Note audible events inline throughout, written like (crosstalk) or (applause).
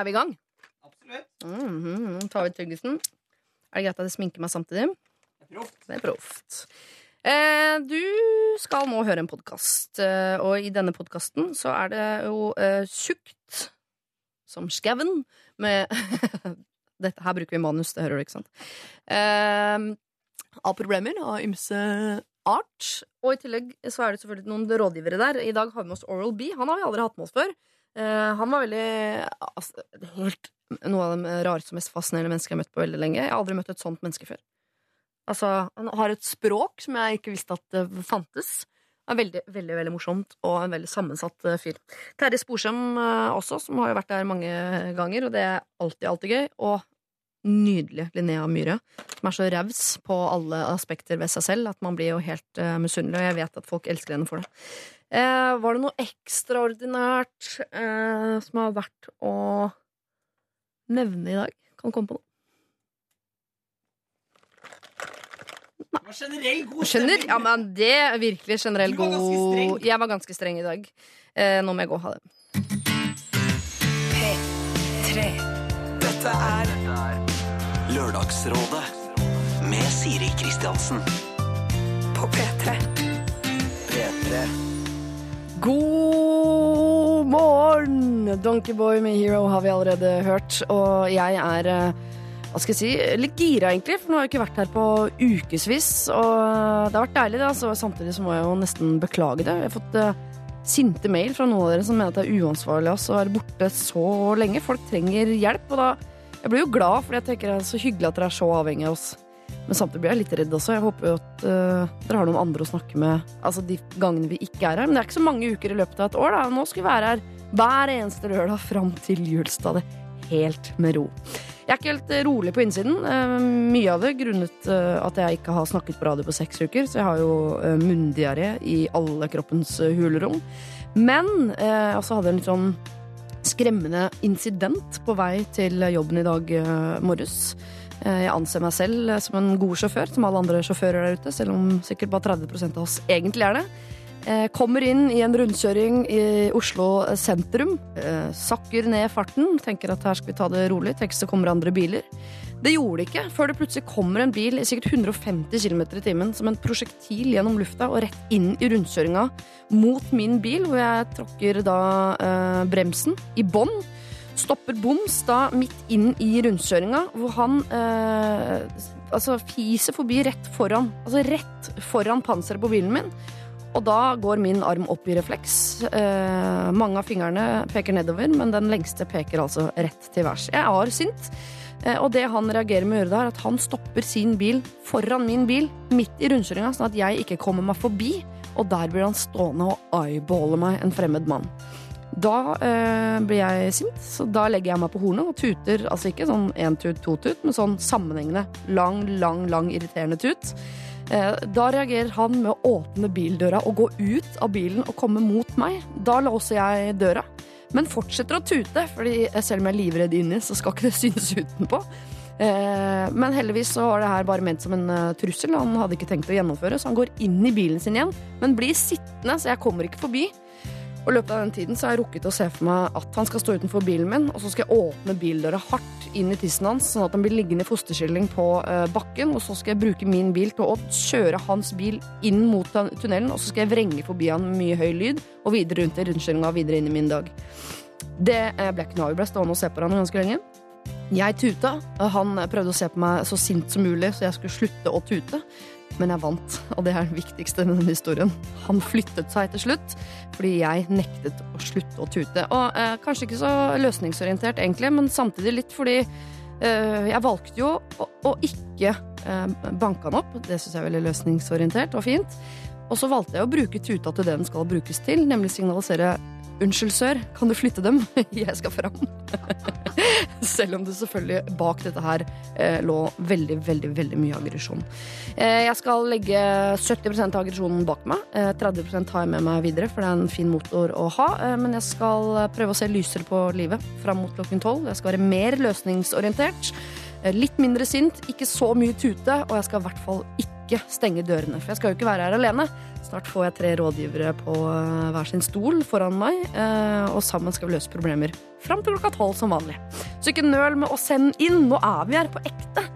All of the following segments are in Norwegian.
Er vi i gang? Absolutt. Mm, tar vi tyggisen. Er det greit at jeg sminker meg samtidig? Det er proft. Eh, du skal nå høre en podkast, eh, og i denne podkasten så er det jo eh, tjukt som skauen med (laughs) Dette her bruker vi manus, det hører du, ikke sant? Eh, av problemer av ymse art. Og i tillegg så er det selvfølgelig noen rådgivere der. I dag har vi med oss Oral B. Han har vi aldri hatt med oss før. Eh, han var veldig altså, helt noe av de rareste og mest fascinerende mennesker jeg har møtt på veldig lenge. Jeg har aldri møtt et sånt menneske før. Altså, han har et språk som jeg ikke visste at det fantes. Er veldig, veldig veldig morsomt og en veldig sammensatt eh, fyr. Terje Sporsem eh, også, som har jo vært der mange ganger, og det er alltid, alltid gøy. Og nydelig Linnea Myhre, som er så raus på alle aspekter ved seg selv at man blir jo helt uh, misunnelig, og jeg vet at folk elsker henne for det. Eh, var det noe ekstraordinært eh, som har vært å nevne i dag? Kan du komme på noe? Det var generell god stemning. Ja, men det er virkelig generell Du var ganske god streng. Jeg var ganske streng i dag. Eh, nå må jeg gå og ha det. P3. Dette er Lørdagsrådet med Siri Kristiansen. på P3. P3. God morgen! Donkeyboy med Hero har vi allerede hørt, og jeg er eh, hva skal jeg si, litt gira egentlig, for nå har jeg ikke vært her på ukevis. Og det har vært deilig, da, så samtidig så må jeg jo nesten beklage det. Jeg har fått eh, sinte mail fra noen av dere som mener at det er uansvarlig altså, å være borte så lenge. Folk trenger hjelp, og da Jeg blir jo glad, for jeg tenker det er så hyggelig at dere er så avhengig av oss. Men samtidig blir jeg litt redd også. Jeg håper jo at uh, dere har noen andre å snakke med Altså de gangene vi ikke er her. Men det er ikke så mange uker i løpet av et år. da Nå skal vi være her hver eneste lørdag fram til jul. Så ta det helt med ro. Jeg er ikke helt eh, rolig på innsiden. Uh, mye av det grunnet uh, at jeg ikke har snakket på radio på seks uker. Så jeg har jo uh, munndiaré i alle kroppens hulrom. Men jeg også hadde en litt sånn skremmende incident på vei til jobben i dag morges. Eh, Jeg anser meg selv eh, som en god sjåfør, som alle andre sjåfører der ute, selv om sikkert bare 30% av oss egentlig er det. Eh, Kommer inn i en rundkjøring i Oslo sentrum, sakker ned farten, tenker at her skal vi ta det rolig, tenker så kommer andre biler. Det gjorde det ikke, før det plutselig kommer en bil i sikkert 150 km i timen som en prosjektil gjennom lufta og rett inn i rundkjøringa mot min bil, hvor jeg tråkker da eh, bremsen i bånn. Stopper boms da midt inn i rundkjøringa, hvor han eh, altså fiser forbi rett foran. Altså rett foran panseret på bilen min. Og da går min arm opp i refleks. Eh, mange av fingrene peker nedover, men den lengste peker altså rett til værs. Jeg er sint. Eh, og det han reagerer med å gjøre da, er at han stopper sin bil foran min bil midt i rundkjøringa, sånn at jeg ikke kommer meg forbi. Og der blir han stående og eyeballe meg, en fremmed mann. Da eh, blir jeg sint, så da legger jeg meg på hornet og tuter. Altså ikke sånn én tut, to tut, men sånn sammenhengende. Lang, lang, lang irriterende tut. Eh, da reagerer han med å åpne bildøra og gå ut av bilen og komme mot meg. Da låser jeg døra, men fortsetter å tute, fordi selv om jeg er livredd inni, så skal ikke det (laughs) synes utenpå. Eh, men heldigvis så var det her bare ment som en eh, trussel. Han hadde ikke tenkt å gjennomføre, så han går inn i bilen sin igjen, men blir sittende, så jeg kommer ikke forbi. Og i løpet av den tiden så har jeg rukket å se for meg at han skal stå utenfor bilen min, og så skal jeg åpne bildøra hardt inn i tissen hans, sånn at han blir liggende i fosterskilling på eh, bakken, og så skal jeg bruke min bil til å kjøre hans bil inn mot tunnelen, og så skal jeg vrenge forbi han med mye høy lyd, og videre rundt i rundkjøringa videre inn i min dag. Det eh, ble ikke noe av. Vi ble stående og se på hverandre ganske lenge. Jeg tuta. Han prøvde å se på meg så sint som mulig, så jeg skulle slutte å tute. Men jeg vant, og det er det viktigste med denne historien. Han flyttet seg til slutt, fordi jeg nektet å slutte å tute. Og eh, Kanskje ikke så løsningsorientert, egentlig, men samtidig litt fordi eh, jeg valgte jo å, å ikke eh, banke han opp. Det syns jeg er veldig løsningsorientert og fint. Og så valgte jeg å bruke tuta til det den skal brukes til, nemlig signalisere Unnskyld, sør, kan du flytte dem? (laughs) Jeg skal fram. (laughs) Selv om det selvfølgelig bak dette her eh, lå veldig, veldig veldig mye aggresjon. Eh, jeg skal legge 70 av aggresjonen bak meg. Eh, 30 tar jeg med meg videre, for det er en fin motor å ha. Eh, men jeg skal prøve å se lysere på livet fram mot klokken tolv. Jeg skal være mer løsningsorientert. Eh, litt mindre sint, ikke så mye tute, og jeg skal i hvert fall ikke ikke stenge dørene, for jeg skal jo ikke være her alene. Snart får jeg tre rådgivere på eh, hver sin stol foran meg, eh, og sammen skal vi løse problemer fram til klokka tolv som vanlig. Så ikke nøl med å sende inn, nå er vi her på ekte.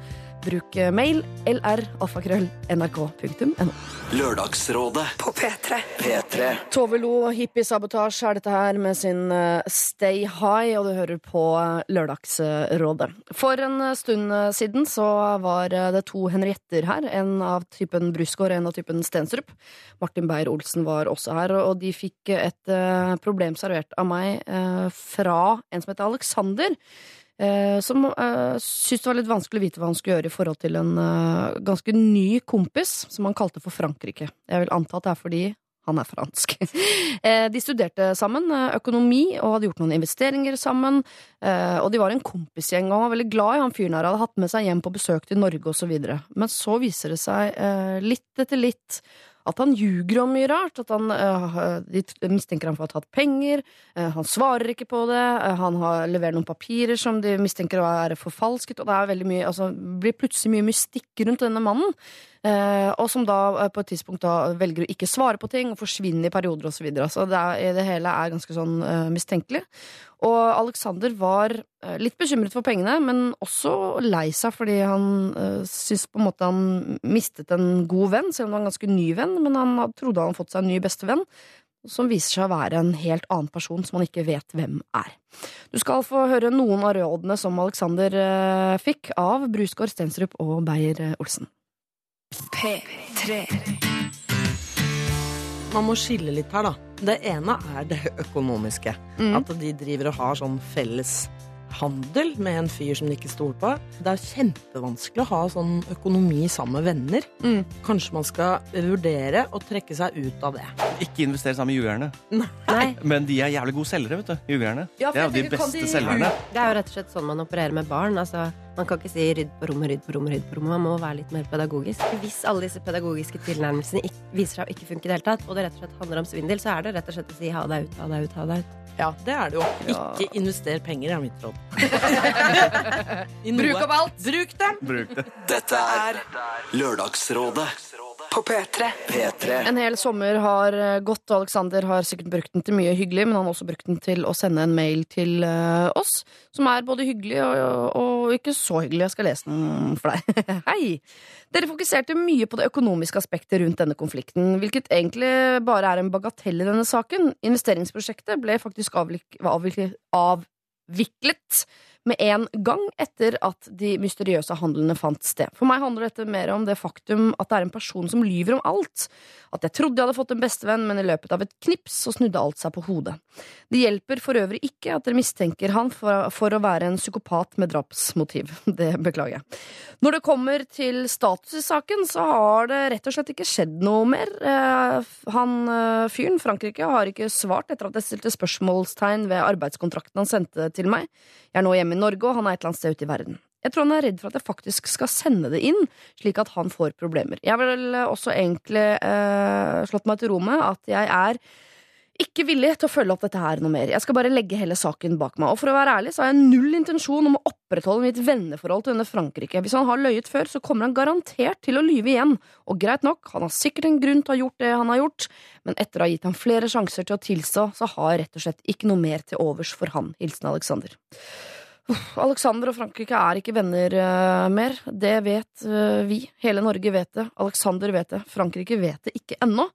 Bruk eh, mail lr.alfakrøll.nrk.no. Lørdagsrådet På P3. P3 Tove Lo, hippiesabotasje er dette her med sin eh, Stay High, og du hører på eh, Lørdagsrådet. For en stund siden så var det to Henrietter her, en av typen Brusgaard og en av typen Stensrup. Martin Beyer-Olsen var også her, og de fikk et problem servert av meg fra en som heter Alexander. Eh, som uh, syntes det var litt vanskelig å vite hva han skulle gjøre i forhold til en uh, ganske ny kompis som han kalte for Frankrike. Jeg vil anta at det er fordi han er fransk. (laughs) Eh, de studerte sammen eh, økonomi og hadde gjort noen investeringer sammen. eh, Og de var en kompisgjeng, og var veldig glad i han fyren her. Hadde hatt med seg hjem på besøk til Norge osv. Men så viser det seg eh, litt etter litt at han ljuger om mye rart. At han, eh, de mistenker han for å ha tatt penger. eh, Han svarer ikke på det. eh, Han har leverer noen papirer som de mistenker være forfalsket. Og det er mye, altså, blir plutselig mye mystikk rundt denne mannen. Eh, og som da eh, på et tidspunkt da velger å ikke svare på ting og forsvinner i perioder osv. Så, videre. så det, er, det hele er ganske sånn eh, mistenkelig. Og Alexander var litt bekymret for pengene, men også lei seg fordi han uh, syntes på en måte han mistet en god venn, selv om det var en ganske ny venn. Men han trodde han hadde fått seg en ny bestevenn, som viser seg å være en helt annen person som han ikke vet hvem er. Du skal få høre noen av rådene som Alexander fikk av Brusgaard, Stensrup og Beyer-Olsen. P3. Man må skille litt her, da. Det ene er det økonomiske. Mm. At de driver og har sånn felles handel med en fyr som de ikke stoler på. Det er kjempevanskelig å ha sånn økonomi sammen med venner. Mm. Kanskje man skal vurdere å trekke seg ut av det. Ikke investere sammen med jugerne. Nei, Men de er jævlig gode selgere, vet du. Jugerne. Ja, for det er jo de beste de- selgerne. det er jo rett og slett sånn man opererer med barn. Altså, man kan ikke si 'rydd på rommet, rydd på rommet', rydd på rommet. Man må være litt mer pedagogisk. Hvis alle disse pedagogiske tilnærmelsene viser seg å ikke funke i det hele tatt, og det rett og slett handler om svindel, så er det rett og slett å si ha deg ut, ha deg ut, ha deg ut. Ja, det er det jo. Ja. Ikke invester penger, er mitt råd. (laughs) Bruk opp alt! Bruk dem! Bruk det. Dette er Lørdagsrådet På P3. P3 En hel sommer har eh, gått, og Alexander har sikkert brukt den til mye hyggelig, men han har også brukt den til å sende en mail til eh, oss, som er både hyggelig og, og ikke så hyggelig. Jeg skal lese den for deg. (laughs) Hei! Dere fokuserte mye på det økonomiske aspektet rundt denne konflikten, hvilket egentlig bare er en bagatell i denne saken. Investeringsprosjektet ble faktisk avviklet, avviklet med en gang etter at de mysteriøse handlene fant sted. For meg handler dette mer om det faktum at det er en person som lyver om alt. At jeg trodde jeg hadde fått en bestevenn, men i løpet av et knips så snudde alt seg på hodet. Det hjelper for øvrig ikke at dere mistenker han for, for å være en psykopat med drapsmotiv. (laughs) Det beklager jeg. Når det kommer til status i saken, så har det rett og slett ikke skjedd noe mer. Eh, Han eh, fyren, Frankrike, har ikke svart etter at jeg stilte spørsmålstegn ved arbeidskontrakten han sendte til meg. Jeg er nå hjemme i Norge, og han er et eller annet sted ute i verden. Jeg tror han er redd for at jeg faktisk skal sende det inn, slik at han får problemer. Jeg har vel også egentlig eh, slått meg til ro med at jeg er ikke villig til å følge opp dette her noe mer. Jeg skal bare legge hele saken bak meg. Og for å være ærlig så har jeg null intensjon om å opprettholde mitt venneforhold til denne Frankrike. Hvis han har løyet før, så kommer han garantert til å lyve igjen. Og greit nok, han har sikkert en grunn til å ha gjort det han har gjort, men etter å ha gitt ham flere sjanser til å tilstå, så har jeg rett og slett ikke noe mer til overs for han. Hilsen Alexander. Alexander og Frankrike er ikke venner uh, mer. Det vet uh, vi. Hele Norge vet det. Alexander vet det. Frankrike vet det ikke ennå.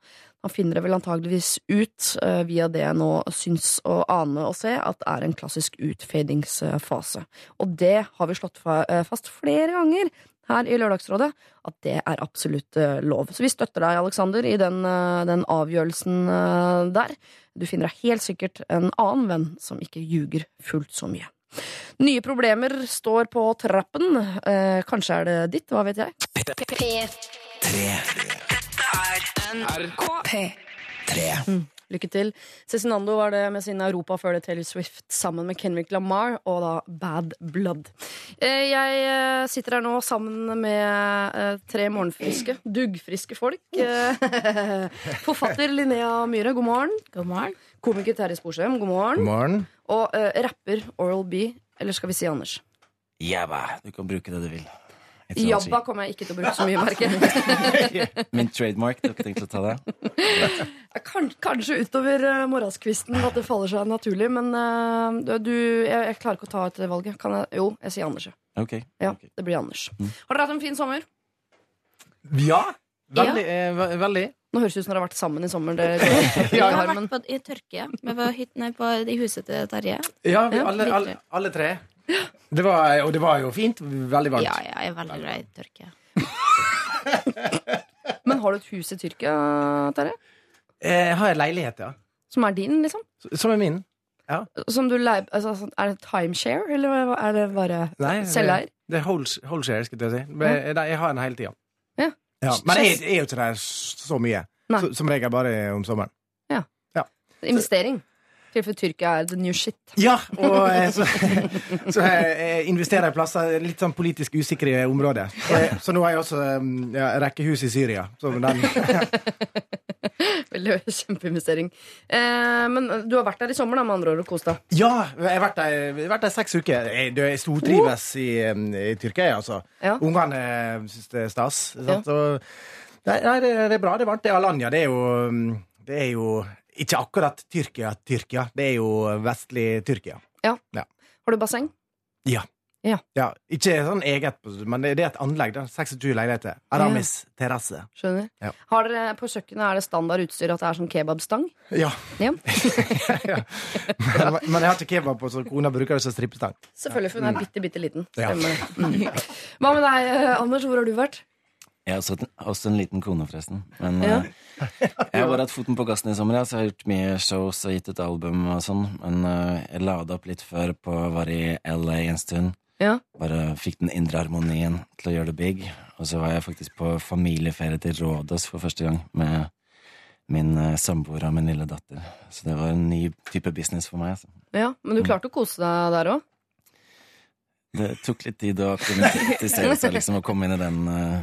Han finner det vel antageligvis ut eh, via det jeg nå syns å ane og se, at er en klassisk utfadingsfase. Og det har vi slått fa eh, fast flere ganger her i Lørdagsrådet, at det er absolutt eh, lov. Så vi støtter deg, Alexander, i den, eh, den avgjørelsen eh, der. Du finner deg helt sikkert en annen venn som ikke ljuger fullt så mye. Nye problemer står på trappen. Eh, kanskje er det ditt, hva vet jeg? P3. Lykke til. Cezinando var det med sin Europa før det Taylor Swift sammen med Kenrick Lamar og da Bad Blood. Eh, Jeg eh, sitter her nå sammen med eh, tre morgenfriske, duggfriske folk. (laughs) Forfatter Linnea Myhre, god morgen. God morgen. Komiker Terje Sporsem, god morgen. God morgen. Og rapper Oral B, eller skal vi si Anders? Jæva, du kan bruke det du vil. Jabba kommer jeg ikke til å bruke så mye, merker jeg. (laughs) Min trademark. Du har ikke tenkt å ta det? Kan, kanskje utover uh, morgenskvisten at det faller seg naturlig, men eh, du, jeg, jeg klarer ikke å ta et valget. Kan jeg? Jo, jeg sier Anders. Okay. Ja, det blir Anders. Har dere hatt en fin sommer? Ja. Veldig. eh, veldig. Nå høres det ut som dere har vært sammen i sommer. Det, (laughs) Vi ja, har vært på, i tørke. Vi var hyt, nei, på, i huset til Terje. Ja, vi, alle, alle, alle tre. Det var, og det var jo fint. Veldig varmt. Ja, ja, jeg er veldig glad i tørke. (laughs) men har du et hus i Tyrkia, Terje? Eh, Jeg har en leilighet, ja. Som er din, liksom? Som er min. Som du leier altså, sånn- Er det timeshare, eller er det bare selveier? Det er whole, whole share, skal jeg si. Men, nei, Jeg har en hele tida. Ja. Men jeg, jeg er jo ikke der så mye. Nei. Så, som regel bare om sommeren. Ja. Investering. Tilfelle Tyrkia er the new shit. Ja, og eh, så, (laughs) så jeg, jeg investerer i plasser litt sånn politisk usikre områder. Så, så nå har jeg også ja, rekkehus i Syria. Den, (laughs) Veldig Kjempeinvestering. Eh, men du har vært der i sommer, da, med andre ord, og kost deg. ja, jeg har vært der, jeg har vært der seks uker. Jeg, jeg stortrives i, i Tyrkia, altså. Ja. Ungene eh, syns det er stas. Sant? Og, nei, det, det er bra. Det er varmt. Det er Alanya. Det er jo, det er jo ikke akkurat Tyrkia, Tyrkia. Det er jo vestlig Tyrkia. Har du basseng? Ja. Ja. Ikke sånn eget, men det det er et anlegg. da. 26 leiligheter. Aramis terrasse. Skjønner. Ja. Har dere På kjøkkenet er det standard utstyr at det er sånn kebabstang? Ja. Ja. (laughs) ja. Men, men jeg har ikke kebab på, så kona bruker det som strippestang. Selvfølgelig, for hun er bitte, bitte liten. Ja. Stemmer det. Mm. Hva med deg, eh, Anders? Hvor har du vært? Jeg har også, også en liten kone, forresten. Men Ja. eh, jeg har bare hatt foten på gassen i sommer. Ja, så jeg har gjort mye shows og gitt ut album og sånn. Men uh, jeg det opp litt før på var i LA en stund. Ja. Bare fikk den indre harmonien til å gjøre det big. Og så var jeg faktisk på familieferie til Rådås for første gang med min uh, samboer og min lille datter. Så det var en ny type business for meg. Altså. ja. Men du klarte å kose deg der òg? Det tok litt tid å akklimatisere (laughs) seg liksom, og komme inn i den eh,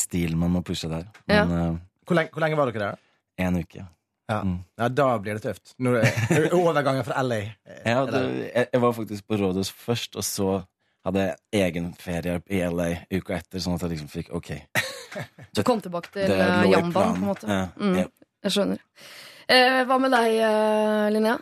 stilen man må pushe der. Men ja. Hvor lenge, hvor lenge var dere der? en uke. Ja. Mm. ja, da blir det tøft. Når det, (laughs) overgangen fra LA. Ja, det, jeg, jeg var faktisk på Rådhus først, og så hadde jeg egen ferie i LA uka etter, sånn at jeg liksom fikk OK. (laughs) Du kom tilbake til eh, Jamban, på en måte. Ja, Mm. Jeg skjønner. Eh, hva med deg, eh, Linnea?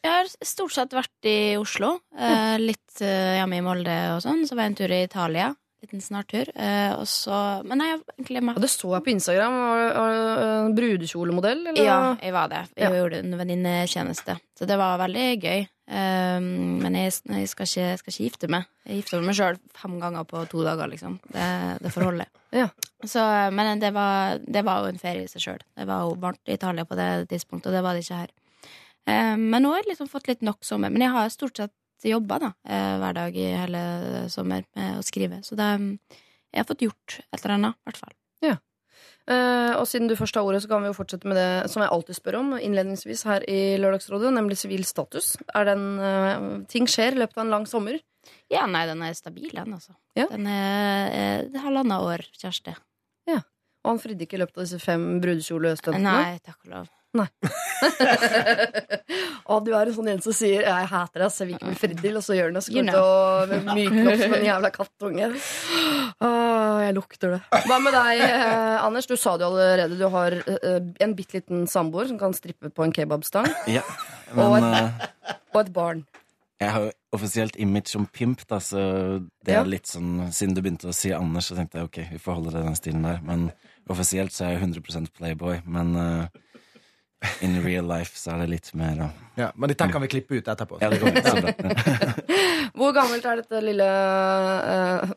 Jeg har stort sett vært i Oslo. Eh, litt eh, hjemme i Molde og sånn. Så var jeg en tur i Italia. Liten snartur. Eh, og så Men nei, egentlig Ja, det så jeg på Instagram. Var, det en brudekjolemodell, eller? Ja, jeg var det. Jeg Ja. gjorde en venninnetjeneste. Så det var veldig gøy. Um, men jeg, jeg skal, ikke, skal ikke gifte meg. Jeg gifta meg sjøl fem ganger på to dager, liksom. Det, det får holde. (laughs) Ja. Så, men det var, det var jo en ferie i seg sjøl. Det var jo varmt i Italia på det tidspunktet, og det var det ikke her. Um, men nå har jeg liksom fått litt nok sommer. Men jeg har stort sett jobba da, eh, hver dag i hele sommer med å skrive. Så det, jeg har fått gjort et eller annet, i hvert fall. Eh, og siden du først har ordet, så kan vi jo fortsette med det som jeg alltid spør om innledningsvis her i Lørdagsrådet, nemlig sivil status. Er den, eh, ting skjer i løpet av en lang sommer. Ja, nei, den er stabil, den, altså. Ja. Den er er halvannet år, kjæreste. Og han fridde ikke i løpet av disse fem brudekjolestuntene. Nei, takk og lov. (laughs) og du er en sånn en som sier 'jeg hater deg, så jeg vil ikke bli fridd og så gjør han det, så går du og myker opp som en jævla kattunge. (gasps) Åh, jeg lukter det. Hva med deg, eh, Anders? Du sa det jo allerede. Du har eh, en bitte liten samboer som kan strippe på en kebabstang, Ja, (laughs) Og et- eh, (laughs) og et barn. jeg har jo offisielt image som pimp, da, så det Ja. er litt sånn Siden du begynte å si Anders, så tenkte jeg ok, vi får holde det den stilen der. Men offisielt så er jeg 100% playboy. Men eh, in real life så er det litt mer. Ja, men dette kan vi klippe ut etterpå. Ja, det går (laughs) bra. Hvor gammelt er dette lille uh,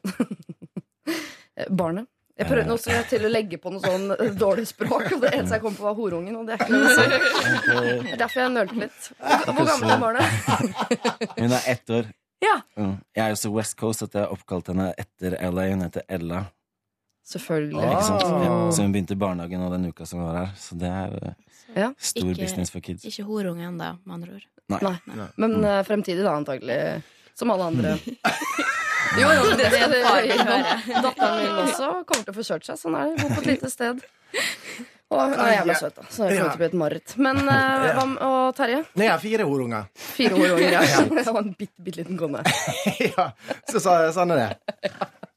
(laughs) barnet? Jeg prøvde også til å legge på noe sånn eh, dårlig språk, og det eneste jeg kom på, var horungen. Og det er ikke noe sånn. (laughs) Det er derfor jeg nølte litt. Hvor, gammel er barnet? Hun er ett år. Ja. Mm. Jeg er jo så West Coast at jeg har oppkalt henne etter LA. Hun heter Ella. Selvfølgelig. Ikke sant? Ah. Så hun begynte i barnehagen nå den uka som var her. Så det er eh, Ja. stor Ikke- business for kids. Ikke horunge ennå, med andre ord. Nei. Nei. Men mm. fremtidig, da, antagelig. Som alle andre. (laughs) Jo, jo, det, det, Datteren min også kommer til å få kjørt seg. Sånn er det. Bor på et lite sted. Og hun er jævla søt, da. Så det kommer til å bli et mareritt. Men uh, hva med- Og Terje? Nei, jeg har fire horunger. Fire horunger, unger, (laughs) ja. (laughs) Og en bitte, bitte liten kone. ja, så, så, sånn er det.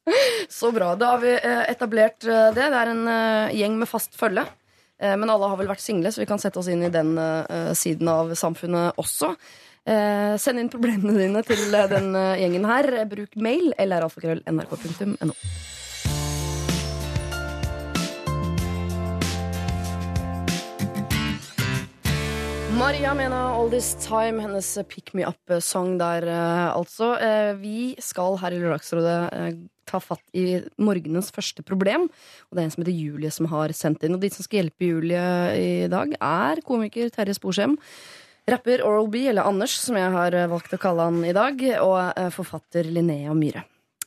(laughs) Så bra. Da har vi eh, etablert eh, det. Det er en eh, gjeng med fast følge. Men alle har vel vært single, så vi kan sette oss inn i den siden av samfunnet også. Send inn problemene dine til den gjengen her. Bruk mail eller alfakrøll Maria Mena All This Time, hennes Pick Me Up-sang der, eh, altså. Eh, Vi skal her i Lørdagsrådet eh, ta fatt i morgenens første problem. Og det er en som heter Julie som har sendt inn. Og de som skal hjelpe Julie i dag, er komiker Terje Sporsem. Rapper Oral B, eller Anders, som jeg har valgt å kalle han i dag. Og forfatter Linnea Myhre.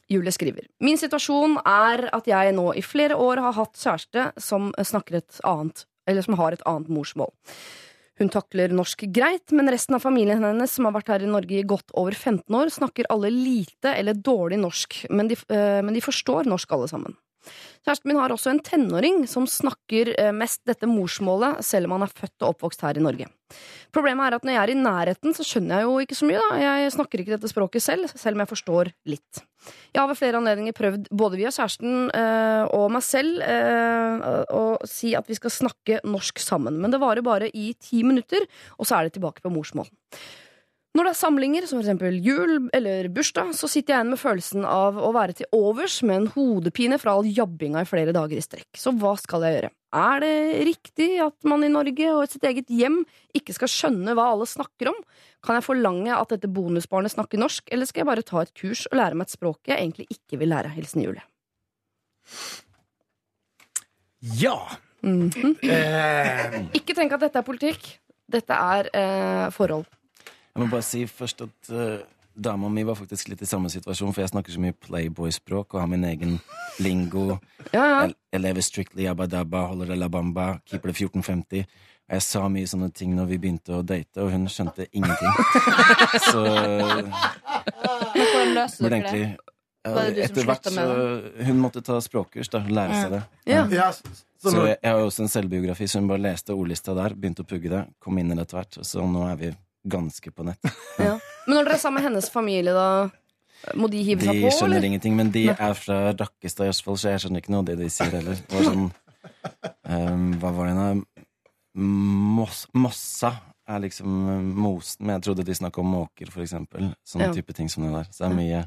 Julie skriver Min situasjon er at jeg nå i flere år har hatt kjæreste som snakker et annet, eller som har et annet morsmål. Hun takler norsk greit, men resten av familien hennes, som har vært her i Norge i godt over 15 år, snakker alle lite eller dårlig norsk, men de, eh, men de forstår norsk alle sammen. Kjæresten min har også en tenåring som snakker eh, mest dette morsmålet, selv om han er født og oppvokst her i Norge. Problemet er at når jeg er i nærheten, så skjønner jeg jo ikke så mye, da. Jeg snakker ikke dette språket selv, selv om jeg forstår litt. Jeg har ved flere anledninger prøvd, både via kjæresten øh, og meg selv, øh, å si at vi skal snakke norsk sammen. Men det varer bare i ti minutter, og så er det tilbake på morsmål. Når det er samlinger, som eksempel jul eller bursdag, så sitter jeg igjen med følelsen av å være til overs med en hodepine fra all jabbinga i flere dager i strekk. Så hva skal jeg gjøre? Er det riktig at man i Norge og i sitt eget hjem ikke skal skjønne hva alle snakker om? Kan jeg forlange at dette bonusbarnet snakker norsk, eller skal jeg bare ta et kurs og lære meg et språk jeg egentlig ikke vil lære? Hilsen Julie. Ja. Mhm. Eh, Ikke tenk at dette er politikk. Dette er eh, forhold. Jeg må bare si først at uh, dama mi var faktisk litt i samme situasjon, for jeg snakker så mye Playboy-språk og har min egen lingo. Ja, ja. Jeg, lever strictly abba dabba, holder la bamba, keeper det 1450. Og jeg sa mye sånne ting når vi begynte å date, og hun skjønte ingenting. (laughs) Så Men hvordan løste dere det? Etter hvert så Hun måtte ta språkkurs, da. Lære seg det. Ja. ja, så, Så jeg, jeg har jo også en selvbiografi, så hun bare leste ordlista der, begynte å pugge det, kom inn i det etter hvert, så nå er vi ganske på nett. (laughs) Ja. Men når dere er sammen med hennes familie, da må de hive De seg på, De skjønner eller? ingenting, men de er fra Rakkestad i Østfold, så jeg skjønner ikke noe av det de sier heller. Det var sånn um, Hva var det? Moss, mossa er liksom eh, mosen, men jeg trodde de snakka om måker, for eksempel. Sånne Ja. type ting som det der. Så det er mye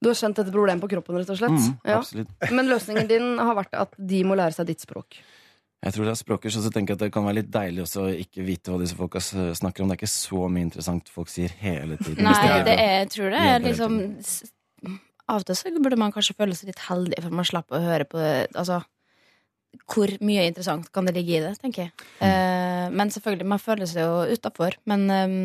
Du har kjent dette problemet på kroppen, rett og slett? mm, ja. Men løsningen din har vært at de må lære seg ditt språk. Jeg tror det er språkers, og så tenker jeg at det kan være litt deilig også å ikke vite hva disse folka snakker om. Det er ikke så mye interessant folk sier hele tiden. Nei, Hvis det er, jeg tror det er liksom Av og til så burde man kanskje føle seg litt heldig, for man slapper å høre på det. Altså, hvor mye interessant kan det ligge i det, tenker jeg. Uh, men selvfølgelig, man føler seg jo utafor. Men, uh,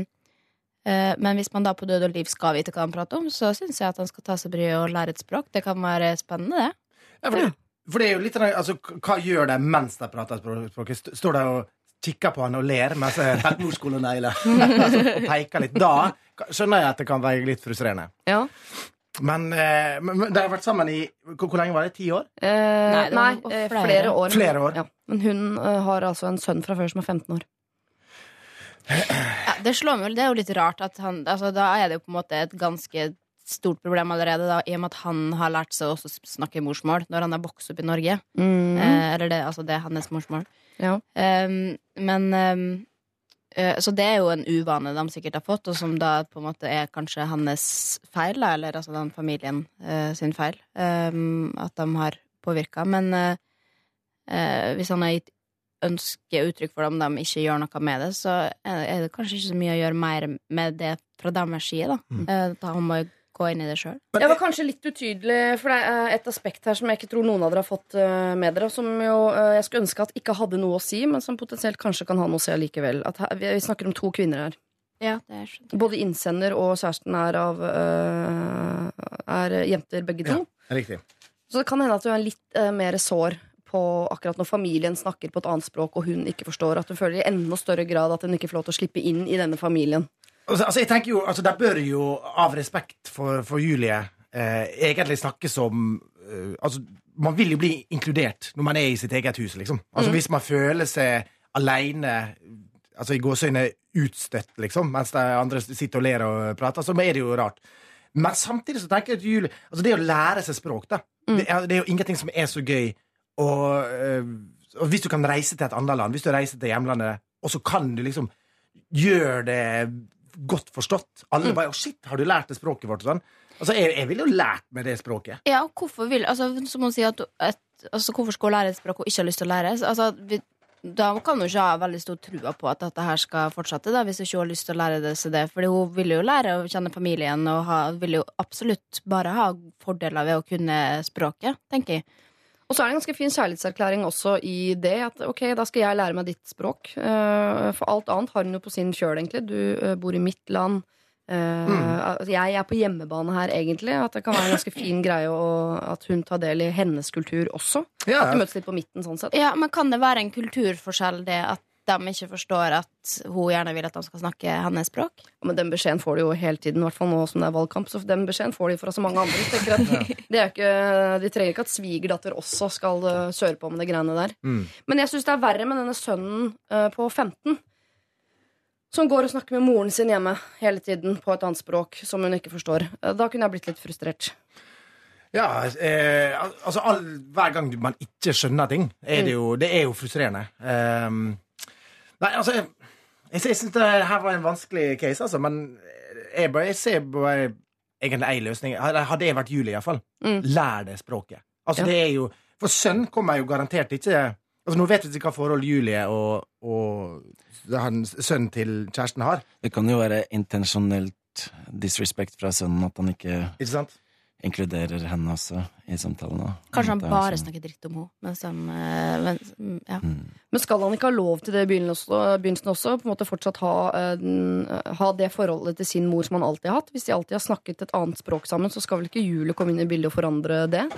uh, men hvis man da på død og liv skal vite hva han prater om, så syns jeg at han skal ta seg bryet og lære et språk. Det kan være spennende, det. Ja, for, det, for det er jo litt altså, Hva gjør de mens de prater språket? Står de og kikker på han og ler mens (laughs) jeg tar morsskolenegler (laughs) altså, og peker litt? Da skjønner jeg at det kan være litt frustrerende. Ja. Men, eh, men men de har vært sammen i Hvor, hvor lenge var det? Ti år? Eh, Nei, det nei, var eh, flere. flere år. Flere år. Ja. Men hun uh, har altså en sønn fra før som er 15 år. Ja, det slår meg jo, det er jo litt rart at han altså, Da er det jo på en måte et ganske stort problem allerede, da, i og med at han har lært seg å snakke morsmål når han har vokst opp i Norge. Mm. Eh, eller det, altså det er hans morsmål. Ja. Um, men um, eh, Så det er jo en uvane de sikkert har fått, og som da på en måte er kanskje hans feil, da, eller altså den familien eh, sin feil, um, at de har påvirka. Men eh, eh, hvis han har gitt ønske uttrykk for det, om de ikke gjør noe med det, så er er det kanskje ikke så mye å gjøre mer med det fra deres side, da. Mm. Eh, da han må gå inn i det sjøl. Jeg var kanskje litt utydelig, for det er et aspekt her som jeg ikke tror noen av dere har fått eh, med dere, og som jo eh, jeg skulle ønske at ikke hadde noe å si, men som potensielt kanskje kan ha noe å si allikevel. At her, vi snakker om to kvinner her. Ja, det er skjønt. Både innsender og kjæresten er av eh, er jenter, begge to. Ja, Riktig. Så det kan hende at du er litt mer sår på akkurat når familien snakker på et annet språk, og hun ikke forstår. At hun føler i enda større grad at hun ikke får lov til å slippe inn i denne familien. Altså, altså, jeg tenker jo, altså, Der bør jo, av respekt for, for Julie, eh, egentlig snakke som eh, Altså, Man vil jo bli inkludert når man er i sitt eget hus, liksom. Altså, Hvis man føler seg aleine, altså i gåseøyne utstøtt, liksom, mens de andre sitter og ler og prater, så er det jo rart. Men samtidig så tenker jeg at Julie Altså det å lære seg språk, da. Mm. Det, er, det er jo ingenting som er så gøy og, øh, og hvis du kan reise til et annet land, hvis du reiser til hjemlandet, og så kan du liksom gjøre det godt forstått. Alle Mm. bare 'Å, shit, har du lært det språket vårt?' Sånn. Altså, jeg, jeg ville jo lært meg det språket. Ja, og hvorfor vil altså, Som hun sier at, at altså, Hvorfor skal hun lære et språk hun ikke har lyst til å lære? Altså, vi, da kan hun ikke ha veldig stor trua på at dette her skal fortsette, da, hvis hun ikke har lyst til å lære det seg det. Fordi hun vil jo lære å kjenne familien og ha, vil jo absolutt bare ha fordeler ved å kunne språket, tenker jeg. Og så er det en ganske fin kjærlighetserklæring også i det. At ok, da skal jeg lære meg ditt språk. Eh, For alt annet har hun jo på sin kjøl, egentlig. Du eh, bor i mitt land. Eh, altså, Jeg er på hjemmebane her, egentlig. At det kan være en ganske fin greie å, at hun tar del i hennes kultur også. Ja, At de møtes litt på midten, sånn sett. Ja, Men kan det være en kulturforskjell, det at de ikke forstår at hun gjerne vil at de skal snakke hennes språk? Ja, Men den beskjeden får de jo hele tiden, i hvert fall nå som det er valgkamp. Så den beskjeden får de fra så mange andre. Jeg (laughs) at det er ikke, De trenger ikke at svigerdatter også skal uh, kjøre på med de greiene der. Mm. Men jeg syns det er verre med denne sønnen uh, på 15. Som går og snakker med moren sin hjemme hele tiden på et annet språk som hun ikke forstår. Uh, Da kunne jeg blitt litt frustrert. Ja, eh, altså all, Hver gang man ikke skjønner ting, er det jo, det er jo frustrerende. Ehm, nei, altså Jeg, jeg, syns det her var en vanskelig case, altså, men jeg, bare, jeg ser bare egentlig én løsning. Hadde hadde jeg vært Julie, iallfall. Mm. Lær det språket. Altså, Ja. det er jo For sønn kommer jo garantert ikke Altså, Nå vet vi ikke hva forhold Julie og, og han, sønnen til kjæresten har. Det kan jo være intensjonelt disrespect fra sønnen at han ikke Ikke sant? Inkluderer henne også i samtalen. Kanskje han bare sånn- snakker dritt om henne. Mens han, eh, mens, mm. Men skal han ikke ha lov til det i begynnelsen også? på en måte fortsatt ha, eh, ha det forholdet til sin mor som han alltid har hatt? Hvis de alltid har snakket et annet språk sammen, så skal vel ikke Julie komme inn i bildet og forandre det?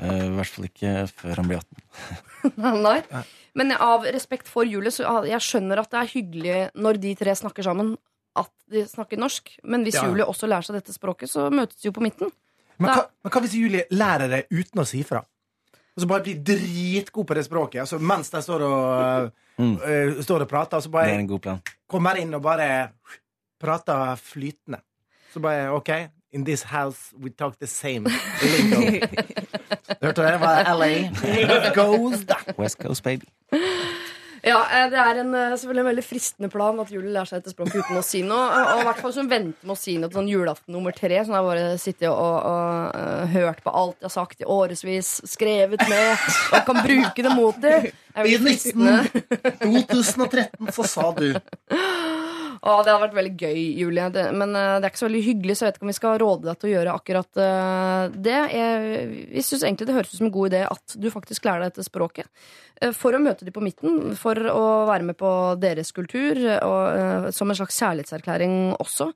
Eh, I hvert fall ikke før han blir 18. (laughs) Nei. Men av respekt for Julie, så jeg skjønner at det er hyggelig når de tre snakker sammen, at de snakker norsk. Men hvis Ja. Julie også lærer seg dette språket, så møtes de jo på midten. Men hva, men hva hvis Julie lærer det uten å si fra? Og så bare blir dritgod på det språket. Altså, mens de står og, (laughs) Mm. uh, står og prater, og så Det er bare en god plan. kommer inn og bare prater flytende. Så bare OK, in this house we talk the same lingo. (laughs) Hørte du det? Det var LA. Goes da. West Coast, baby. Ja, eh, Det er en, eh, selvfølgelig en veldig fristende plan at Julie lærer seg dette språket uten å si noe. Og- Og i hvert fall som venter med å si noe til sånn julaften nummer tre. Sånn jeg bare sittet og, og og, hørt på alt jeg har sagt i årevis, skrevet med, og kan bruke det mot det. I veldig fristende. 2013 så sa du (laughs) Å, det hadde vært veldig gøy, Julie. Det, men uh, det er ikke så veldig hyggelig, så jeg vet ikke om vi skal råde deg til å gjøre akkurat uh, det. Jeg, vi syns egentlig det høres ut som en god idé at du faktisk lærer deg dette språket. Uh, for å møte dem på midten, for å være med på deres kultur, og som en slags kjærlighetserklæring også.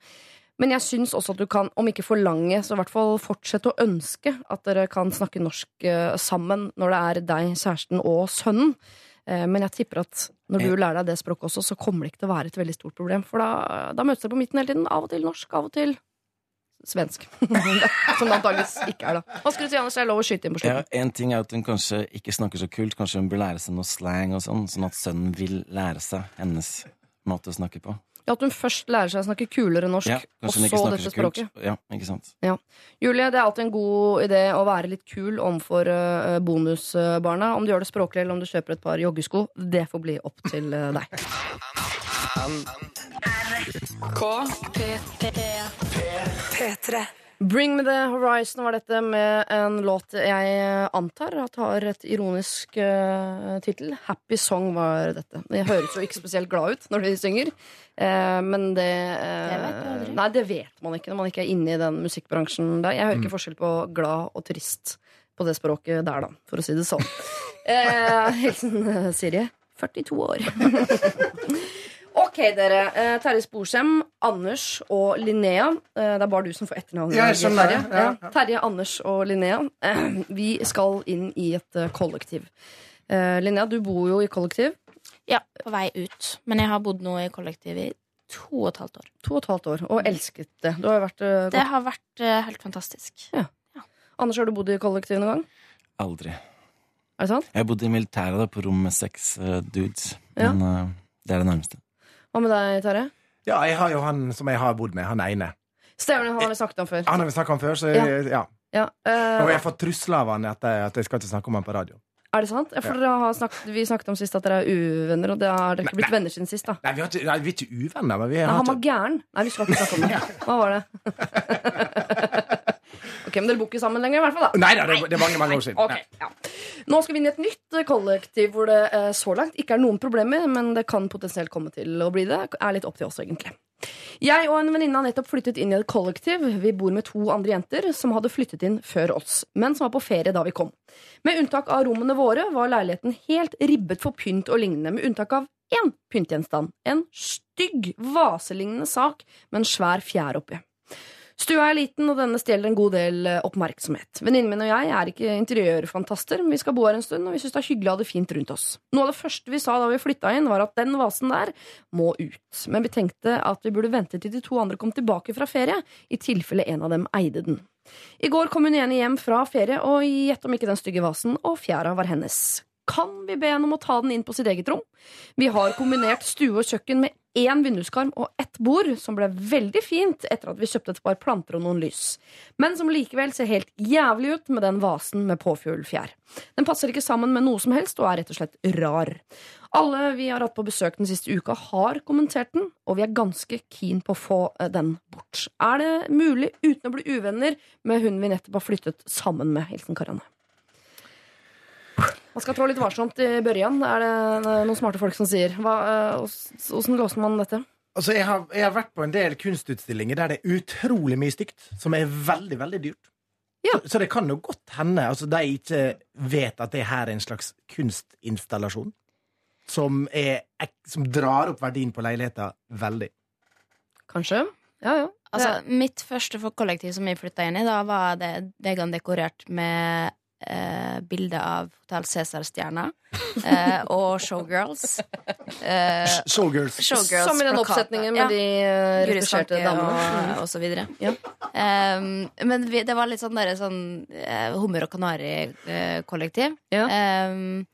Men jeg syns også at du kan, om ikke forlange, så i hvert fall fortsette å ønske at dere kan snakke norsk sammen når det er deg, kjæresten og sønnen. Eh, Men jeg tipper at når du lærer deg det språket også, så kommer det ikke til å være et veldig stort problem. For da, da møtes dere på midten hele tiden. Av og til norsk, av og til svensk. (laughs) Som det antakeligvis ikke er, da. Hva skulle du si, Anders? Det er lov å skyte inn på Ja, en ting er at hun kanskje ikke snakker så kult. Kanskje hun bør lære seg noe slang og sånn, sånn at sønnen vil lære seg hennes måte å snakke på. Ja, at hun først lærer seg å snakke kulere norsk, Ja, og så dette språket. Ja, ikke sant? Ja. Julie, det er alltid en god idé å være litt kul overfor uh, bonusbarna. Om du gjør det språklig, eller om du kjøper et par joggesko, det får bli opp til deg. K P P P P3. Bring Me The Horizon var dette med en låt jeg antar at har et ironisk uh, tittel. Happy Song var dette. Det høres jo ikke spesielt glad ut når de synger, uh, men det uh, Det vet aldri. Nei, det vet man ikke når man ikke er inne i den musikkbransjen der. Jeg hører Mm. ikke forskjell på glad og trist på det språket der, da, for å si det sånn. Eh, (laughs) Hilsen eh, Siri. 42 år. (laughs) Ok, dere. Eh, Terje Sporsem, Anders og Linnea. Eh, det er bare du som får etternavnet. Ja, jeg Terje. Ja, Ja. Terje, Anders og Linnea. Eh, vi skal inn i et eh, kollektiv. Eh, Linnea, du bor jo i kollektiv. ja, på vei ut. Men jeg har bodd nå i kollektiv i to og et halvt år. To og et halvt år, og elsket det. Du har vært, eh, Det har vært eh, helt fantastisk. Anders, har du bodd i kollektiv noen gang? Aldri. Er det sant? Jeg bodde i militæret da, på rom med seks uh, dudes, Ja. men eh, det er det nærmeste. Hva med deg, Tare? Ja, jeg har jo han som jeg har bodd med, han ene. Stemmer han har vi snakket om før. Han har vi snakket om før, så Ja. ja. Ja, Uh, Og jeg har fått trusler av han at jeg, at jeg skal ikke snakke om han på radio. er det sant? Ja, For har snakket, Vi snakket om sist at dere er uvenner, og det har dere ikke blitt venner siden sist. da Nei, vi, har ikke, nei, vi er ikke uvenner, men vi Nei, Han var gæren. Nei, vi skal ikke snakke om det. (laughs) Hva var det? (laughs) ok, Men dere bor ikke sammen lenger, i hvert fall. da Nei da, det, det er mange, mange år siden. Okay, ja. Nå skal vi inn i et nytt eh, kollektiv hvor det eh, så langt ikke er noen problemer, men det kan potensielt komme til å bli det. Er litt opp til oss, egentlig. Jeg og en venninne har nettopp flyttet inn i et kollektiv. Vi bor med to andre jenter som hadde flyttet inn før oss, men som var på ferie da vi kom. Med unntak av rommene våre var leiligheten helt ribbet for pynt og lignende, med unntak av én pyntgjenstand. En stygg, vaselignende sak med en svær fjær oppi. Stua er liten, og denne stjeler en god del eh, oppmerksomhet. Venninnen min og jeg er ikke interiørfantaster, men vi skal bo her en stund, og vi syns det er hyggelig å ha det fint rundt oss. Noe av det første vi sa da vi flytta inn, var at den vasen der må ut. Men vi tenkte at vi burde vente til de to andre kom tilbake fra ferie, i tilfelle en av dem eide den. I går kom hun igjen hjem fra ferie, og gjett om ikke den stygge vasen og fjæra var hennes. Kan vi be henne om å ta den inn på sitt eget rom? Vi har kombinert stue og kjøkken med én vinduskarm og ett bord, som ble veldig fint etter at vi kjøpte et par planter og noen lys, men som likevel ser helt jævlig ut med den vasen med påfugl-fjær. Den passer ikke sammen med noe som helst og er rett og slett rar. Alle vi har hatt på besøk den siste uka, har kommentert den, og vi er ganske keen på å få eh, den bort. Er det mulig uten å bli uvenner med hun vi nettopp har flyttet sammen med? Hilsen Karianne. Man skal trå litt varsomt i børjan, er det noen smarte folk som sier. Hva, eh, Åssen låser man dette? Altså, jeg har, jeg har vært på en del kunstutstillinger der det er utrolig mye stygt, som er veldig, veldig dyrt. Ja. Så, så det kan jo godt hende altså, de ikke vet at det her er en slags kunstinstallasjon. Som, er, som drar opp verdien på leiligheta veldig. Kanskje? Ja, ja. Altså, mitt første kollektiv som jeg flytta inn i, da var det veggene dekorert med eh, bilde av Hotell Cæsar-stjerna eh, og Showgirls. Eh, Showgirls. Showgirls Som i den oppsetningen med Ja. de eh, retusjerte damene. og, og så videre. Ja. Um, men vi, det var litt sånn, der, sånn eh, hummer og kanari-kollektiv. Ja. Um,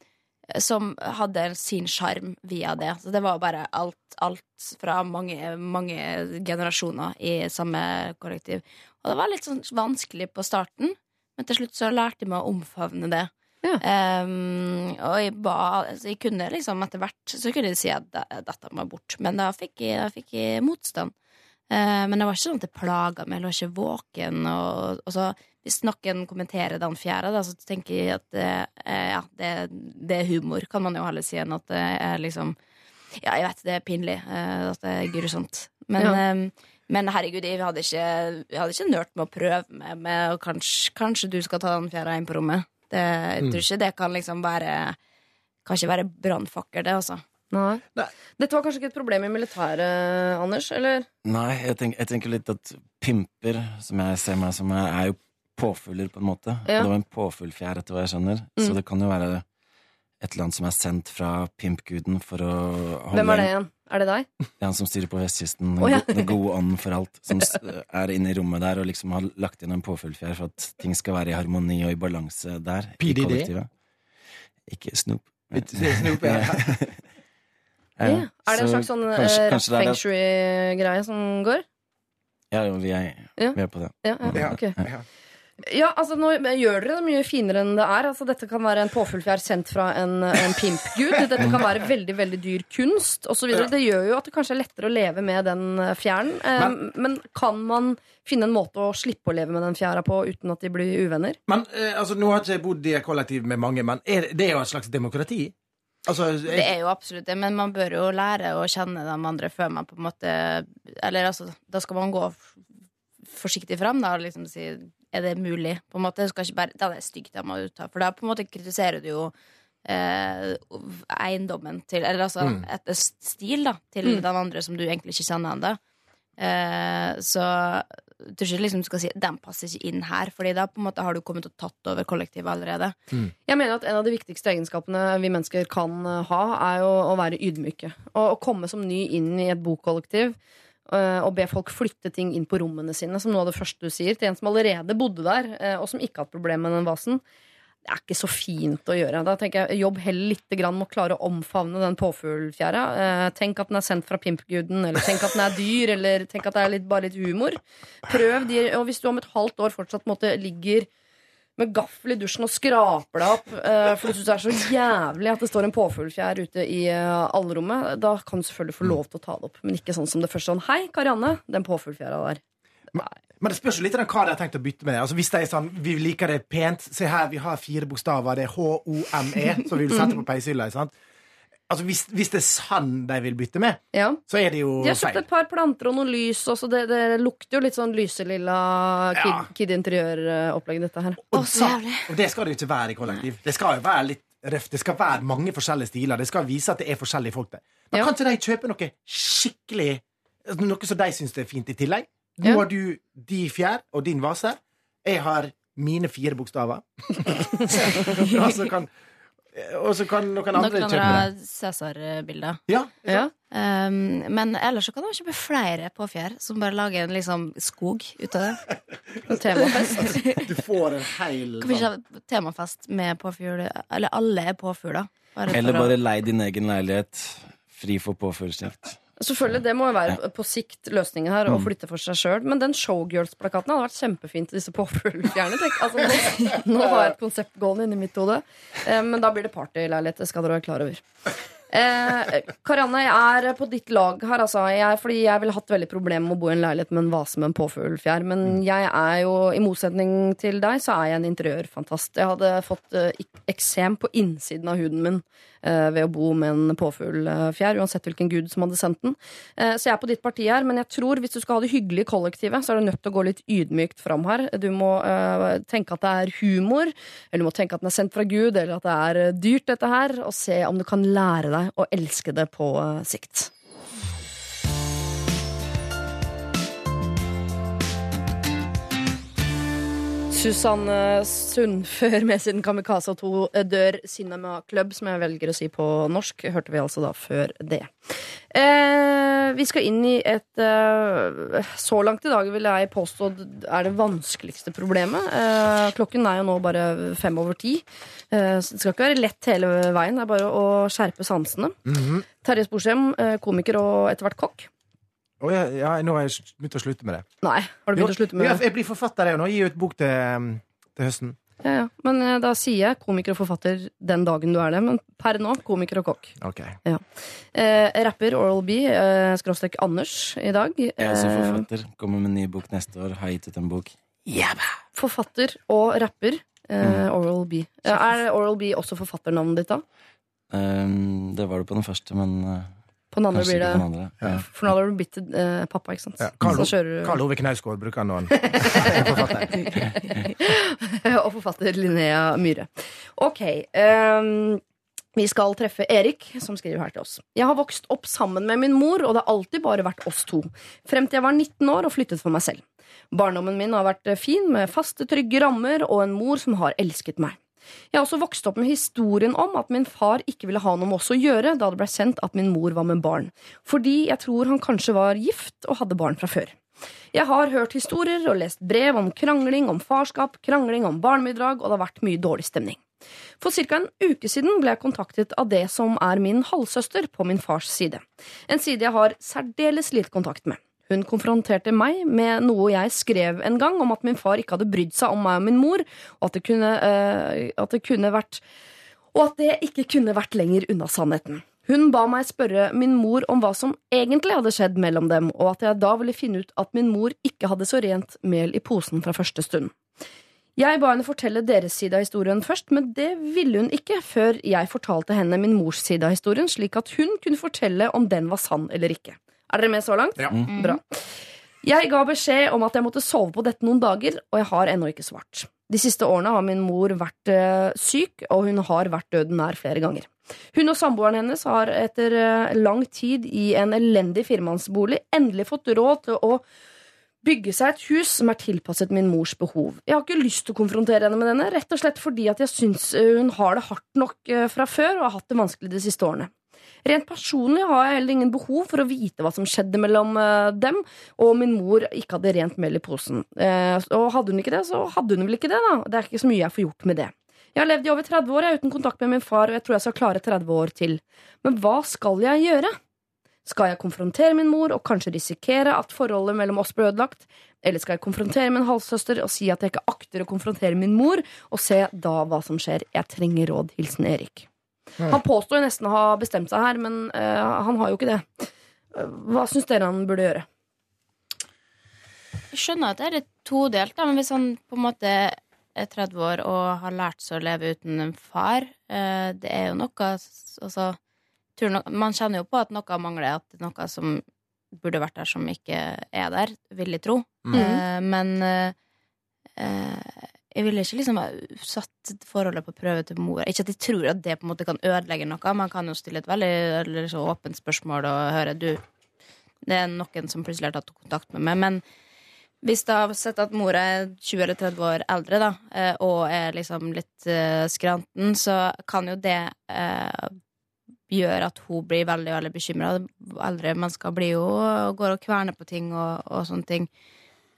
som hadde sin sjarm via det. Så det var bare alt, alt fra mange, mange generasjoner i samme kollektiv. Og det var litt sånn vanskelig på starten, men til slutt så lærte jeg meg å omfavne det. Ja. Um, og jeg, ba, altså jeg kunne liksom etter hvert Så kunne jeg si at dette må bort, men da fikk jeg, da fikk jeg motstand. Uh, men det var ikke sånn at det plaga meg, jeg lå ikke våken. Og, og så, hvis noen kommenterer den fjerde, da, så tenker jeg at eh, ja, det, det er humor, kan man jo heller si, enn at det er liksom Ja, jeg vet det er pinlig, uh, at det er grusomt. Men, Ja. Men herregud, jeg hadde ikke, jeg hadde ikke nølt med å prøve med, med og kanskje, kanskje du skal ta den fjerde inn på rommet. Det, jeg tror ikke det kan liksom være Kan ikke være brannfakkel, det, altså. Nei. Nei. Dette var kanskje ikke et problem i militæret, Anders? Eller? Nei, jeg, tenk, jeg tenker litt at pimper, som jeg ser meg som, er, er jo påfugler, på en måte. Ja. Det var en påfuglfjær, etter hva jeg skjønner. Så Mm. det kan jo være et eller annet som er sendt fra pimpguden for å holde Hvem er det igjen? Er det deg? Det er han som styrer på vestkysten. Den, Å, ja. den gode ånden for alt. Som er inne i rommet der og liksom har lagt inn en påfuglfjær for at ting skal være i harmoni og i balanse der. i PDD? kollektivet. Ikke Snoop. Snoop, ja. (laughs) Ja, Ja. Er det en slags sånn kanskje- eh, kanskje feng shui-greie som går? Ja, jo, vi er, Ja. vi er på det. Ja, ja, Ja, ok. Ja. Altså Nå gjør dere det mye finere enn det er. Altså Dette kan være en påfuglfjær sendt fra en, en pimpgud. Dette kan være veldig veldig dyr kunst osv. Ja. Det gjør jo at det kanskje er lettere å leve med den eh, fjæren. Eh, Men- men, kan man finne en måte å slippe å leve med den fjæra på uten at de blir uvenner? Men eh, altså, Nå har ikke jeg bodd i et kollektiv med mange, men er, det- er jo et slags demokrati? Altså, Det er jo absolutt det, men man bør jo lære å kjenne de andre før man på en måte Eller altså, da skal man gå forsiktig fram, da, og liksom si Er det mulig? På en måte, du skal ikke bare Den er stygg, den må du ta. For da på en måte kritiserer du jo eh, eiendommen til Eller altså Mm. et, stil, da, til Mm. den andre som du egentlig ikke kjenner ennå. Eh, så jeg tror ikke liksom du skal si den passer ikke inn her, Fordi da på en måte har du kommet og tatt over kollektivet allerede. Jeg mener at En av de viktigste egenskapene vi mennesker kan ha, er jo å være ydmyke. Og å komme som ny inn i et bokollektiv og be folk flytte ting inn på rommene sine, som noe av det første du sier, til en som allerede bodde der, eh, og som ikke har hatt problemer med den vasen. det er ikke så fint å gjøre. Da tenker jeg Jobb heller litt med å klare å omfavne den påfuglfjæra. Eh, tenk at den er sendt fra pimpguden, eller tenk at den er dyr, eller tenk at det er litt, bare litt humor. Prøv de, og hvis du om et halvt år fortsatt måtte ligger med gaffel i dusjen og skraper deg opp uh, fordi du syns det er så jævlig at det står en påfuglfjær ute i uh, allrommet, da kan du selvfølgelig få lov til å ta det opp. Men ikke sånn som det første sånn Hei, Karianne, den påfuglfjæra der. Men det spørs jo litt om hva de har tenkt å bytte med. Altså Hvis de er sånn, vi liker det pent Se her, vi har fire bokstaver. Det er H-O-M-E, som vi vil sette på peishylla. Altså hvis, hvis det er sand de vil bytte med, Ja. så er det jo feil. De har kjøpt et par planter og noe lys også. Det, det lukter jo litt sånn lyselilla Kid, Ja. kid Interiør-opplegg, dette her. Og, så, og det skal det jo ikke være i kollektiv. Det skal jo være litt røft. Det skal være mange forskjellige stiler. Det skal vise at det er forskjellige folk der. Da Ja. kan ikke de kjøpe noe skikkelig Noe som de syns er fint i tillegg. Nå Ja. har du de fjær og din vase. Jeg har mine fire bokstaver. (laughs) (laughs) altså så kan, og så kan noen Noen andre kjøpe det. ha andre Cæsar-bilder. Ja, Ja. Um, men ellers så kan man kjøpe flere påfjær som bare lager en liksom skog ut av det. (laughs) Temafest. Du får en hel Kan vi ikke ha temafest med påfugl? Eller alle er påfugler. Eller bare lei din egen leilighet, fri for påfuglsjakt. Selvfølgelig, Det må jo være på sikt løsningen her, å flytte for seg sjøl. Men den Showgirls-plakaten hadde vært kjempefint til disse påfuglfjærene. tenk. Altså, nå, (laughs) nå har jeg et konsept gående inni mitt hode. Eh, men da blir det partyleilighet. Det skal dere være klar over. Eh, Karianne, jeg er på ditt lag her, altså. Jeg, fordi jeg ville hatt veldig problemer med å bo i en leilighet med en vase med en påfuglfjær. Men jeg er jo, i motsetning til deg, så er jeg en interiørfantast. Jeg hadde fått eh, eksem på innsiden av huden min ved å bo med en påfuglfjær, uansett hvilken gud som hadde sendt den. Eh, så jeg er på ditt parti her, men jeg tror hvis du skal ha det hyggelig i kollektivet, så er du nødt til å gå litt ydmykt fram her. Du må eh, tenke at det er humor, eller du må tenke at den er sendt fra Gud, eller at det er eh, dyrt, dette her, og se om du kan lære deg å elske det på eh, sikt. Susanne Sundfør med sin Kamikaze 2 Dør Cinema Club, som jeg velger å si på norsk, hørte vi altså da før det. Eh, vi skal inn i et eh, Så langt i dag vil jeg påstå er det vanskeligste problemet. Eh, klokken er jo nå bare fem over ti. Eh, så det skal ikke være lett hele veien, det er bare å skjerpe sansene. Mhm. Terje Sporsem, eh, komiker og etter hvert kokk. Å, ja, ja, nå har jeg begynt å slutte med det. Nei, har du begynt å slutte med det? Jeg blir forfatter, jeg nå. Gir ut bok til, til høsten. Ja, ja. Men eh, da sier jeg komiker og forfatter den dagen du er det. Men per nå komiker og kokk. Ok. Eh, rapper Oral B, eh, skråstrek Anders, i dag. Jeg er også Eh, forfatter. Kommer med ny bok neste år. Har gitt ut en bok. forfatter og rapper. Eh, Oral B. Er Oral B også forfatternavnet ditt, da? Um, det var det på den første, men uh, På den andre blir det den andre. Ja. For nå har du blitt eh, pappa, ikke sant? Ja, Karl, kjører... Karl Ove Knausgård bruker han nå. (laughs) Forfatter. og forfatter Linnea Myhre. Ok. Um, vi skal treffe Erik, som skriver her til oss. Jeg har vokst opp sammen med min mor, og det har alltid bare vært oss to. Frem til jeg var 19 år og flyttet for meg selv. Barndommen min har vært eh, fin, med faste, trygge rammer og en mor som har elsket meg. Jeg har også vokst opp med historien om at min far ikke ville ha noe med oss å gjøre da det ble sendt at min mor var med barn, fordi jeg tror han kanskje var gift og hadde barn fra før. Jeg har hørt historier og lest brev om krangling om farskap, krangling om barnebidrag, og det har vært mye dårlig stemning. For ca. en uke siden ble jeg kontaktet av det som er min halvsøster på min fars side. En side jeg har særdeles lite kontakt med. Hun konfronterte meg med noe jeg skrev en gang om at min far ikke hadde brydd seg om meg og min mor, og at det kunne, uh, at det kunne vært og at det ikke kunne vært lenger unna sannheten. Hun ba meg spørre min mor om hva som egentlig hadde skjedd mellom dem, og at jeg da ville finne ut at min mor ikke hadde så rent mel i posen fra første stund. Jeg ba henne fortelle deres side av historien først, men det ville hun ikke før jeg fortalte henne min mors side av historien, slik at hun kunne fortelle om den var sann eller ikke. Er dere med så langt? Ja. Bra. Jeg ga beskjed om at jeg måtte sove på dette noen dager, og jeg har ennå ikke svart. De siste årene har min mor vært eh, syk, og hun har vært døden nær flere ganger. Hun og samboeren hennes har etter eh, lang tid i en elendig firmannsbolig endelig fått råd til å bygge seg et hus som er tilpasset min mors behov. Jeg har ikke lyst til å konfrontere henne med denne, rett og slett fordi at jeg syns hun har det hardt nok eh, fra før og har hatt det vanskelig de siste årene. Rent personlig har jeg heller ingen behov for å vite hva som skjedde mellom eh, dem, og min mor ikke hadde rent mel i posen. Eh, og hadde hun ikke det, så hadde hun vel ikke det, da. Det er ikke så mye jeg får gjort med det. Jeg har levd i over 30 år jeg er uten kontakt med min far, og jeg tror jeg skal klare 30 år til. Men hva skal jeg gjøre? Skal jeg konfrontere min mor og kanskje risikere at forholdet mellom oss blir ødelagt? Eller skal jeg konfrontere min halvsøster og si at jeg ikke akter å konfrontere min mor, og se da hva som skjer? Jeg trenger råd. Hilsen Erik. Han påstår jo nesten å ha bestemt seg her, men uh, han har jo ikke det. Eh, Hva syns dere han burde gjøre? Jeg skjønner at det er litt todelt, da, men hvis han på en måte er 30 år og har lært seg å leve uten en far, uh, det er jo noe Altså, no man kjenner jo på at noe mangler, at det er noe som burde vært der, som ikke er der, vil jeg tro. Mm. Uh, men uh, eh, jeg ville ikke liksom satt forholdet på prøve til mor. Ikke at jeg tror at det på en måte kan ødelegge noe. Man kan jo stille et veldig åpent spørsmål og høre du, det er noen som plutselig har tatt kontakt med meg. Men hvis det har sett at mora er 20 eller 30 år eldre, da, eh, og er liksom litt eh, skranten, så kan jo det eh, gjøre at hun blir veldig, veldig bekymra. Eldre mennesker blir jo går og kverner på ting og, og sånne ting.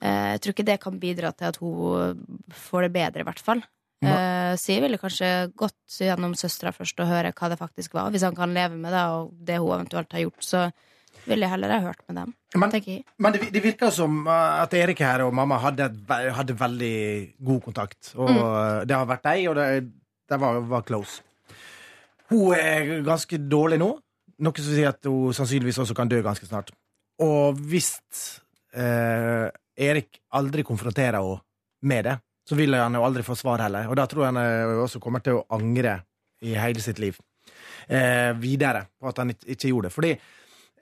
Eh, jeg tror ikke det kan bidra til at hun får det bedre, i hvert fall. Ja. så jeg ville kanskje gått gjennom søstera først og høre hva det faktisk var. Hvis han kan leve med det, og det hun eventuelt har gjort, så ville jeg heller ha hørt med dem. Men, men det, det virker som uh, at Erik her og mamma hadde, hadde veldig god kontakt. Og mm. det har vært deg, og det, det var, var close. Hun er ganske dårlig nå, noe som sier at hun sannsynligvis også kan dø ganske snart. Og hvis eh, Erik aldri konfronterer henne med det, så vil han jo aldri få svar heller. Og da tror jeg han eh, også kommer til å angre i hele sitt liv eh, videre på at han ikke, ikke gjorde det. Fordi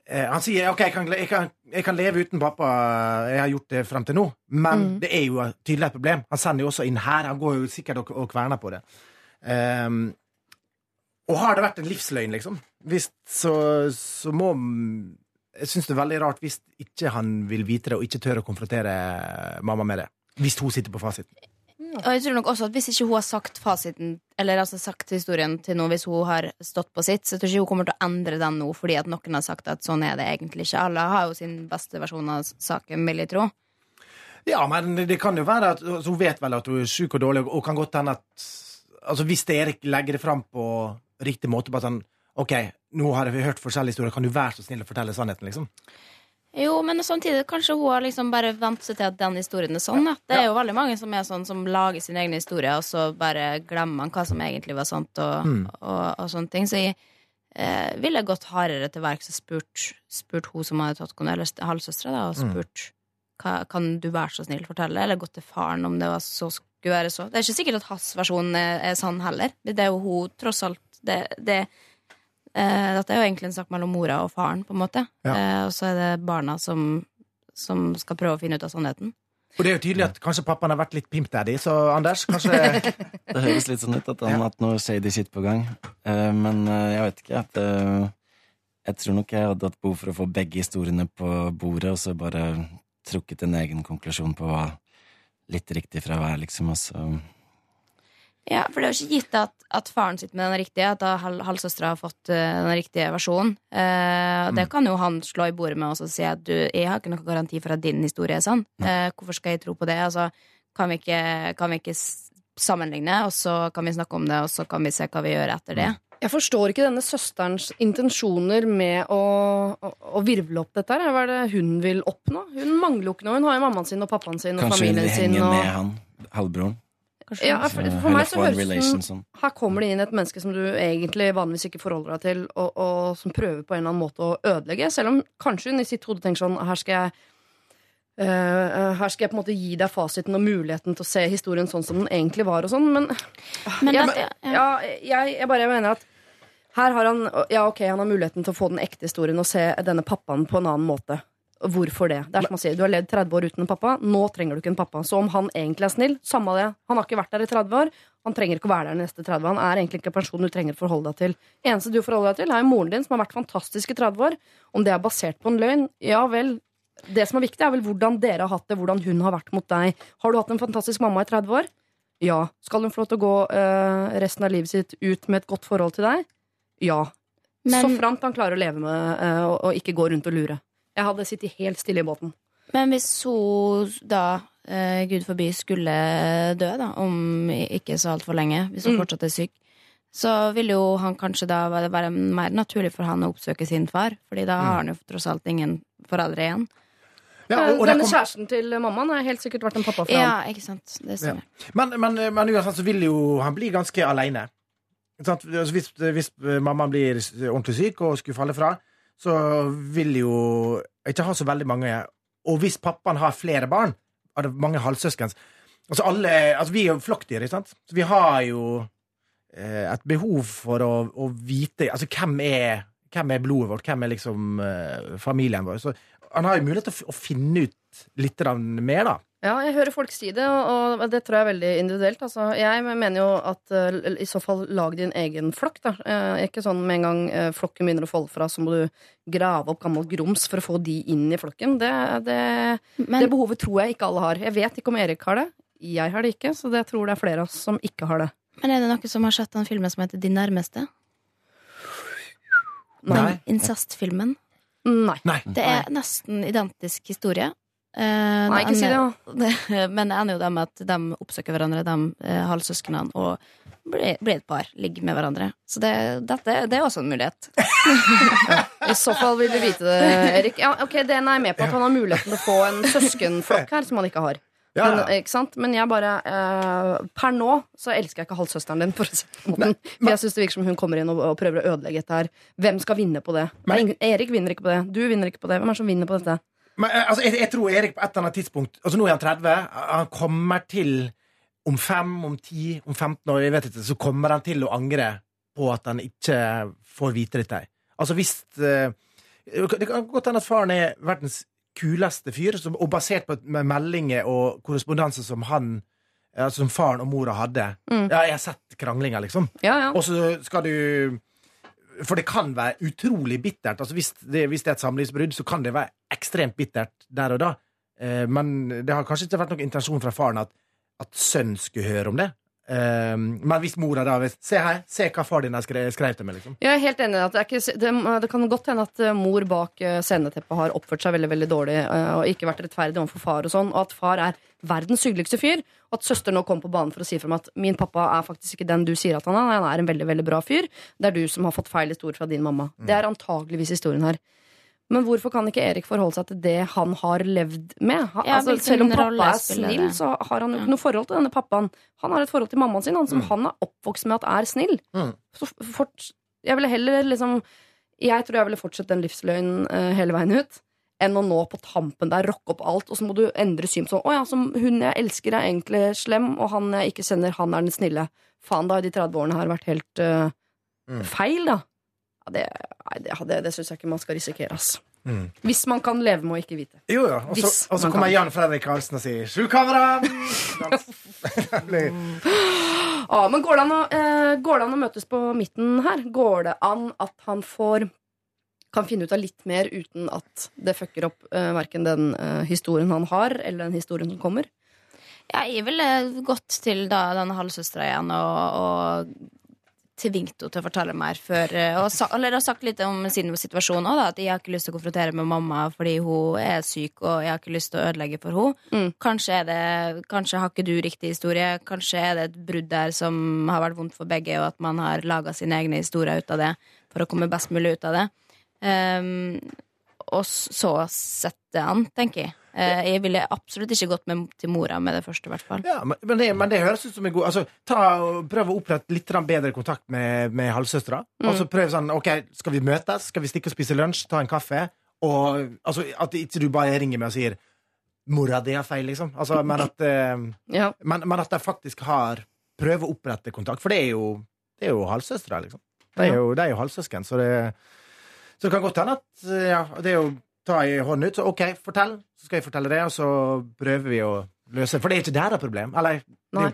Eh, han sier ok, jeg kan, jeg, kan, jeg kan leve uten pappa, jeg har gjort det frem til nå, men Mm. det er jo tydelig et problem. Han sender jo også inn her, han går jo sikkert og, og kverner på det. Eh, og har det vært en livsløgn, liksom, hvis, så, så må Jeg syns det er veldig rart hvis ikke han vil vite det, og ikke tør å konfrontere mamma med det. Hvis hun sitter på fasiten. Og jeg tror nok også at Hvis ikke hun har sagt fasiten Eller altså sagt historien til noe hvis hun har stått på sitt, så tror jeg ikke hun kommer til å endre den nå fordi at noen har sagt at sånn er det egentlig ikke. Alle har jo sin beste versjon av saken, vil jeg tro. Ja, men det kan jo være at altså, Hun vet vel at hun er sjuk og dårlig, og kan godt hende at altså, Hvis Erik legger det fram på riktig måte, bare sånn OK, nå har vi hørt forskjellige historier, kan du være så snill å fortelle sannheten, liksom? Jo, men samtidig kanskje hun har liksom bare vent seg til at den historien er sånn. Ja. Det er jo veldig mange som er sånn som lager sine egne historier, og så bare glemmer man hva som egentlig var sant, og, Mm. og, og sånne ting. Så jeg eh, ville gått hardere til verks og spurt, spurt hun som hadde tatt kone, eller st- halvsøstera, da, og Mm. spurt hva, kan du være så snill fortelle, eller gått til faren om det var så skulle være så. Det er ikke sikkert at hans versjon er, er sann heller. Det er jo hun, tross alt. Det, det, eh, dette er jo egentlig en sak mellom mora og faren, på en måte. Ja. Eh, og så er det barna som, som skal prøve å finne ut av sannheten. Og det er jo tydelig at kanskje pappaen har vært litt pimp daddy, så Anders, kanskje (laughs) Det høres litt sånn ut at han har hatt noe shady shit på gang. Eh, men eh, jeg vet ikke. At, eh, jeg tror nok jeg hadde hatt behov for å få begge historiene på bordet, og så bare trukket en egen konklusjon på hva litt riktig fra hver, liksom. Og så Ja, for det er jo ikke gitt at, at faren sitter med den riktige, at da hal halvsøstera har fått uh, den riktige versjonen. Uh, og Det kan jo han slå i bordet med og si at du, jeg har ikke noen garanti for at din historie er sann. Uh, hvorfor skal jeg tro på det? Altså, kan vi ikke, kan vi ikke sammenligne, og så kan vi snakke om det, og så kan vi se hva vi gjør etter det? Jeg forstår ikke denne søsterens intensjoner med å, å, å virvle opp dette. her. Hva er det hun vil oppnå? Hun mangler jo ikke noe. Hun har jo mammaen sin og pappaen sin og kanskje hun familien vil sin. henge Og... med han, halvbroren. Kanskje? Ja, for, for meg så høres det ut som her kommer det inn et menneske som du egentlig vanligvis ikke forholder deg til, og, og som prøver på en eller annen måte å ødelegge. Selv om kanskje hun i sitt hode tenker sånn Her skal jeg Uh, her skal jeg på en måte gi deg fasiten og muligheten til å se historien sånn som den egentlig var. og sånn, Men, Men jeg, det, ja. ja, jeg, jeg bare mener at her har han Ja, ok, han har muligheten til å få den ekte historien og se denne pappaen på en annen måte. Hvorfor det? Det er som å si, Du har levd 30 år uten en pappa. Nå trenger du ikke en pappa. Så om han egentlig er snill, samme det. Han har ikke vært der i 30 år. Han trenger ikke å være der de neste 30 år. Han er egentlig ikke en person du trenger å forholde deg til. Eneste du forholder deg til, er moren din, som har vært fantastisk i 30 år. Om det er basert på en løgn, ja vel. Det som er viktig, er vel hvordan dere har hatt det, hvordan hun har vært mot deg. Har du hatt en fantastisk mamma i 30 år? Ja. Skal hun få lov til å gå øh, resten av livet sitt ut med et godt forhold til deg? Ja. Men- Så framt han klarer å leve med øh, og, og ikke gå rundt og lure. Jeg hadde sittet helt stille i båten. Men hvis hun da eh, gud forby, skulle dø, da, om ikke så altfor lenge, hvis hun Mm. fortsatt er syk, så vil jo han kanskje da være mer naturlig for han å oppsøke sin far, fordi da har han jo tross alt ingen foreldre igjen. Ja, og, og Denne kom, kjæresten til mammaen har helt sikkert vært en pappa for Ja, ham. ikke sant. Det stemmer. men, men, men uansett så vil jo han bli ganske aleine. Hvis, hvis mammaen blir ordentlig syk og skulle falle fra, så vil jo ikke ha så veldig mange Og hvis pappaen har flere barn, har det mange halvsøsken altså, alle, altså Vi er jo flokkdyr, ikke sant? Så vi har jo eh, et behov for å, å vite Altså hvem er, hvem er blodet vårt? Hvem er liksom eh, familien vår? Så han har jo mulighet til å, å finne ut litt mer, da. Ja, jeg hører folk si det, og og det tror jeg er veldig individuelt. Altså, jeg mener jo at eh, i så fall lag din egen flokk. Da. Eh, ikke sånn med en gang eh, flokken begynner å folde fra, så må du grave opp gammelt grums for å få de inn i flokken. Det, det, Men, det behovet tror jeg ikke alle har. Jeg vet ikke om Erik har det. Jeg har det ikke, så det tror det er flere av oss som ikke har det. men er det noen som har sett den filmen som heter De nærmeste? Nei. Den incestfilmen. Nei. Nei. Det er nesten identisk historie. Eh, Nei, ikke si det, da. (laughs) Men det ender jo det med at de oppsøker hverandre, de eh, halvsøsknene, og blir, blir et par. Ligger med hverandre. Så det, dette, det er også en mulighet. (laughs) I så fall vil vi vite det, Erik. Ja, ok, Det er jeg med på at han har muligheten til å få en søskenflokk her som han ikke har. Ja, Men, ikke sant? Men jeg bare eh, Per nå så elsker jeg ikke halvsøsteren din. For den. For jeg synes det virker som hun kommer inn og, og prøver å ødelegge dette her. Hvem skal vinne på det? Men- Erik vinner ikke på det. Du vinner ikke på det. Hvem er det som vinner på dette? Men eh, altså, jeg, jeg tror Erik på et eller annet tidspunkt Altså Nå er han 30. Han kommer til om fem, om ti, om 15 år, jeg vet ikke, så kommer han til å angre på at han ikke får vite dette. Altså hvis eh, Det kan godt hende at faren er verdens kuleste fyr, som, og basert på meldinger og korrespondanse som han altså Som faren og mora hadde. Mm. Ja, jeg har sett kranglinger, liksom. Ja, ja. Og så skal du For det kan være utrolig bittert. Altså hvis, det, hvis det er et samlivsbrudd, så kan det være ekstremt bittert der og da. Eh, men det har kanskje ikke vært noen intensjon fra faren at, at sønnen skulle høre om det. Eh, men hvis mora da hvis, Se her, se hva far din har skrevet, skrevet til meg, liksom. Jeg er helt enig at det, er ikke, det, det kan godt hende at eh, mor bak eh, sceneteppet har oppført seg veldig veldig dårlig eh, og ikke vært rettferdig overfor far, og sånn, og at far er verdens hyggeligste fyr. Og at søster nå kom på banen for å si fra meg at min pappa er faktisk ikke den du sier at han er. Han er en veldig veldig bra fyr. Det er du som har fått feil historie fra din mamma. Det er antageligvis historien her. Men hvorfor kan ikke Erik forholde seg til det han har levd med? Han, Ja, altså, selv om pappa er snill, det? så har han jo ikke noe forhold til denne pappaen. Han har et forhold til mammaen sin, han som han er oppvokst med at er snill. Mm. Så fort, jeg ville heller liksom Jeg tror jeg ville fortsatt den livsløgnen uh, hele veien ut. Enn å nå på tampen der rocke opp alt, og så må du endre syn på Å ja, som hun jeg elsker, er egentlig slem, og han jeg ikke kjenner, han er den snille. Faen, da har de 30 årene her vært helt uh, Mm. feil, da. Det det, det, det syns jeg ikke man skal risikere, ass. Mm. Hvis man kan leve med å ikke vite. Jo, ja. Og så, kommer. Jan Fredrik Karlsen og sier 'Sju kamera!' (laughs) Ja, men går det, an å, eh, går det an å møtes på midten her? Går det an at han får kan finne ut av litt mer uten at det fucker opp eh, verken den eh, historien han har, eller den historien som kommer? Ja, jeg ville gått til da den halvsøstera igjen og, og tvingt henne til å fortelle mer før eh, Og, sa, eller har sagt litt om sin situasjon òg, at jeg har ikke lyst til å konfrontere med mamma fordi hun er syk, og jeg har ikke lyst til å ødelegge for henne. Mm. Kanskje, det, kanskje har ikke du riktig historie. Kanskje er det et brudd der som har vært vondt for begge, og at man har laga sine egne historier ut av det for å komme best mulig ut av det. Um, og så sette an, tenker jeg. Eh, jeg ville absolutt ikke gått med til mora med det første, i hvert fall. Ja, men, men, det, men det høres ut som en god Altså, ta, Prøv å opprette litt bedre kontakt med, med halvsøstera. Mm. Og så prøv sånn OK, skal vi møtes? Skal vi stikke og spise lunsj? Ta en kaffe? Og altså, At ikke du bare ringer meg og sier 'mora di har feil', liksom. Altså, men, at, eh, Ja. men, men at de faktisk har Prøv å opprette kontakt. For det er jo, det er jo halvsøstre, liksom. De er jo, de er jo halvsøsken, så det, så det kan godt hende at ja, det er jo ta i hånden ut. Så OK, fortell. Så skal jeg fortelle det, og så prøver vi å løse For det er ikke deres problem. Eller Nei.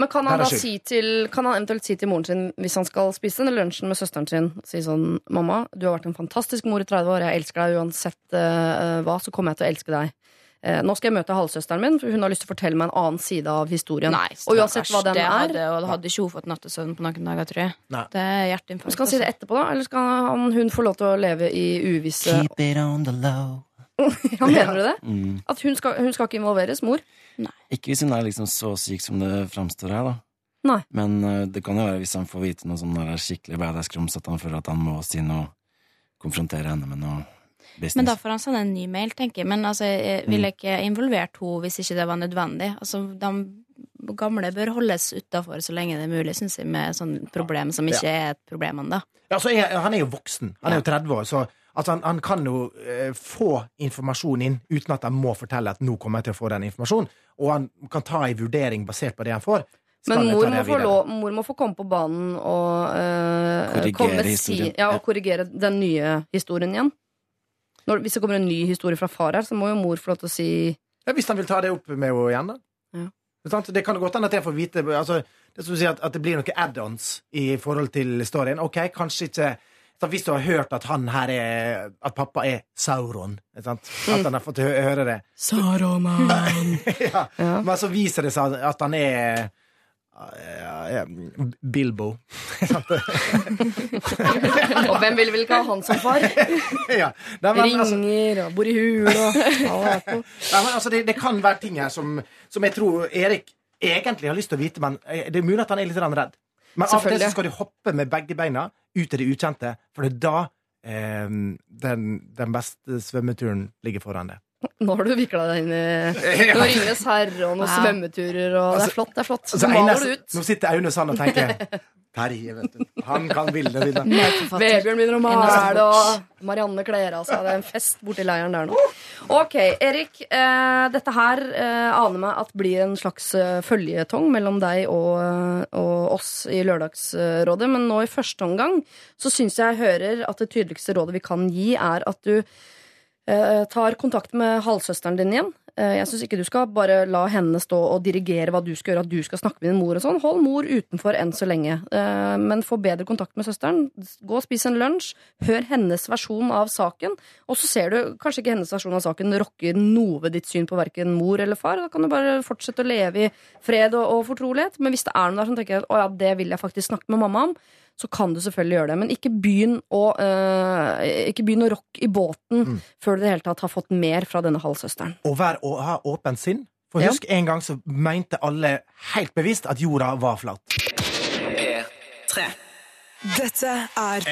Men kan han da si til Kan han eventuelt si til moren sin hvis han skal spise denne lunsjen med søsteren sin Si sånn 'Mamma, du har vært en fantastisk mor i 30 år. Jeg elsker deg uansett uh, hva, så kommer jeg til å elske deg'. Eh, nå skal jeg møte halvsøsteren min, for hun har lyst til å fortelle meg en annen side av historien. Nei, og uansett hva den det er hadde, Og hadde ikke hun fått nattesøvn på noen dager, tror jeg. Nei. Det er hjerteinfarkt. Skal han si det etterpå, da? Eller skal han, hun få lov til å leve i uvisse Keep it on the low. (laughs) Ja, Mener du det? Mm. At hun skal, hun skal ikke involveres, mor? Nei. Ikke hvis hun er liksom så syk som det framstår her, da. Nei. Men uh, det kan jo være hvis han får vite noe sånn der skikkelig badass-grums, at han føler at han må si noe, konfrontere henne med noe business. Men da får han sende en ny mail, tenker jeg. Men altså, jeg Mm. ville ikke involvert henne hvis ikke det var nødvendig. Altså, de gamle bør holdes utafor så lenge det er mulig, syns jeg, med sånne problem som ikke er et problem ennå. Ja, altså, han er jo voksen. Han er jo 30 år, så altså, han, han kan jo eh, få informasjon inn uten at han må fortelle at nå kommer jeg til å få den informasjonen. Og han kan ta en vurdering basert på det han får. Skal Men mor må, få lov, mor må få komme på banen og eh, Korrigere komme si, ja, Ja. og korrigere den nye historien igjen. Når, hvis det kommer en ny historie fra far her, så må jo mor få lov til å si Ja, hvis han vil ta det opp med henne igjen, da. Ja. Det kan godt hende at jeg får vite altså, det sier, at, at det blir noen add-ons i forhold til storyen. Ok, kanskje ikke så Hvis du har hørt at han her er At pappa er Sauron, ikke sant? Mm. at han har fått hø høre det Saruman. (laughs) ja. Men så viser det seg at han er Bilbo. (laughs) Og hvem vil vel ikke ha han som far? (laughs) ja. Nei, men, altså, Ringer og bor i hul og (laughs) ja, Nei, men altså, det, det kan være ting her som, som jeg tror Erik egentlig har lyst til å vite, men eh, det er mulig at han er litt redd. Men av og til skal du hoppe med begge beina ut i det ukjente, for det er da eh, den, den beste svømmeturen ligger foran deg. Nå har du vikla deg inn i (laughs) noen Ringenes herre og noen ja. svømmeturer, og det er flott. det er flott Altså, Så maler du ut. Nå sitter Aune sånn og tenker (laughs) Terje, vet du. Han kan bildet dine. Vebjørn begynner å male, og Marianne kler av seg. Det er en fest borti leiren der nå. Ok, Erik. Eh, dette her eh, aner meg at blir en slags eh, føljetong mellom deg og, eh, og oss i Lørdagsrådet. Men nå i første omgang så syns jeg jeg hører at det tydeligste rådet vi kan gi, er at du tar kontakt med halvsøsteren din igjen. Eh, jeg syns ikke du skal bare la henne stå og dirigere hva du skal gjøre, at du skal snakke med din mor og sånn. Hold mor utenfor enn så lenge. Eh, men få bedre kontakt med søsteren. Gå og spis en lunsj. Hør hennes versjon av saken. Og så ser du kanskje ikke hennes versjon av saken rokker noe ved ditt syn på verken mor eller far. Da kan du bare fortsette å leve i fred og, og fortrolighet. Men hvis det er noen der som tenker at å ja, det vil jeg faktisk snakke med mamma om, så kan du selvfølgelig gjøre det. Men ikke begynn å, øh, ikke begynn å rocke i båten før du i det hele tatt har fått mer fra denne halvsøsteren. Og vær, å ha åpent sinn. For Ja. husk, en gang så mente alle helt bevisst at jorda var flat. Dette er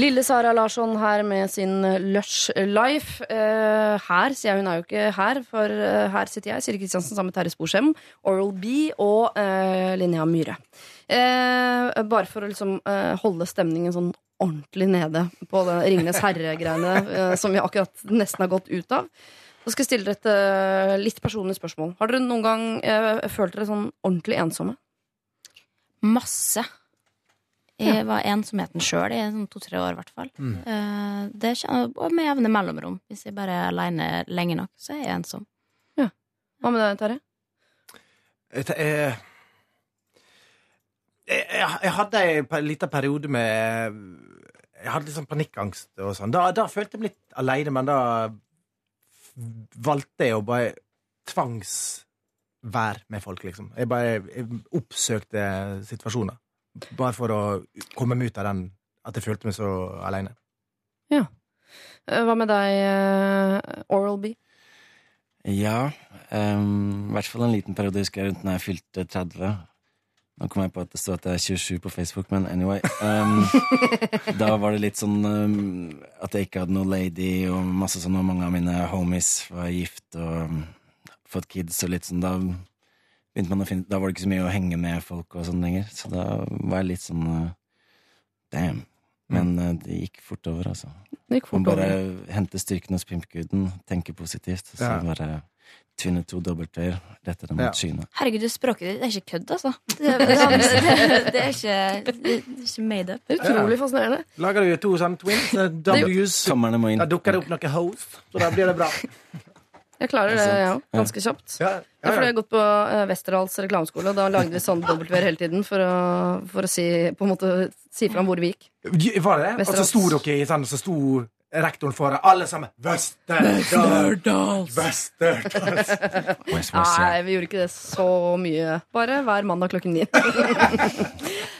Lille Sara Larsson her med sin Lush Life. Eh, her, sier jeg, hun er jo ikke her, for eh, her sitter jeg, Siri Kristiansen, sammen med Terje Sporsem, Oral B og uh, Linnea Myhre. Uh, bare for å liksom uh, holde stemningen sånn ordentlig nede på det Ringenes herre-greiene som vi akkurat nesten har gått ut av. Så skal jeg stille dere et eh, litt personlig spørsmål. Har dere noen gang eh, følt dere sånn ordentlig ensomme? Masse. Jeg var ensomheten sjøl i sånn to-tre år, i hvert fall. Mm. Eh, Det kjenner og med jevne mellomrom. Hvis jeg bare er aleine lenge nok, så er jeg ensom. Hva med deg, Terje? Eh, jeg, jeg, jeg hadde en liten periode med Jeg hadde litt sånn panikkangst og sånn. Da, da følte jeg meg litt aleine, men da valgte jeg å bare tvangsvære med folk, liksom. Jeg bare jeg oppsøkte situasjoner. Bare for å komme meg ut av den at jeg følte meg så aleine. Ja. Hva med deg, eh, Oral B? Ja, um, i hvert fall en liten periode husker jeg rundt når jeg fylte 30. Nå kom jeg på at det står at jeg er 27 på Facebook, men anyway. Um, (laughs) da var det litt sånn um, at jeg ikke hadde noe lady, og masse sånn, og mange av mine homies var gift og um, fått kids og litt sånn. Da begynte man å finne Da var det ikke så mye å henge med folk og sånn lenger, så da var jeg litt sånn uh, Damn. Men eh, det gikk fort over, altså. Det gikk Man fort bare over. hente styrken hos pimpguden, tenke positivt, så Ja. bare tynne to dobbeltøyer, rette dem Ja. mot skyene. Herregud, det språket ditt er ikke kødd, altså. (laughs) Det, det, det, det, er ikke, det er ikke made up. Utrolig fascinerende. Lager du to sånne twins, eh, W's, da dukker det opp noe hoes, så da blir det bra. (laughs) Jeg klarer det, jeg òg. Ganske kjapt. Ja, Ja, for jeg har gått på uh, Westerdals reklameskole, og da lagde vi sånn W-er hele tiden for å, for å si, på en måte, si fra om hvor vi gikk. Var det det? Og så sto dere i sånn, så sto rektoren for alle sammen. Westerdals! Westerdals! Nei, vi gjorde ikke det så mye. Bare hver mandag klokken ni. (laughs)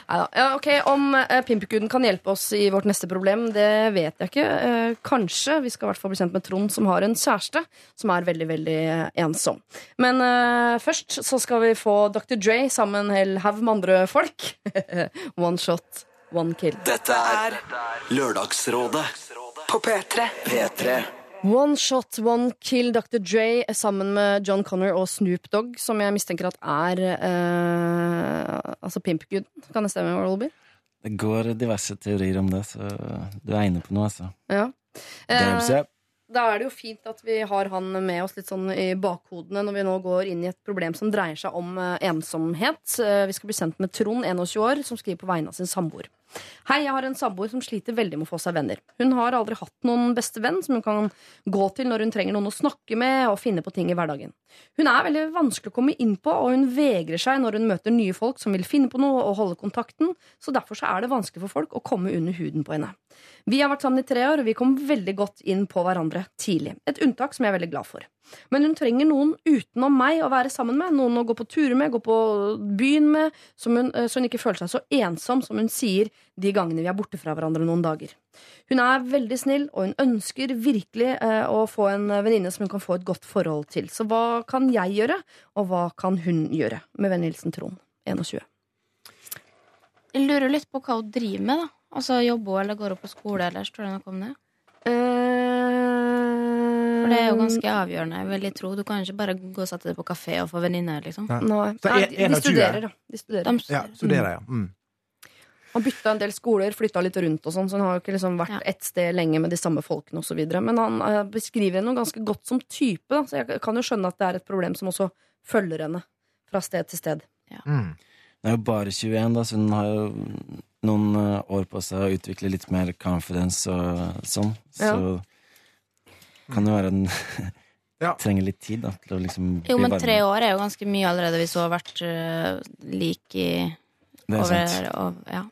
Ja, ok, Om pimpguden kan hjelpe oss i vårt neste problem, det vet jeg ikke. Eh, kanskje. Vi skal i hvert fall bli kjent med Trond, som har en kjæreste som er veldig veldig eh, ensom. Men eh, først så skal vi få Dr. Dre sammen med en hel haug med andre folk. (laughs) one shot, one kill. Dette er Lørdagsrådet På P3. P3. One shot, one kill Dr. Dre sammen med John Connor og Snoop Dogg, som jeg mistenker at er eh, altså pimpguden. Kan det stemme, Rolby? Det går diverse teorier om det, så du er inne på noe, altså. Ja. Eh, da er det jo fint at vi har han med oss litt sånn i bakhodene når vi nå går inn i et problem som dreier seg om eh, ensomhet. Eh, vi skal bli sendt med Trond, 21 år, som skriver på vegne av sin samboer. Hei, jeg har en samboer som sliter veldig med å få seg venner. Hun har aldri hatt noen beste venn som hun kan gå til når hun trenger noen å snakke med og finne på ting i hverdagen. Hun er veldig vanskelig å komme inn på, og hun vegrer seg når hun møter nye folk som vil finne på noe og holde kontakten, så derfor så er det vanskelig for folk å komme under huden på henne. Vi har vært sammen i tre år, og vi kom veldig godt inn på hverandre tidlig. Et unntak som jeg er veldig glad for. Men hun trenger noen utenom meg å være sammen med, noen å gå på turer med, gå på byen med, som hun, eh, så hun ikke føler seg så ensom som hun sier de gangene vi er borte fra hverandre noen dager. Hun er veldig snill, og hun ønsker virkelig eh, å få en venninne som hun kan få et godt forhold til. Så hva kan jeg gjøre, og hva kan hun gjøre? Med vennlig hilsen Trond, 21. Jeg lurer litt på hva hun driver med, da. Altså Jobber hun eller går hun på skole, eller står det noe om det? For det er jo ganske avgjørende, jeg vil jeg tro. Du kan ikke bare gå og sette deg på kafé og få venninner, liksom. Nei. Nei, Nei, de, de studerer, da. De studerer. De Ja, studerer, ja. Mm. Han bytta en del skoler, flytta litt rundt, og sånn, så han har jo ikke liksom vært Ja. ett sted lenge med de samme folkene osv. Men han eh, beskriver henne ganske godt som type, da, så jeg kan jo skjønne at det er et problem som også følger henne fra sted til sted. Mm. Hun er jo bare 21, da, så hun har jo noen eh, år på seg å utvikle litt mer confidence og sånn. Så kan det være en (laughs) Ja. Trenger litt tid da, til å liksom Jo, men tre år er jo ganske mye allerede hvis hun har vært uh, lik i Det er over, sant. Og, Ja.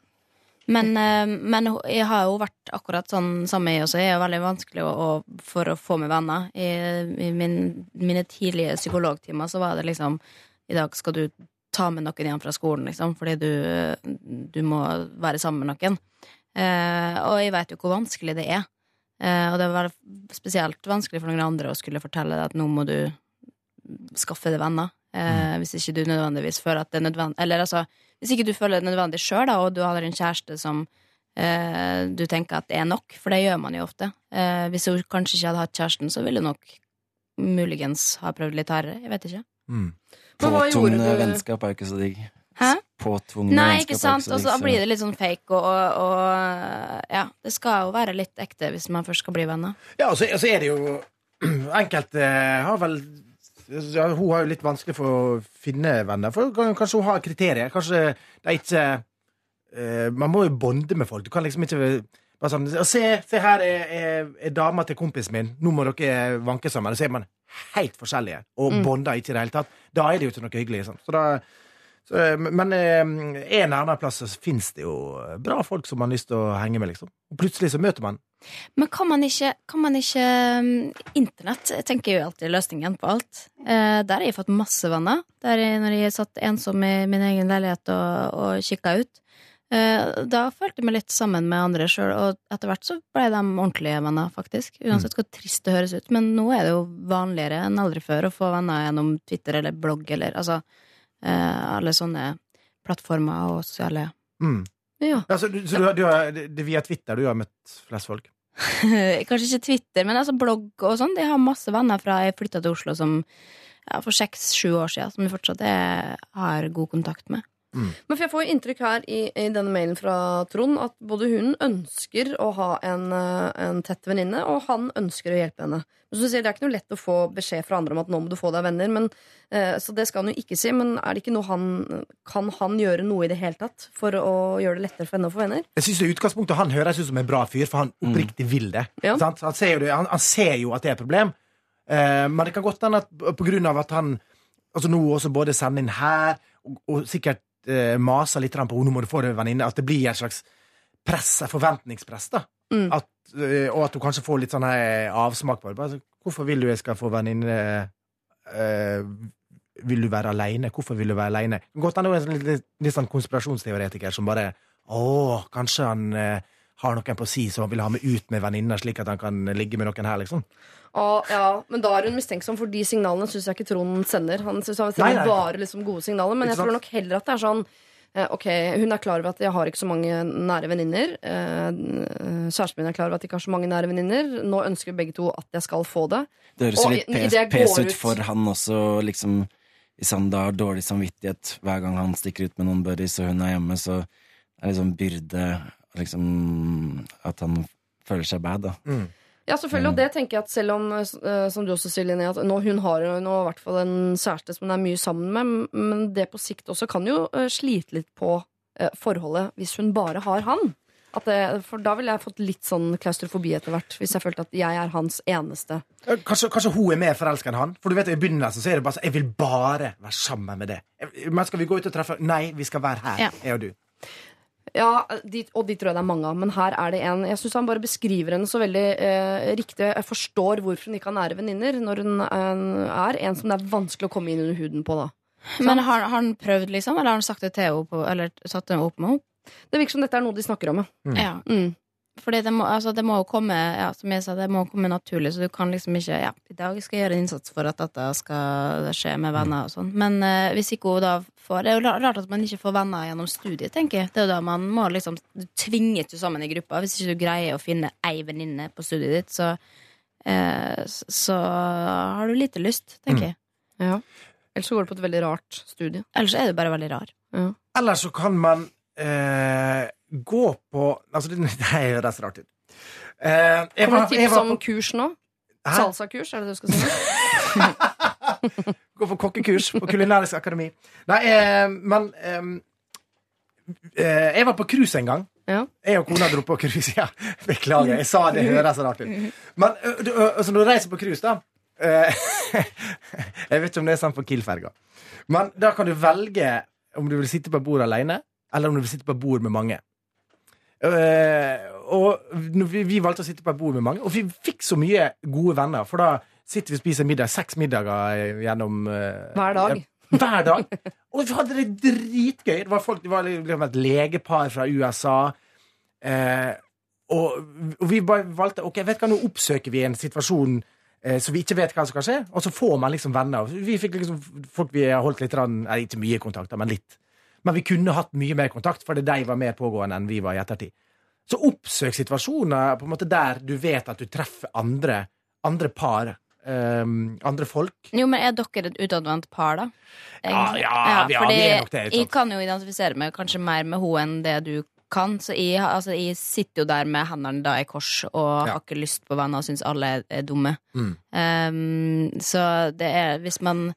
Men, uh, men jeg har jo vært akkurat sånn samme jeg også. Jeg er jo veldig vanskelig å, å, for å få med venner. I, i min, mine tidlige psykologtimer så var det liksom I dag skal du ta med noen hjem fra skolen, liksom, fordi du, du må være sammen med noen. Uh, og jeg vet jo hvor vanskelig det er. Eh, og det var spesielt vanskelig for noen andre å skulle fortelle deg at nå må du skaffe deg venner. Eh, Hvis ikke du nødvendigvis føler at det er nødvendig Eller altså, hvis ikke du føler det nødvendig sjøl, og du har en kjæreste som eh, du tenker at det er nok, for det gjør man jo ofte. Eh, hvis hun kanskje ikke hadde hatt kjæresten, så ville hun nok muligens ha prøvd litt hardere. Jeg vet ikke. Mm. Men hva gjorde Påtvungne vennskap er jo ikke så digg. Hæ? Påtvungne Nei, ikke sant? Og så liksom. blir det litt sånn fake, og, og, og ja, det skal jo være litt ekte hvis man først skal bli venner. Ja, og så, og så er det jo (clears throat) Enkelte har vel ja, Hun har jo litt vanskelig for å finne venner. For Kanskje hun har kriterier. Kanskje det er ikke uh, Man må jo bonde med folk. Du kan liksom ikke bare sånn Se, se her er, er, er dama til kompisen min. Nå må dere vanke sammen. Og så er man helt forskjellige og Mm. bonder ikke i det hele tatt. Da er det jo ikke noe hyggelig. Sånn. Så da så, eh, men er nærmere annen plass så fins det jo bra folk som man har lyst til å henge med, liksom. Og plutselig så møter man Men kan man ikke, kan man ikke um, Internett tenker jo alltid løsningen på alt. Eh, der har jeg fått masse venner. Der jeg, når jeg satt ensom i min egen leilighet og, og kikka ut. Eh, da følte jeg meg litt sammen med andre sjøl, og etter hvert så ble de ordentlige venner, faktisk. Uansett hvor trist det høres ut. Men nå er det jo vanligere enn aldri før å få venner gjennom Twitter eller blogg eller altså eh, alle sånne plattformer og sosiale mm. Ja. Ja, så du, så du, har- du har, det er via Twitter du har møtt flest folk? (laughs) Kanskje ikke Twitter, men altså blogg og sånn. Jeg har masse venner fra jeg flytta til Oslo som ja, for seks-sju år siden, som jeg fortsatt er, har god kontakt med. Men for Jeg får jo inntrykk her i, i denne mailen fra Trond at både hun ønsker å ha en, eh, en tett venninne, og han ønsker å hjelpe henne. Men som du sier, Det er ikke noe lett å få beskjed fra andre om at nå må du få deg venner. Men, eh, så det skal han jo ikke si. Men er det ikke noe han, kan han gjøre noe i det hele tatt for å gjøre det lettere for henne å få venner? Jeg synes det utgangspunktet Han høres ut som en bra fyr, for han oppriktig vil det. Ja. Sant? Han, ser jo det han, han ser jo at det er et problem, eh, men det kan godt hende at på grunn av at han altså nå også både sender inn her, og, og sikkert eh, maser litt på nå må du få det, venninne, at det blir et slags press, et forventningspress. da Mm. at, eh, Og at du kanskje får litt sånn avsmak på det. Bare, så, hvorfor vil du jeg skal få venninne eh, vil du være aleine? Hvorfor vil du være aleine? Godt hende hun er en litt, litt, litt sånn konspirasjonsteoretiker som bare Å, kanskje han eh, har noen på si som han vil ha med ut med venninner, slik at han kan ligge med noen her, liksom. Å, ja, men da er hun mistenksom, for de signalene syns jeg ikke Trond sender. Han synes han sender nei. bare liksom gode signaler, men jeg tror nok heller at det er sånn eh, Ok, Hun er klar over at jeg har ikke så mange nære venninner. Eh, Kjæresten min er klar over at jeg ikke har så mange nære venninner. Nå ønsker begge to at jeg skal få det. Det høres Og litt pes, ut for han også, liksom Hvis han da har dårlig samvittighet hver gang han stikker ut med noen buddies og hun er hjemme, så er det liksom byrde liksom At han føler seg bad, da. Ja, selvfølgelig, og det tenker jeg at selv om, eh, som du også sier, Linnea, at nå, hun har jo nå i hvert fall en kjæreste som hun er mye sammen med, men det på sikt også kan jo eh, slite litt på eh, forholdet hvis hun bare har han. At det, for da ville jeg fått litt sånn klaustrofobi etter hvert, hvis jeg følte at jeg er hans eneste. Kanskje, kanskje hun er mer forelska enn han? For du vet, I begynnelsen så er det bare sånn Jeg vil bare være sammen med det. Men skal vi gå ut og treffe Nei, vi skal være her, Ja. jeg og du. Ja, de, og de tror jeg det er mange av, men her er det en Jeg syns han bare beskriver henne så veldig eh, riktig. Jeg forstår hvorfor hun ikke har nære venninner når hun eh, er en som det er vanskelig å komme inn under huden på, da. Men har, har han prøvd, liksom? Eller har han sagt det til henne Eller satt det opp med henne? Det virker som dette er noe de snakker om, ja. Ja. Mm. Fordi det må, altså, det må jo komme ja, Som jeg sa, det må komme naturlig, så du kan liksom ikke Ja, i dag skal jeg gjøre en innsats for at dette skal skje med venner og sånn. Men uh, hvis ikke hun da får Det er jo rart at man ikke får venner gjennom studiet, tenker jeg. Det er jo da man må liksom Du tvinges jo sammen i gruppa. Hvis ikke du greier å finne ei venninne på studiet ditt, så uh, så har du lite lyst, tenker jeg. Ja. Ellers så går du på et veldig rart studie. Ellers er du bare veldig rar. Eller så kan man eh, gå på Altså, (laughs) det, det høres rart ut. Eh, jeg Kommer det tips om kurs nå? Salsakurs, er det det du skal si? (laughs) Gå på kokkekurs på Kulinarisk akademi. Nei, eh, men eh, Jeg var på cruise en gang. Ja. Jeg og kona dro på cruise. Ja, beklager, jeg sa det høres rart ut. Men altså, når du reiser på cruise, da (laughs) Jeg vet ikke om det er sånn på Kiel-ferga. Men da kan du velge om du vil sitte på bord alene, eller om du vil sitte på bord med mange. Eh, og vi, valgte å sitte på et bord med mange, og vi fikk så mye gode venner. For da sitter vi og spiser middag, seks middager eh, gjennom eh, Hver dag. hver dag. Og vi hadde det dritgøy. Det var, folk, det var liksom et legepar fra USA. Eh, og, vi bare valgte Ok, vet du hva, nå oppsøker vi en situasjon så vi ikke vet hva som kan skje, og så får man liksom venner. Vi fikk liksom folk vi har holdt litt rann, Ikke mye kontakt, men litt. Men vi kunne hatt mye mer kontakt, fordi de var mer pågående enn vi var i ettertid. Så oppsøk situasjoner på en måte der du vet at du treffer andre, andre par. Um, andre folk. Jo, men er dere et utadvendt par, da? Ja, ja, ja, fordi vi er nok det. Jeg kan jo identifisere meg kanskje mer med henne enn det du kan. Så jeg, altså, jeg sitter jo der med hendene da i kors og Ja. har ikke lyst på venner og syns alle er, er dumme. Mm. Um, så det er hvis man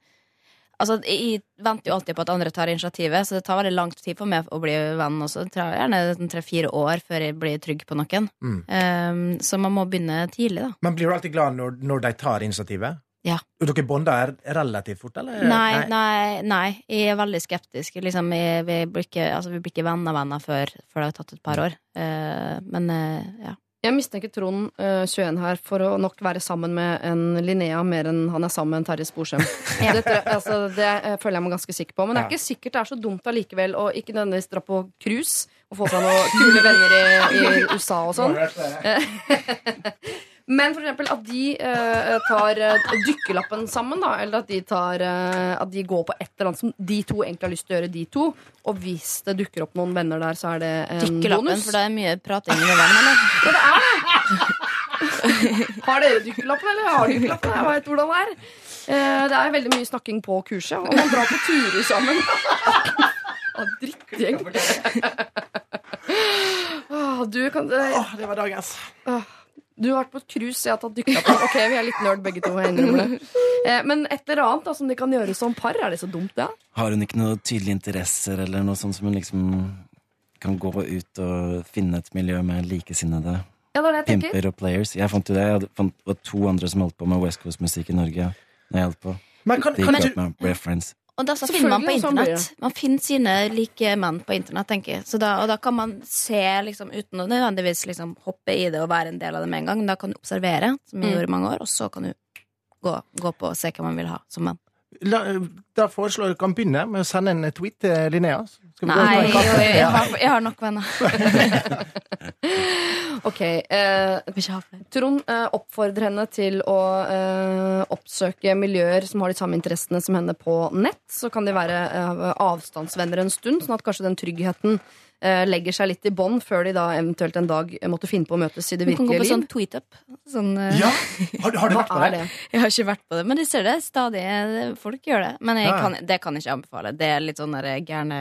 Altså, jeg venter jo alltid på at andre tar initiativet, så det tar veldig lang tid for meg å bli venn også. Det tar gjerne tre-fire år før jeg blir trygg på noen. Mm. Um, så man må begynne tidlig, da. Men blir du alltid glad når, når de tar initiativet? Ja. Dere bonder relativt fort, eller? Nei, nei, nei. Jeg er veldig skeptisk. Liksom, jeg, vi, blir ikke, altså, vi blir ikke venner-venner før, før det har tatt et par år. Uh, men uh, ja. Jeg mistenker Trond uh, 21 her for å nok være sammen med en Linnea mer enn han er sammen med en Terje Sporsem. (laughs) det, tror altså, det uh, føler jeg meg ganske sikker på. Men det er ikke sikkert det er så dumt allikevel å ikke nødvendigvis dra på cruise og få seg noen kule venner i, i (laughs) USA og sånn. (laughs) Men for eksempel at de eh, tar eh, dykkerlappen sammen, da. Eller at de, tar, eh, at de går på et eller annet som de to egentlig har lyst til å gjøre, de to. Og hvis det dukker opp noen venner der, så er det en Dykkerlappen, bonus. for det er mye prating med venn, eller? (laughs) Har dere dykkerlappen, eller har dykkerlappen? Jeg vet hvordan det er. Eh, Det er veldig mye snakking på kurset, og man drar på turer sammen. (laughs) Å, drittgjeng. Ah, Du, kan, Åh, det var dagens. Du har vært på et cruise, jeg har tatt dykkerlappen. Ok, vi er litt nerd begge to. Eh, Men et eller annet da, som de kan gjøre som par, er det så dumt, det? Har hun ikke noen tydelige interesser, eller noe sånt som hun liksom kan gå ut og finne et miljø med likesinnede Ja, det er det jeg pimper og players? Jeg fant jo det. Jeg fant, det var to andre som holdt på med West Coast-musikk i Norge. Når jeg holdt på. Men kan, Det kan gikk Og da så finner man på internett. sånn internett. Man finner sine like menn på internett, tenker jeg. Så da, og da kan man se, liksom, uten å nødvendigvis liksom, hoppe i det og være en del av det med en gang. Men da kan du observere, som jeg Mm. gjorde i mange år, og så kan du gå, gå på og se hva man vil ha som venn. La, da foreslår jeg kan begynne med å sende en tweet til Linnea. Nei, kaffe? jeg, har, jeg har nok venner. (laughs) Ok, eh. Trond eh, oppfordrer henne til å eh, oppsøke miljøer som har de samme interessene som henne på nett. Så kan de være eh, avstandsvenner en stund, sånn at kanskje den tryggheten legger seg litt i bånn før de da eventuelt en dag måtte finne på å møtes i det virkelige liv. Du kan gå på sånn liv. tweet-up. Sånn, eh, Ja, har, har du vært på (laughs) det? det? Jeg har ikke vært på det, men jeg ser det stadig. Folk gjør det. Men jeg kan, det kan jeg ikke anbefale. Det er litt sånn der gærne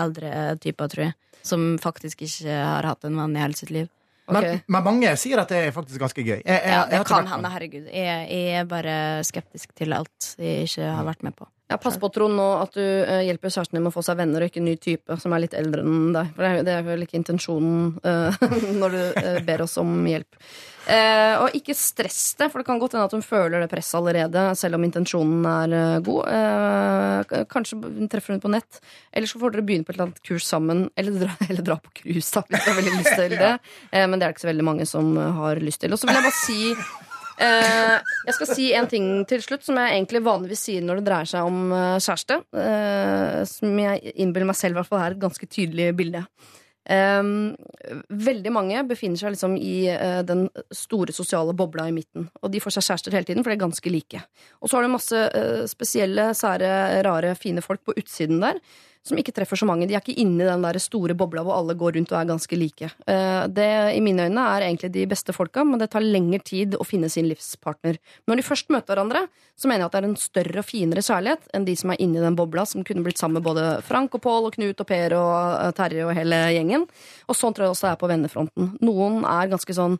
eldre typer, tror jeg. Som faktisk ikke har hatt en venn i hele sitt liv. Okay. Men, men mange sier at det er faktisk ganske gøy. Jeg, jeg, Ja, det kan hende, herregud. Jeg, jeg er bare skeptisk til alt jeg ikke har vært med på. Ja, Pass på, Trond, nå at du uh, hjelper kjæresten din med å få seg venner og ikke en ny type som er litt eldre enn deg. For det er, det er vel ikke intensjonen uh, (laughs) når du uh, ber oss om hjelp. Og ikke stress det, for det kan godt hende at hun føler det presset allerede, selv om intensjonen er god. Kanskje treffer hun på nett. Eller så får dere begynne på et eller annet kurs sammen. Eller dra, (laughs) eller dra på cruise, da, hvis du har veldig lyst til (laughs) det. Men det er det ikke så veldig mange som har lyst til. Og så vil jeg bare si jeg skal si en ting til slutt som jeg egentlig vanligvis sier når det dreier seg om eh, kjæreste. eh, som jeg innbiller meg selv i hvert fall er et ganske tydelig bilde. Veldig mange befinner seg liksom i eh, den store sosiale bobla i midten. Og de får seg kjærester hele tiden, for de er ganske like. Og så har du masse eh, spesielle, sære, rare, fine folk på utsiden der. Som ikke treffer så mange. De er ikke inne i den der store bobla hvor alle går rundt og er ganske like. Eh, det i mine øyne er egentlig de beste folka, men det tar lengre tid å finne sin livspartner. Når de først møter hverandre, så mener jeg at det er en større og finere kjærlighet enn de som er inne i den bobla, som kunne blitt sammen med både Frank og Pål og Knut og Per og eh, Terje og hele gjengen. Og sånn tror jeg også det er på vennefronten. Noen er ganske sånn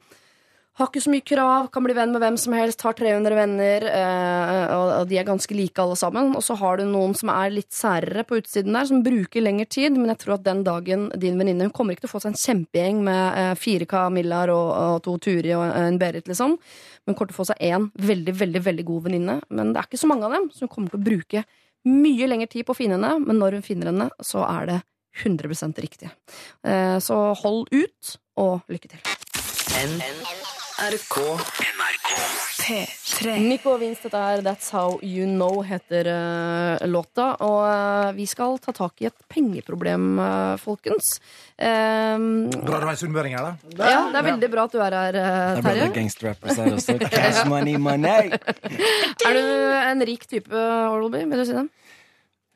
har ikke så mye krav, kan bli venn med hvem som helst, har 300 venner, eh, og, de er ganske like alle sammen. Og så har du noen som er litt særere på utsiden der, som bruker lengre tid. Men jeg tror at den dagen din venninne Hun kommer ikke til å få seg en kjempegjeng med eh, fire Camillaer og, og to Turi og en Berit, liksom. Hun kommer til å få seg én veldig, veldig veldig god venninne. Men det er ikke så mange av dem, så hun kommer til å bruke mye lengre tid på å finne henne. Men når hun finner henne, så er det 100 riktig. Eh, så hold ut, og lykke til. NRK P3 Nico og Vince, dette er That's How You Know, heter uh, låta. Og uh, vi skal ta tak i et pengeproblem, uh, folkens. Um, bra du en sunnmøring her, da? ja, det er veldig bra at du er her, Terje. Ble det Terje. gangsterrappers her også. (laughs) Cash money, money! Er du en rik type, Orlby? Vil du si det?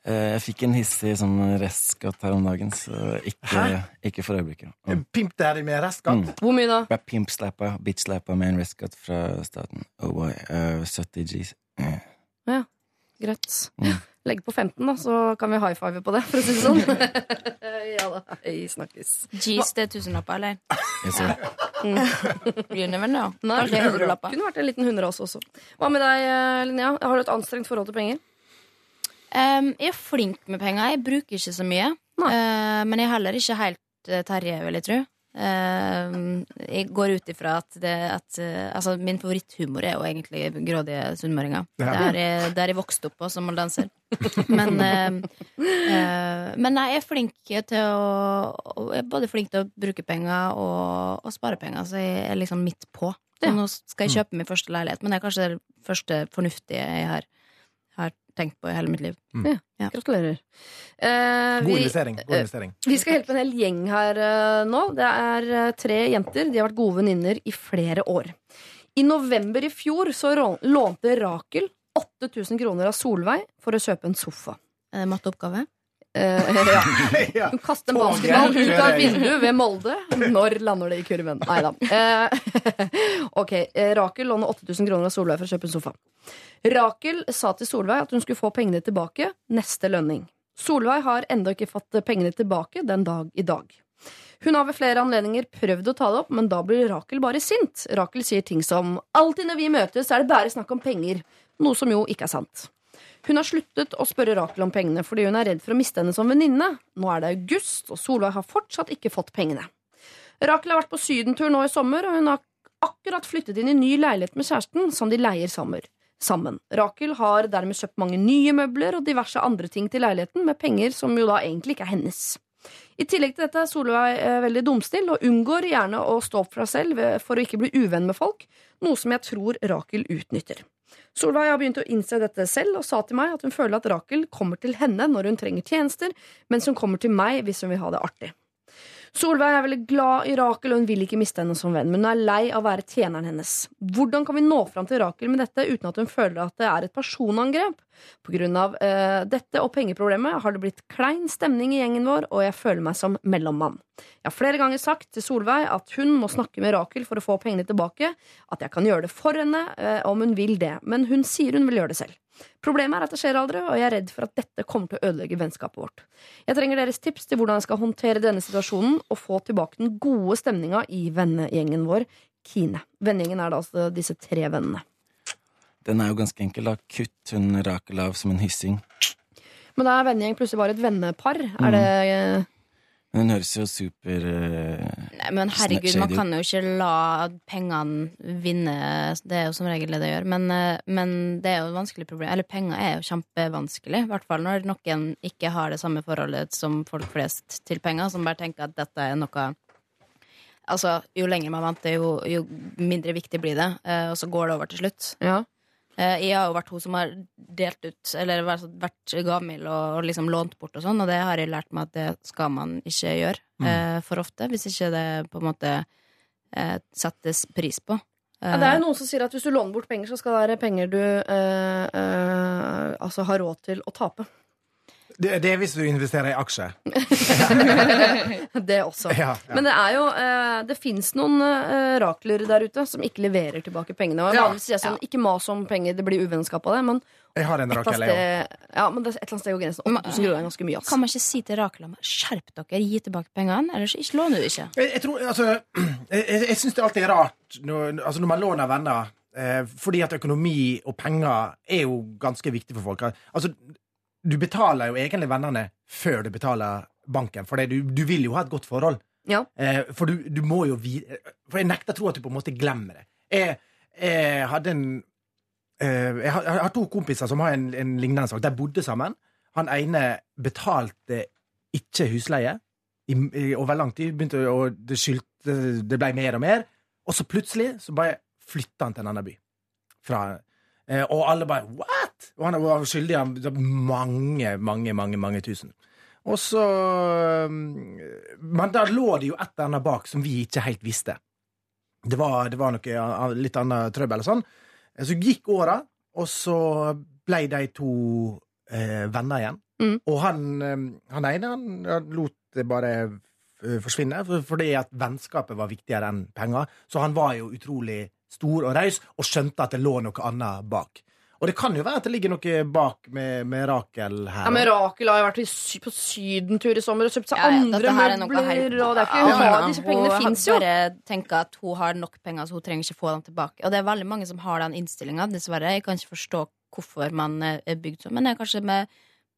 Eh, Jeg fikk en hissig sånn restskatt her om dagen, så ikke, ikke for øyeblikket. Mm. Pimp daddy med restskatt? Mm. Hvor mye da? Ble pimpslappa, bitchslappa med en restskatt fra staten. Oh boy, Uh, 70 G's. Ja, Greit. Mm. Legg på 15, da, så kan vi high five på det, for å si det sånn. (laughs) ja da. Vi snakkes. G's det er tusenlapper, eller? Jeg know. Nei, Kanskje hundrelapper. Kunne vært en liten hundre også. Hva med deg, eh, Linnea? Har du et anstrengt forhold til penger? Um, jeg er flink med penger. Jeg bruker ikke så mye. Uh, men jeg er heller ikke helt uh, Terje, vil jeg tro. Uh, jeg går ut ifra at, det, at uh, altså, min favoritthumor er jo egentlig grådige sunnmøringer. Ja. Det er det jeg vokste opp på som moldanser. men, uh, men nei, jeg er flink til å Jeg er både flink til å bruke penger og, og spare penger, så jeg er liksom midt på. Ja. nå skal jeg kjøpe min første leilighet, men det er kanskje det første fornuftige jeg har tenkt på i hele mitt liv. Ja. Gratulerer. Eh, God vi- investering. God investering. Vi skal hjelpe en hel gjeng her eh, nå. Det er eh, tre jenter. De har vært gode venninner i flere år. I november i fjor så lånte Rakel 8000 kroner av Solveig for å kjøpe en sofa. Er det matteoppgave? Eh, ja. (laughs) ja. Hun kaster en basketball ut av et vindu ved Molde. Når lander det i kurven? Nei da. Eh, (laughs) ok, eh, Rakel låner 8000 kroner av Solveig for å kjøpe en sofa. Rakel sa til Solveig at hun skulle få pengene tilbake neste lønning. Solveig har ennå ikke fått pengene tilbake den dag i dag. Hun har ved flere anledninger prøvd å ta det opp, men da blir Rakel bare sint. Rakel sier ting som 'alltid når vi møtes, er det bare snakk om penger', noe som jo ikke er sant. Hun har sluttet å spørre Rakel om pengene fordi hun er redd for å miste henne som venninne. Nå er det august, og Solveig har fortsatt ikke fått pengene. Rakel har vært på sydentur nå i sommer, og hun har akkurat flyttet inn i ny leilighet med kjæresten, som de leier sammen. Rakel har dermed kjøpt mange nye møbler og diverse andre ting til leiligheten med penger som jo da egentlig ikke er hennes. I tillegg til dette er Solveig eh, veldig dumsnill og unngår gjerne å stå opp for seg selv for å ikke bli uvenn med folk, noe som jeg tror Rakel utnytter. Solveig har begynt å innse dette selv og sa til meg at hun føler at Rakel kommer til henne når hun trenger tjenester, mens hun kommer til meg hvis hun vil ha det artig. Solveig er veldig glad i Rakel, og hun vil ikke miste henne som venn, men hun er lei av å være tjeneren hennes. Hvordan kan vi nå fram til Rakel med dette uten at hun føler at det er et personangrep? På grunn av uh, dette og pengeproblemet har det blitt klein stemning i gjengen vår, og jeg føler meg som mellommann. Jeg har flere ganger sagt til Solveig at hun må snakke med Rakel for å få pengene tilbake, at jeg kan gjøre det for henne uh, om hun vil det, men hun sier hun vil gjøre det selv. Problemet er at det skjer aldri, og jeg er redd for at dette kommer til å ødelegge vennskapet vårt. Jeg trenger deres tips til hvordan jeg skal håndtere denne situasjonen og få tilbake den gode stemninga i vennegjengen vår, Kine. Vennegjengen er da altså disse tre vennene. Den er jo ganske enkel. da Kutt hun Rakel av som en hyssing. Men da er vennegjeng plutselig bare et vennepar. Er det eh, hun høres jo super uh, Nei, men herregud, man kan jo ikke la pengene vinne. Det er jo som regel det det gjør. Men, uh, men det er jo et vanskelig problem. Eller penger er jo kjempevanskelig. I hvert fall når noen ikke har det samme forholdet som folk flest til penger, som bare tenker at dette er noe Altså, jo lenger man venter, jo, jo mindre viktig blir det. Uh, og så går det over til slutt. Ja. Eh, jeg har jo vært hun som har delt ut, eller vært, gavmild og, og liksom lånt bort og sånn, og det har jeg lært meg at det skal man ikke gjøre eh, for ofte, hvis ikke det på en måte eh, settes pris på. Ja, det er jo noen som sier at hvis du låner bort penger, så skal det være penger du eh, eh, altså har råd til å tape. Det, det er hvis du investerer i aksjer. (laughs) det også. Ja, ja. Men det er jo eh, Det fins noen eh, rakler der ute som ikke leverer tilbake pengene. Og Ja. sier sånn, Ikke mas om penger, det blir uvennskap av det, men Jeg har en rakel, jeg ja, men det, et eller annet sted går grensen. 8000 kroner er ganske mye. Altså. Kan man ikke si til Rakel skjerp dere, gi tilbake pengene, ellers ikke låner du ikke? Jeg, jeg tror, altså (clears throat) Jeg, jeg, jeg syns det alltid er rart når, altså når man låner venner, eh, fordi at økonomi og penger er jo ganske viktig for folk. Altså, du betaler jo egentlig vennene før du betaler banken, for du, du vil jo ha et godt forhold. Ja. Eh, for du, du må jo vite For jeg nekter å tro at du på en måte glemmer det. Jeg, jeg hadde en eh, jeg, har, jeg har to kompiser som har en, en lignende sak. De bodde sammen. Han ene betalte ikke husleie i, i, over lang tid. Begynte, og det skyldte Det ble mer og mer. Og så plutselig så bare flytta han til en annen by. Fra, eh, og alle bare What?! Og han var skyldig ham mange, mange, mange, mange tusen. Og så um, Men da lå det jo et eller annet bak som vi ikke helt visste. Det var, det var noe litt annet trøbbel og sånn. Så gikk åra, og så ble de to eh, venner igjen. Mm. Og han, eh, han ene han, lot det bare eh, forsvinne, for, fordi at vennskapet var viktigere enn penger. Så han var jo utrolig stor og raus, og skjønte at det lå noe annet bak. Og det kan jo være at det ligger noe bak med, med Rakel her. Ja, men Rakel har jo vært i sy på sydentur i sommer og kjøpt seg Ja, ja, andre dette her er møbler. Og det er ikke Ja, ja. Disse pengene fins jo. bare tenker at hun har nok penger, så hun trenger ikke få dem tilbake. Og det er veldig mange som har den innstillinga, dessverre. Jeg kan ikke forstå hvorfor man eh, er bygd sånn, men det er kanskje med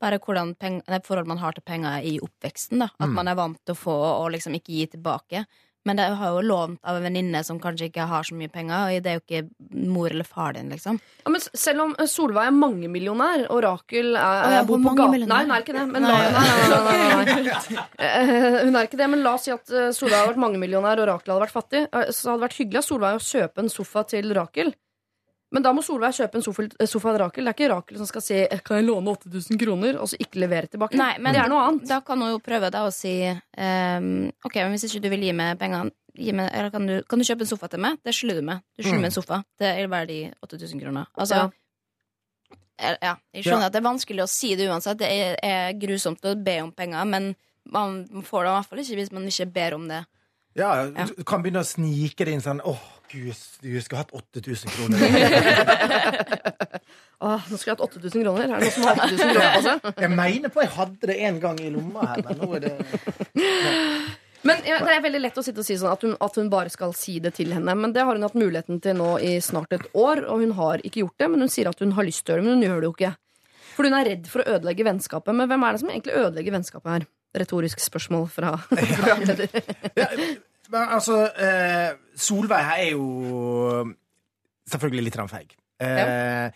bare hvordan penger, det forhold man har til penger i oppveksten. da At Mm. man er vant til å få og liksom ikke gi tilbake. Men det har jo lånt av en venninne som kanskje ikke har så mye penger, og det er jo ikke mor eller far din, liksom. Ja, men selv om eh, Solveig er mangemillionær, og Rakel er, oh, ja, bor på gata? Nei, hun er ikke det. Men la, nei, nei, nei. (laughs) Eh, Hun er ikke det, men la oss si at eh, Solveig hadde vært mangemillionær, og Rakel hadde vært fattig. Så hadde det vært hyggelig av Solveig å kjøpe en sofa til Rakel. Men da må Solveig kjøpe en sofa, eh, sofa til Rakel. Det er ikke Rakel som skal si 'kan jeg låne 8000 kroner', og så ikke levere tilbake. Nei, men det er noe annet. Da kan hun jo prøve da å si um, Ok, men hvis ikke du vil gi meg pengene gi meg, eller kan, du, kan du kjøpe en sofa til meg? Det skylder du meg. Du skylder meg en sofa. Det er verdi 8000 kroner. Altså, Ja. eh, ja, jeg skjønner Ja. at det er vanskelig å si det uansett. Det er, er grusomt å be om penger, men man får det i hvert fall ikke hvis man ikke ber om det. Ja, Ja. Du kan begynne å snike det inn sånn Åh, du skulle hatt 8000 kroner. (laughs) Åh, nå skulle jeg hatt 8000 kroner. Er det noen som har 8000 kroner på seg? Jeg mener på jeg hadde det en gang i lomma her, men nå er det Men ja, Det er veldig lett å sitte og si sånn at hun, at hun bare skal si det til henne. Men det har hun hatt muligheten til nå i snart et år, og hun har ikke gjort det. Men hun sier at hun har lyst til å gjøre det, men hun gjør det jo ikke. For hun er redd for å ødelegge vennskapet. Men hvem er det som egentlig ødelegger vennskapet her? Retorisk spørsmål fra (laughs) programleder. ja, men altså, eh, Solveig her er jo selvfølgelig litt feig. Eh,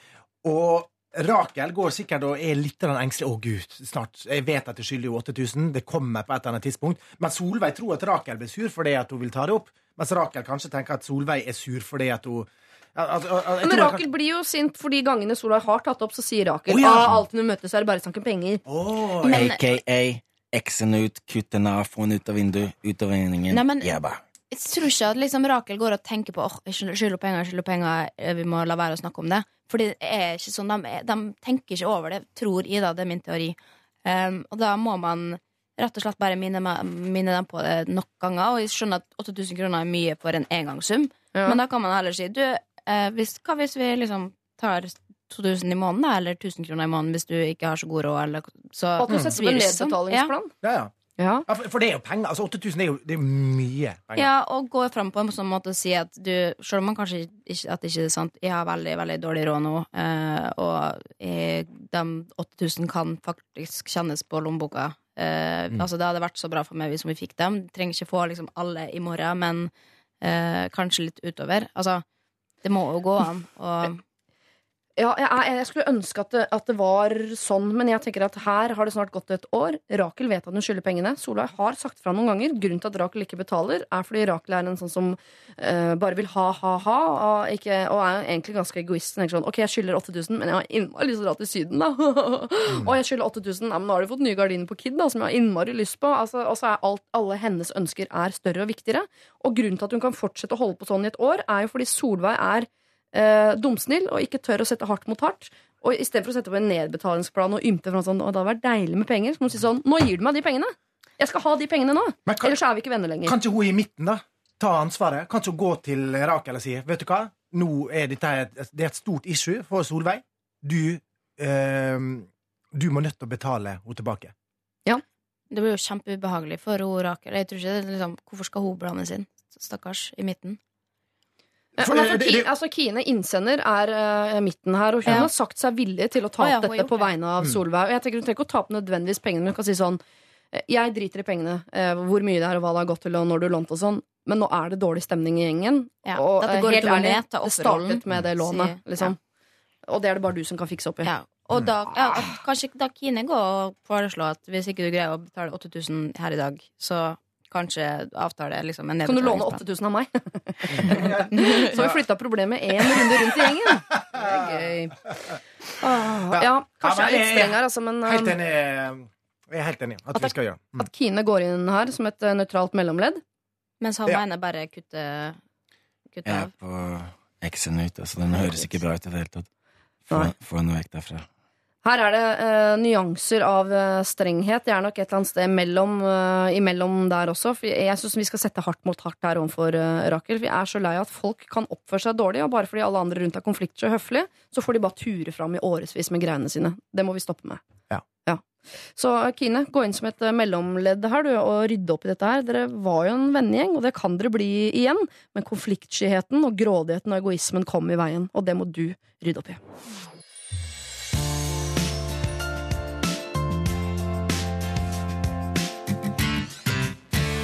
Og Rakel går sikkert og er litt engstelig. Å, gud, snart. Jeg vet at jeg skylder jo 8000. Det kommer på et eller annet tidspunkt. Men Solveig tror at Rakel blir sur fordi at hun vil ta det opp. Mens Rakel kanskje tenker at Solveig er sur fordi at hun Altså, altså, Men Rakel kan... Blir jo sint for de gangene Solveig har tatt opp, så sier Rakel Å, ja. ah, alltid når vi møtes, er det bare snakk om penger. Oh, Men- AKA X-en ut, kutt den av, få den ut av vinduet, ut av regningen. Nei, men- Jebba. Jeg tror ikke at liksom Rakel går og tenker på Åh, oh, skylder penger, skylder penger, eh, vi må la være å snakke om det. Fordi det er ikke sånn, de, de tenker ikke over det, tror Ida. Det er min teori. Um, og da må man rett og slett bare minne, minne dem på det nok ganger. Og jeg skjønner at 8000 kroner er mye for en engangssum, Ja. men da kan man heller si du, eh, hvis, hva hvis vi liksom tar 2000 i måneden, eller 1000 kroner i måneden hvis du ikke har så god råd, eller så At du setter opp en sånn. nedbetalingsplan. ja, ja. Ja. Ja, for, for det er jo penger. Altså 8000 er jo det er mye penger. Ja, og gå fram på en sånn måte og si at du, selv om man kanskje ikke, at det ikke er sant, jeg har veldig, veldig dårlig råd nå, eh, og jeg, de 8000 kan faktisk kjennes på lommeboka. Eh, Altså, det hadde vært så bra for meg hvis vi fikk dem. Trenger ikke få liksom alle i morgen, men eh, kanskje litt utover. Altså, det må jo gå an. Og Ja, jeg, jeg skulle ønske at det, at det var sånn, men jeg tenker at her har det snart gått et år. Rakel vet at hun skylder pengene. Solveig har sagt fra noen ganger. Grunnen til at Rakel ikke betaler, er fordi Rakel er en sånn som uh, bare vil ha, ha, ha, og, og er egentlig ganske egoist. Tenker Sånn, ok, jeg skylder 8000, men jeg har innmari lyst til å dra til Syden, da. (laughs) og jeg skylder 8000, ja, men nå har du fått nye gardiner på Kid, da, som jeg har innmari lyst på. Altså, og så er alt, alle hennes ønsker er større og viktigere. Og grunnen til at hun kan fortsette å holde på sånn i et år, er jo fordi Solveig er eh, dumsnill og ikke tør å sette hardt mot hardt. Og i stedet for å sette opp en nedbetalingsplan og ymte fra sånn, «Å, det hadde vært deilig med penger, så må hun si sånn Nå gir du meg de pengene! Jeg skal ha de pengene nå! Men kan, Ellers er vi ikke venner lenger. kan ikke hun i midten da ta ansvaret? Kan ikke hun gå til Rakel og si Vet du hva? Nå er dette et, det er et stort issue for Solveig. Du eh, Du må nødt til å betale henne tilbake. Ja. det blir jo kjempeubehagelig for hun Rakel. Jeg tror ikke det er liksom, Hvorfor skal hun blandes sin? Stakkars, i midten. Ja, For altså, det- det- altså, Kine innsender er uh, midten her, og hun Ja. har sagt seg villig til å ta opp hun ja, dette på vegne av Mm. Solveig. Og jeg tenker Hun trenger ikke å ta opp nødvendigvis pengene, men hun kan si sånn eh, Jeg driter i pengene, uh, hvor mye det er, og hva det har gått til, og når du lånte og sånn. Men nå er det dårlig stemning i gjengen. Ja, og dette eh, går helt ærlig, det startet med det lånet, liksom. Og det er det bare du som kan fikse opp i. Ja. Og da, ja, at kanskje da Kine går og foreslår at hvis ikke du greier å betale 8000 her i dag, så kanskje avtale liksom en Kan du låne 8000 av meg? (laughs) Så har vi flytta problemet én runde rundt i gjengen. Det er gøy. Åh, ja, kanskje jeg er litt streng her, altså, men Helt um, enig. Jeg er helt enig at At vi skal gjøre mm. at Kine går inn her som et eh, nøytralt mellomledd. Mens han Ja. mener bare kutte, kutte Jeg er på X-en ute, så den høres ikke bra ut i det hele tatt. Få, få noe vekk derfra. Her er det uh, nyanser av uh, strenghet. Jeg er nok et eller annet sted mellom, uh, imellom der også. For jeg syns vi skal sette hardt mot hardt her overfor Rakel. Vi er så lei av at folk kan oppføre seg dårlig, og bare fordi alle andre rundt er konfliktsky og høflige, så får de bare ture fram i årevis med greiene sine. Det må vi stoppe med. Ja. Så eh, Kine, gå inn som et mellomledd her du, og rydde opp i dette her. Dere var jo en vennegjeng, og det kan dere bli igjen. Men konfliktskyheten og grådigheten og egoismen kom i veien, og det må du rydde opp i.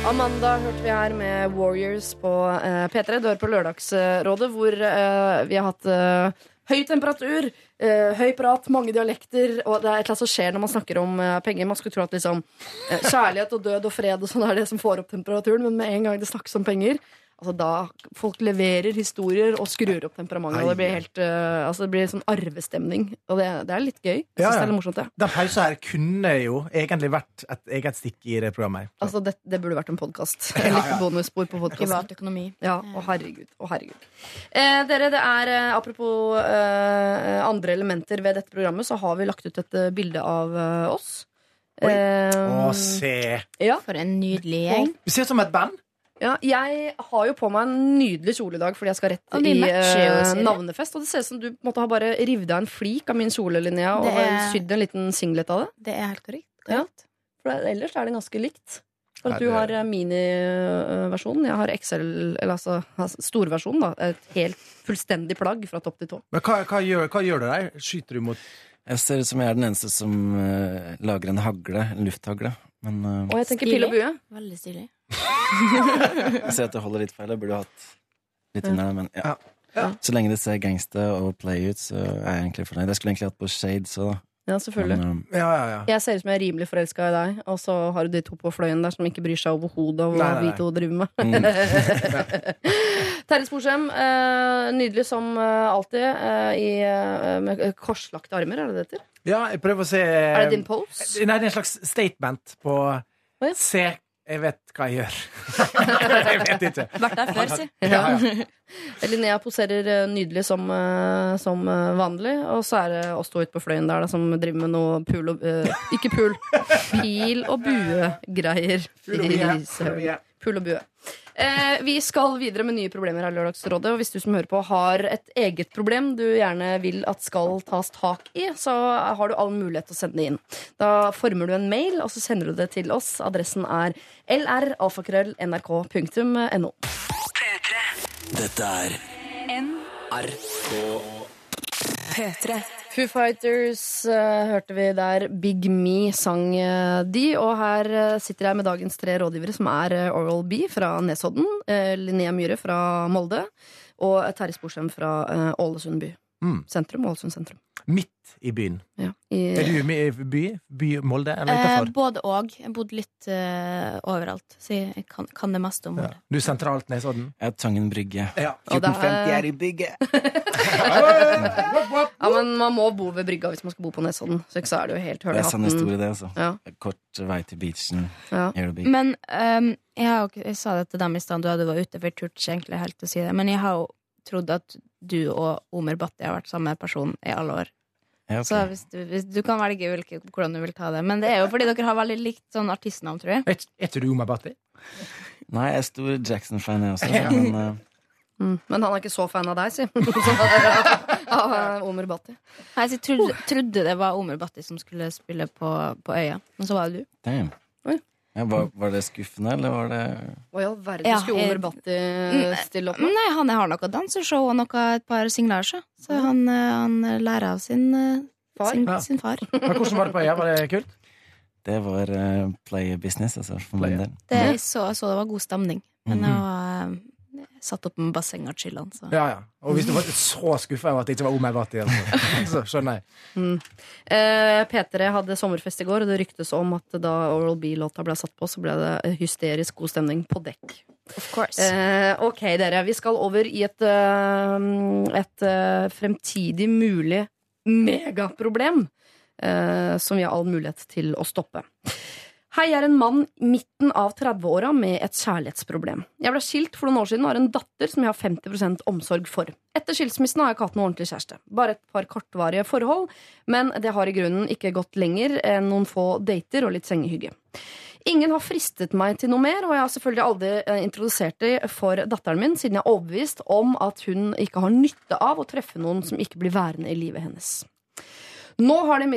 Amanda hørte vi her med Warriors på eh, P3. Du hører på Lørdagsrådet, hvor eh, vi har hatt eh, høy temperatur, høy prat, mange dialekter, og det er et eller annet som skjer når man snakker om penger. Man skulle tro at liksom, kjærlighet og død og fred og sånn er det som får opp temperaturen, men med en gang det snakkes om penger Altså da Folk leverer historier og skrur opp temperamentet. Og det blir helt uh, Altså det blir sånn arvestemning. Og det, det er litt gøy. Jeg synes Ja, ja. det er litt morsomt, ja. Den pausen her kunne jo egentlig vært et eget stikk i det programmet. her. Altså, det, det burde vært en podkast. (laughs) En liten bonusspor på podkasten. Ja, å herregud. Å herregud. Eh, dere, det er eh, Apropos eh, andre elementer ved dette programmet, så har vi lagt ut et eh, bilde av eh, oss. Oi. Eh, Å, se. ja, For en nydelig gjeng. Vi ser ut som et band. Ja, jeg har jo på meg en nydelig kjole i dag fordi jeg skal rett i eh, navnefest. Og det ser ut som du måtte ha bare revet av en flik av min kjole, Linnea, og er- sydd en liten singlet av det. Det er helt korrekt. Ja. For det, ellers er det ganske likt. For at du har eh, miniversjonen, jeg har XL, eller altså storversjonen. da Et helt fullstendig plagg fra topp til tå. Men hva, hva, gjør, hva gjør det deg? Skyter du mot Jeg ser ut som jeg er den eneste som uh, lager en hagle, en lufthagle. Men uh, Og jeg tenker pil og bue. Veldig stilig. (laughs) jeg ser at det holder litt feil. Jeg burde hatt litt under men ja. Ja. Så lenge det ser gangsta og play ut, så er jeg egentlig fornøyd. Jeg skulle egentlig hatt på shades òg, Ja, selvfølgelig. Men, eh, Ja, ja, ja. Jeg ser ut som jeg er rimelig forelska i deg, og så har du de to på fløyen der som ikke bryr seg overhodet om hva Nei, nei, vi to driver med. mm. (laughs) Terje Sporsem, eh, nydelig som eh, alltid, eh, i, med korslagte armer, er det det heter? ja, jeg prøver å se Er det din pose? Nei, det er en slags statement på ja. Se, jeg vet hva jeg gjør. (laughs) jeg vet ikke. Vært der før, si. Ja, ja. Linnea poserer eh, nydelig som, eh, som eh, vanlig, og så er det oss to ute på fløyen der da, som driver med noe pul og uh, Ikke pul. (laughs) Pil og bue-greier. Pul og bue. Pul og bue. Eh, vi skal videre med nye problemer her Lørdagsrådet. Og hvis du som hører på har et eget problem du gjerne vil at skal tas tak i, så har du all mulighet til å sende det inn. Da former du en mail, og så sender du det til oss. Adressen er lralfakrøll.nrk.no. Dette er NRK P3. Foo Fighters uh, hørte vi der. Big Me sang uh, de. Og her uh, sitter jeg med dagens tre rådgivere, som er Oral B fra Nesodden, Linnea Myhre fra Molde og Terje Sporsem fra Ålesund by. Mm. Sentrum. Ålesund sentrum. Midt i byen. Ja. I, Er du i by? By Molde eller Eh, både og. Jeg bodde litt uh, overalt, så jeg kan, kan det meste om Ja. Du er sentralt Nesodden? Ja, Tangen brygge. Ja. Er- 1450 er i bygget! (laughs) ja, men man må bo ved brygga hvis man skal bo på Nesodden. Så ikke så er det jo helt høl Det i er sann hatten. historie, det, altså. Ja. Kort vei til beachen. Ja. Men um, jeg, har jeg sa det til dem i stad da du var ute, for jeg turte ikke egentlig helt å si det. Men jeg har jo trodd at du og Omer Bhatti har vært samme person i alle år. Ja, okay. Så hvis du, hvis du kan velge hvilke, hvordan du vil ta det. Men det er jo fordi dere har veldig likt sånn artistnavn, tror jeg. Er du Omar Bhatti? Nei, jeg er stor Jackson-fan, jeg også. Men uh... (laughs) Mm. Men han er ikke så fan av deg, si. (laughs) Av eh, Omer Bhatti. Nei, så jeg trodde, trodde det var Omer Bhatti som skulle spille på, på Øya, men så var det du. damn. Oi. Ja, var, var det skuffende, eller var det Hva i all verden skulle Omer Batti Mm, stille opp med? Nei, han har noe danseshow og noe, et par singler, så. Han, eh, han lærer av sin eh, Far? Sin, Ja. sin far. (laughs) Men hvordan var det på øya? Var det kult? Det var uh, play business, altså, for Play. Det, jeg så, så det var god stemning. Men mm -hmm. det var eh, satt opp med basseng og chilla. Ja, ja. Og hvis du var så skuffa over at det ikke var Omar Bhatti, altså, (laughs) så skjønner jeg. Eh, P3 hadde sommerfest i går, og det ryktes om at da Oral B-låta ble satt på, så ble det hysterisk god stemning på dekk. of course. Eh, ok, dere. Vi skal over i et, eh, et eh, fremtidig mulig megaproblem eh, som vi har all mulighet til å stoppe. Hei, jeg er en mann midten av 30-åra med et kjærlighetsproblem. Jeg ble skilt for noen år siden og har en datter som jeg har 50% omsorg for. Etter skilsmissen har jeg ikke hatt noen ordentlig kjæreste. Bare et par kortvarige forhold, men det har i grunnen ikke gått lenger enn noen få dater og litt sengehygge. Ingen har fristet meg til noe mer, og jeg har selvfølgelig aldri eh, introdusert det for datteren min, siden jeg er overbevist om at hun ikke har nytte av å treffe noen som ikke blir værende i livet hennes. Nå har det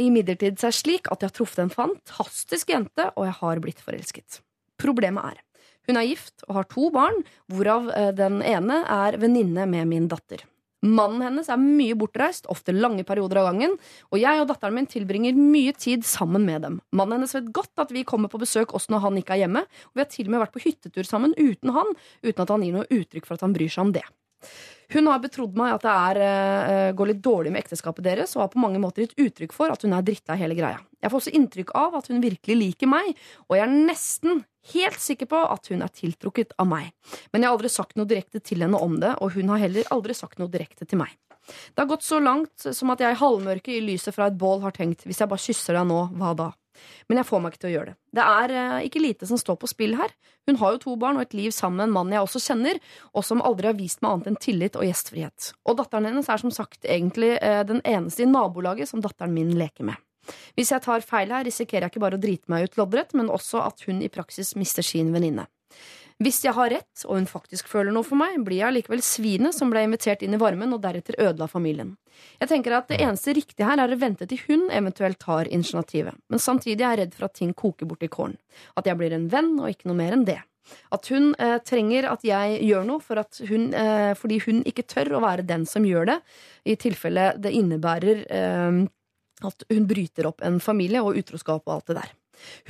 imidlertid eh, seg slik at jeg har truffet en fantastisk jente, og jeg har blitt forelsket. Problemet er hun er gift og har to barn, hvorav eh, den ene er venninne med min datter. Mannen hennes er mye bortreist, ofte lange perioder av gangen, og jeg og datteren min tilbringer mye tid sammen med dem. Mannen hennes vet godt at vi kommer på besøk også når han ikke er hjemme, og vi har til og med vært på hyttetur sammen uten han, uten at han gir noe uttrykk for at han bryr seg om det. Hun har betrodd meg at det er, eh, går litt dårlig med ekteskapet deres, og har på mange måter gitt uttrykk for at hun er dritta i hele greia. Jeg får også inntrykk av at hun virkelig liker meg, og jeg er nesten helt sikker på at hun er tiltrukket av meg. Men jeg har aldri sagt noe direkte til henne om det, og hun har heller aldri sagt noe direkte til meg. Det har gått så langt som at jeg i halvmørket i lyset fra et bål har tenkt hvis jeg bare kysser deg nå, hva da? Men jeg får meg ikke til å gjøre det. Det er eh, ikke lite som står på spill her. Hun har jo to barn og et liv sammen med en mann jeg også kjenner, og som aldri har vist meg annet enn tillit og gjestfrihet. Og datteren hennes er som sagt egentlig eh, den eneste i nabolaget som datteren min leker med. Hvis jeg tar feil her, risikerer jeg ikke bare å drite meg ut loddrett, men også at hun i praksis mister sin venninne. Hvis jeg har rett, og hun faktisk føler noe for meg, blir jeg allikevel svinet som ble invitert inn i varmen og deretter ødela familien. Jeg tenker at Det eneste riktige her er å vente til hun eventuelt tar initiativet, men samtidig er jeg redd for at ting koker bort i kålen. At jeg blir en venn og ikke noe mer enn det. At hun eh, trenger at jeg gjør noe for hun, eh, fordi hun ikke tør å være den som gjør det, i tilfelle det innebærer eh, at hun bryter opp en familie og utroskap og alt det der.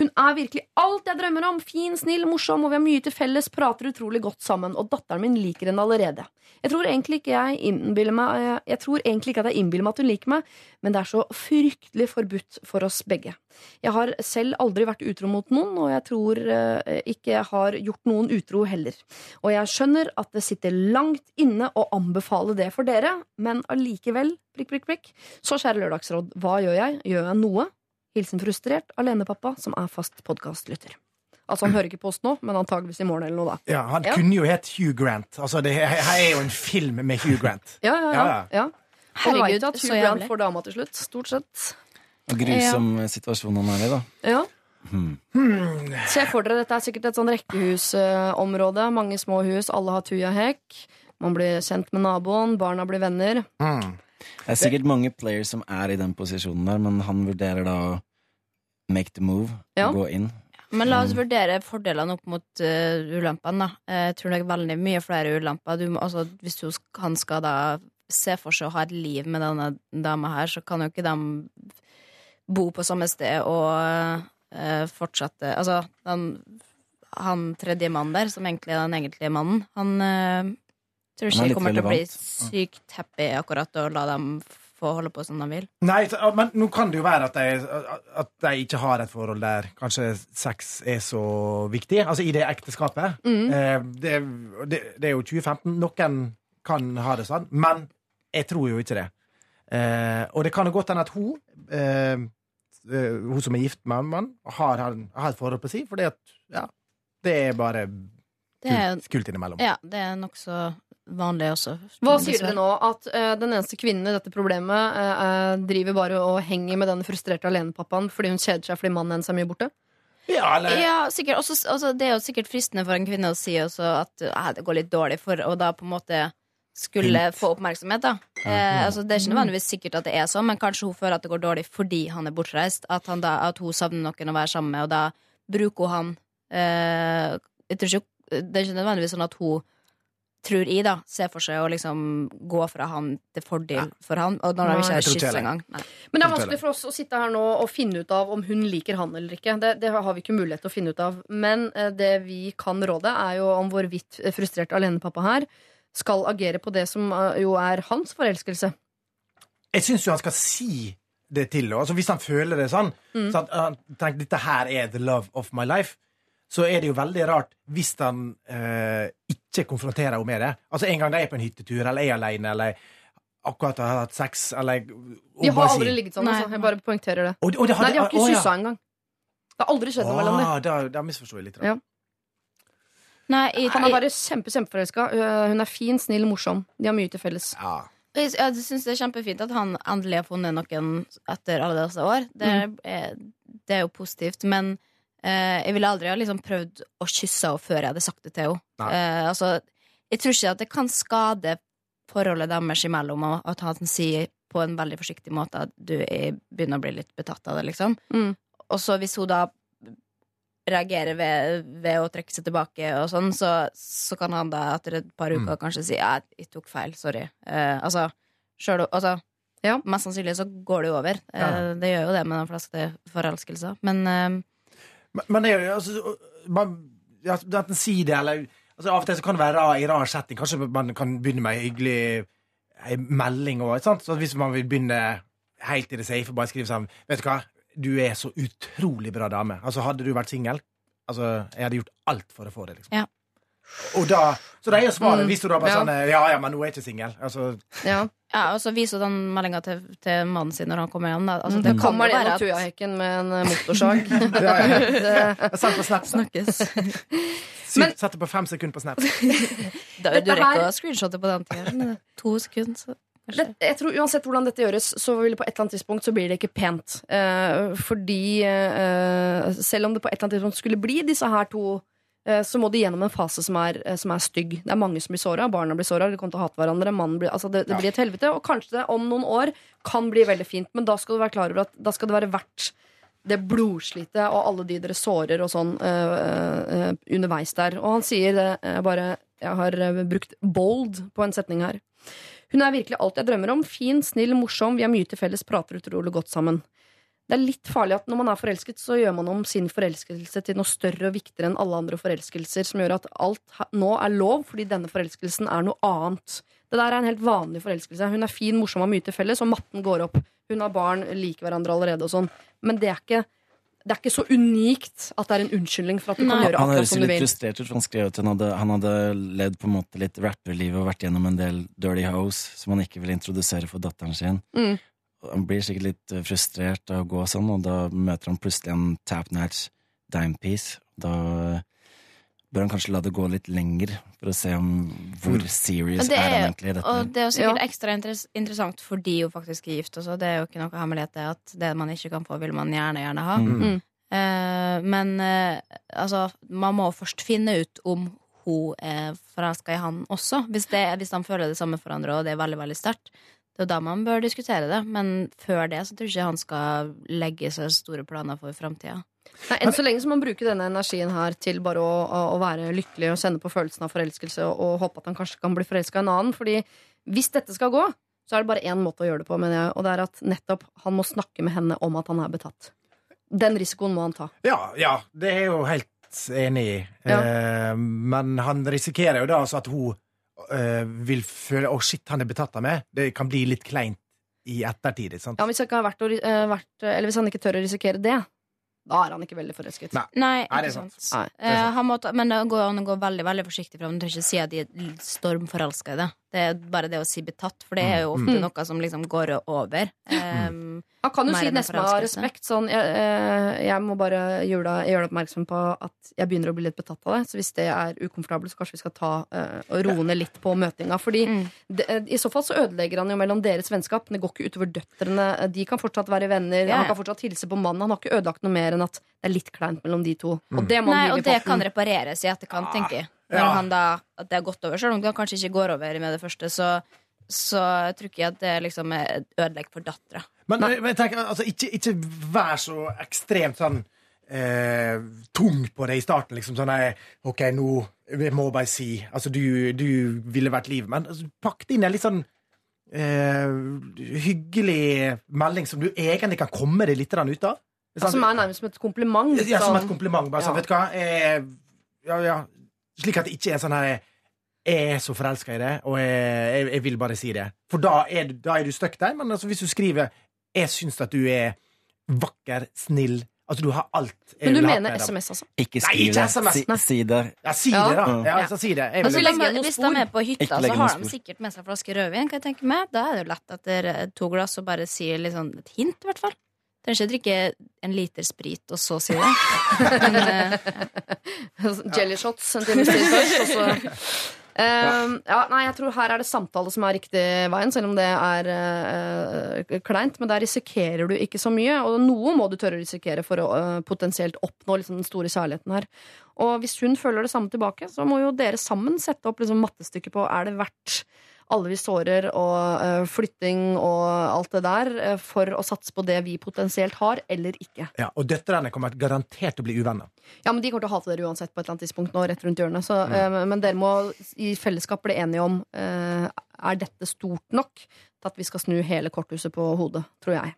Hun er virkelig alt jeg drømmer om. Fin, snill, morsom, og vi har mye til felles, prater utrolig godt sammen, og datteren min liker henne allerede. Jeg tror egentlig ikke jeg meg jeg, jeg tror egentlig ikke at jeg innbiller meg at hun liker meg, men det er så fryktelig forbudt for oss begge. Jeg har selv aldri vært utro mot noen, og jeg tror eh, ikke jeg har gjort noen utro heller. Og jeg skjønner at det sitter langt inne å anbefale det for dere, men allikevel, prikk, prikk, prikk. Så kjære Lørdagsråd, hva gjør jeg? Gjør jeg noe? Hilsen frustrert alenepappa som er fast podkastlytter. Altså, han hører ikke på oss nå, men antageligvis i morgen eller noe, da. Ja, Han Ja. kunne jo hett Hugh Grant. Altså, det her er jo en film med Hugh Grant. Ja, ja, ja. Ja, ja. Herregud, at så Hugh Grant jævlig. får dama til slutt. Stort sett. Og grusom situasjon han er i, da. Ja. Hmm. Se for dere, dette er sikkert et sånn rekkehusområde. Mange små hus, alle har tujahekk. Man blir kjent med naboen, barna blir venner. Hmm. Det er sikkert mange players som er i den posisjonen der, men han vurderer da å make the move, Ja. gå inn. Men la oss vurdere fordelene opp mot uh, ulempene. Jeg tror det er veldig mye flere ulemper. Du må, altså, hvis du, han skal da se for seg å ha et liv med denne dama her, så kan jo ikke de bo på samme sted og uh, fortsette Altså, den, han tredje mannen der, som egentlig er den egentlige mannen, han uh, tror ikke kommer kommer til å bli sykt happy akkurat og la dem få holde på som de vil. Nei, men nå kan det jo være at de, at de ikke har et forhold der kanskje sex er så viktig. Altså i det ekteskapet. Mm. Eh, det, det, det er jo 2015. Noen kan ha det sånn, men jeg tror jo ikke det. Eh, og det kan jo godt hende at hun, eh, hun som er gift med en mann, har, har, et forhold på si, fordi at ja, det er bare kult, kult innimellom. ja, det er nokså vanlig også. Hva sier dere nå? At uh, den eneste kvinnen i dette problemet eh, eh, driver bare og henger med den frustrerte alenepappaen fordi hun kjeder seg fordi mannen hennes er mye borte? Ja, eller Ja, sikkert. Også, også, det er jo sikkert fristende for en kvinne å si også at eh, det går litt dårlig, for å da på en måte skulle få oppmerksomhet. da eh, altså, Det er ikke nødvendigvis sikkert at det er sånn, men kanskje hun føler at det går dårlig fordi han er bortreist. At, han da, at hun savner noen å være sammen med, og da bruker hun han eh, jeg tror ikke, Det er ikke nødvendigvis sånn at hun tror jeg, da, ser for seg å liksom gå fra han til fordel for han, og når de Nei, ikke har tror ikke kyss heller. engang. Men det er vanskelig for oss å sitte her nå og finne ut av om hun liker han eller ikke. Det, det har vi ikke mulighet til å finne ut av. Men eh, det vi kan råde, er jo om hvorvidt eh, frustrert alenepappa her skal agere på det som eh, jo er hans forelskelse. Jeg syns jo han skal si det til henne. Altså, hvis han føler det sånn, Mm. så at han tenker dette her er the love of my life, så er det jo veldig rart hvis han eh, ikke konfronterer henne med det. Altså En gang de er på en hyttetur, eller er alene, eller akkurat har hatt sex, eller De har aldri ligget sånn, Altså. Jeg bare poengterer det. Og, og det Nei, de har ikke å, ja. kyssa engang. Det har aldri skjedd noe mellom dem. Å, da, da misforstår jeg litt. Ja. Nei, jeg, Han er bare kjempe, kjempeforelska. Hun er fin, snill, morsom. De har mye til felles. Ja. Jeg, jeg syns det er kjempefint at han endelig har funnet noen etter alle disse år. Det, er, det er jo positivt. Men jeg ville aldri ha liksom prøvd å kysse henne før jeg hadde sagt det til henne. Eh, altså, jeg tror ikke at det kan skade forholdet deres imellom at han sier på en veldig forsiktig måte at du er, begynner å bli litt betatt av det, liksom. Mm. Og så hvis hun da reagerer ved, ved å trekke seg tilbake og sånn, så, så kan han da etter et par uker kanskje si ja, jeg tok feil, sorry. Eh, altså, sjøl altså Ja. Mest sannsynlig så går det jo over. Eh, Ja. det gjør jo det med de fleste forelskelser. Men eh, Men, det er jo altså, man, ja, Enten si det, eller altså, Av og til så kan det være i rar setting. Kanskje man kan begynne med ei hyggelig ei melding sant, Så hvis man vil begynne helt i det safe, bare skrive sånn Vet du hva, du er så utrolig bra dame. Altså, hadde du vært singel Altså, jeg hadde gjort alt for å få det, liksom. Ja. Og da, så det er jo svaret. Mm, Hvis du da bare ja. sånn Ja, ja, men nå er jeg ikke singel. Altså, Ja. ja, og så viser hun den meldinga til, til mannen sin når han kommer hjem. Da. Altså, Det mm. kan være at tujahekken med en eh, motorsag. (laughs) ja, ja. det, Send på Snap. snakkes. (laughs) Sett det på fem sekunder på Snap. (laughs) Da, du rekker å screenshotte på den tida. To sekunder, så det, jeg tror Uansett hvordan dette gjøres, så vil det på et eller annet tidspunkt så blir det ikke pent. Eh, fordi eh, selv om det på et eller annet tidspunkt skulle bli disse her to eh, så må de gjennom en fase som er, eh, som er stygg. Det er mange som blir såra. Barna blir såra, de kommer til å hate hverandre. mannen Blir, altså det, det blir et helvete. Og kanskje det om noen år kan bli veldig fint, men da skal du være klar over at da skal det være verdt det blodslitet og alle de dere sårer og sånn uh, uh, underveis der. Og han sier det uh, bare Jeg har eh, brukt bold på en setning her. Hun er virkelig alt jeg drømmer om. Fin, snill, morsom. Vi har mye til felles, prater utrolig godt sammen. Det er litt farlig at når man er forelsket, så gjør man om sin forelskelse til noe større og viktigere enn alle andre forelskelser, som gjør at alt nå er lov, fordi denne forelskelsen er noe annet. Det der er en helt vanlig forelskelse. Hun er fin, morsom har mye til felles, og matten går opp. Hun har barn, liker hverandre allerede og sånn. Men det er ikke, det er ikke så unikt at det er en unnskyldning for at du kan gjøre akkurat som du vil. Han høres litt frustrert ut, for han skrev at han hadde, han hadde levd på en måte litt rapperlivet og vært gjennom en del dirty hoes som han ikke ville introdusere for datteren sin. Mm. Han blir sikkert litt eh, frustrert av å gå sånn, og da møter han plutselig en tap-natch dimepiece. Da eh, bør han kanskje la det gå litt lenger, for å se om hvor serious det er han er, egentlig i dette. og det er jo sikkert ekstra interess interessant fordi hun faktisk er gift også. Det er jo ikke noe hemmelighet det at det man ikke kan få, vil man gjerne, gjerne ha. Mm. Mm. Eh, men uh, altså, man må først finne ut om hun er forelska i han også. Hvis, det, hvis han føler det samme for andre, og det er veldig, veldig sterkt. Det er da man bør diskutere det. Men før det så tror jeg ikke han skal legge seg store planer for framtida. Enn så lenge som man bruker denne energien her til bare å, å, å være lykkelig og kjenne på følelsen av forelskelse og, og håpe at han kanskje kan bli forelska i en annen. Fordi hvis dette skal gå, så er det bare én måte å gjøre det på, mener jeg, og det er at nettopp han må snakke med henne om at han er betatt. Den risikoen må han ta. Ja, ja, det er jo helt enig i. Ja. Eh, men han risikerer jo da altså at hun eh, vil føle Å, shit, han er betatt av meg. Det kan bli litt kleint i ettertid. ikke sant? Ja, hvis, ikke har vært, uh, eh, vært, eller hvis han ikke tør å risikere det, da er han ikke veldig forelsket. Nei. Nei, Nei, det er sant. sant. Nei. Uh, han må ta, men det går an å gå veldig veldig forsiktig fram. Du trenger ikke si at de er stormforelska i det. Det er bare det å si betatt, for det er jo ofte Mm. noe som liksom går over. Um, Han kan jo si nesten av respekt sånn jeg, eh, jeg må bare gjøre deg, oppmerksom på at jeg begynner å bli litt betatt av det. Så hvis det er ukomfortabelt, så kanskje vi skal ta uh, og roe ned litt på møtinga. Fordi Mm. det, eh, i så fall så ødelegger han jo mellom deres vennskap. Det går ikke utover døtrene. De kan fortsatt være venner. Ja. Han kan fortsatt hilse på mannen. Han har ikke ødelagt noe mer enn at det er litt kleint mellom de to. Og det må Nei, og i det kan repareres i etterkant, tenker jeg. Når Ja. han da, at det har gått over, selv om det kanskje ikke går over med det første, så, så tror ikke jeg at det liksom er ødelegger for dattera. Men, men tenk, altså, ikke, ikke vær så ekstremt sånn eh, tung på det i starten. Liksom sånn nei, OK, nå jeg må bare si Altså, du, du ville vært livet, men altså, pakk det inn en litt sånn eh, hyggelig melding som du egentlig kan komme deg litt ut av. Som er nærmest som et kompliment. Ja, som et sånn. kompliment. Bare sånn, Ja. vet du hva eh, ja, ja. Slik at det ikke er sånn her Jeg er så forelska i det, og jeg, jeg, jeg vil bare si det. For da er, du- da er du stuck der. Men altså, hvis du skriver 'Jeg syns at du er vakker, snill' Altså, du har alt Men du mener med. SMS, altså? Ikke Nei, skriv det. Si, si det. Ja, si det, da. Ja, altså, si det. Jeg Altså, legge hvis de er på hytta, så har de sikkert med seg flaske rødvin. Kan jeg tenke meg Da er det jo lett etter eh, to glass å bare si litt sånn et hint, i hvert fall. Trenger ikke drikke en liter sprit og så si det. Men, (laughs) eh, Jelly shots en time så (laughs) Ehm, ja, nei, jeg tror her er det samtale som er riktig veien, selv om det er uh, kleint. Men der risikerer du ikke så mye, og noe må du tørre å risikere for å eh, potensielt oppnå liksom, den store kjærligheten her. Og hvis hun føler det samme tilbake, så må jo dere sammen sette opp liksom, mattestykket på er det verdt alle vi sårer og eh, flytting og alt det der eh, for å satse på det vi potensielt har, eller ikke. ja, og døtrene kommer garantert til å bli uvenner. Ja, men De kommer til å hate dere uansett på et eller annet tidspunkt nå, rett rundt hjørnet. Så, mm. men dere må i fellesskap bli enige om eh, er dette stort nok til at vi skal snu hele korthuset på hodet, tror jeg.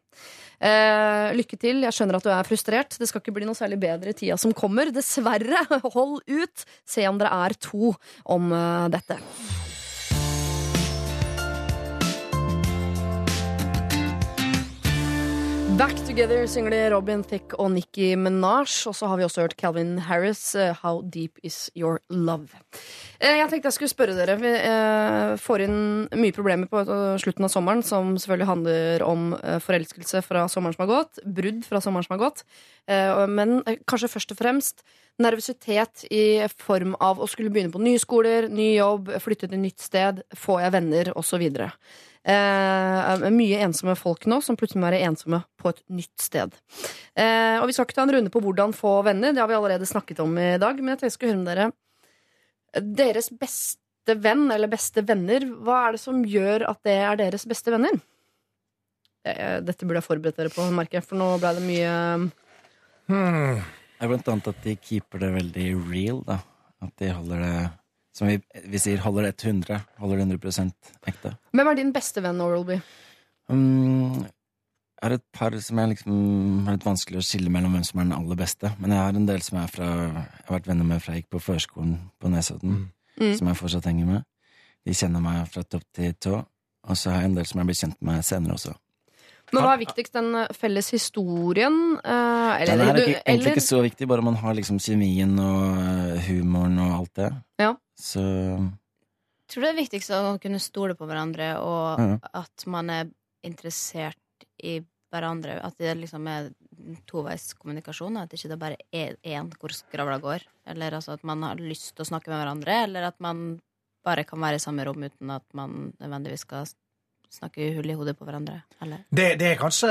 Eh, lykke til. Jeg skjønner at du er frustrert. Det skal ikke bli noe særlig bedre i tida som kommer. Dessverre. (laughs) Hold ut. Se om dere er to om eh, dette. Back Together synger Robin Thicke og Nicki Minaj. Og så har vi også hørt Calvin Harris, eh, How Deep Is Your Love. Eh, Jeg tenkte jeg skulle spørre dere. Vi eh, får inn mye problemer på slutten av sommeren, som selvfølgelig handler om forelskelse fra sommeren som har gått, brudd fra sommeren som har gått, men kanskje først og fremst nervøsitet i form av å skulle begynne på nye skoler, ny jobb, flytte til nytt sted, får jeg venner, osv. Eh, mye ensomme folk nå som plutselig må være ensomme på et nytt sted. Eh, og Vi skal ikke ta en runde på hvordan få venner, det har vi allerede snakket om i dag. Men jeg tenkte jeg skulle høre med dere Deres beste venn eller beste venner, hva er det som gjør at det er deres beste venner? Eh, dette burde jeg forberedt dere på, merker jeg, for nå ble det mye Hmm. Det er blant annet at de keeper det veldig real, da. At de holder det Som vi, vi sier, holder det 100. Holder det 100 ekte. Hvem er din beste venn, Oral-B? Mm, Jeg har et par som jeg liksom har litt vanskelig å skille mellom hvem som er den aller beste. Men jeg har en del som jeg, er fra, jeg har vært venner med fra jeg gikk på førskolen på Nesodden. Mm. Som jeg fortsatt henger med. De kjenner meg fra topp til tå. Og så har jeg en del som jeg blir kjent med senere også. Men hva er viktigst? Den eh, felles historien? eh, eller, Den er ikke, egentlig eller- ikke så viktig, bare man har liksom kjemien og øh, humoren og alt det. Ja. Så Jeg tror det er viktigst å kunne stole på hverandre, og Ja. at man er interessert i hverandre. At det liksom er toveis kommunikasjon. At ikke bare er én hvor skravla går. Eller altså at man har lyst til å snakke med hverandre, eller at man bare kan være i samme rom uten at man nødvendigvis skal snakke hull i hodet på hverandre. Eller Det, det er kanskje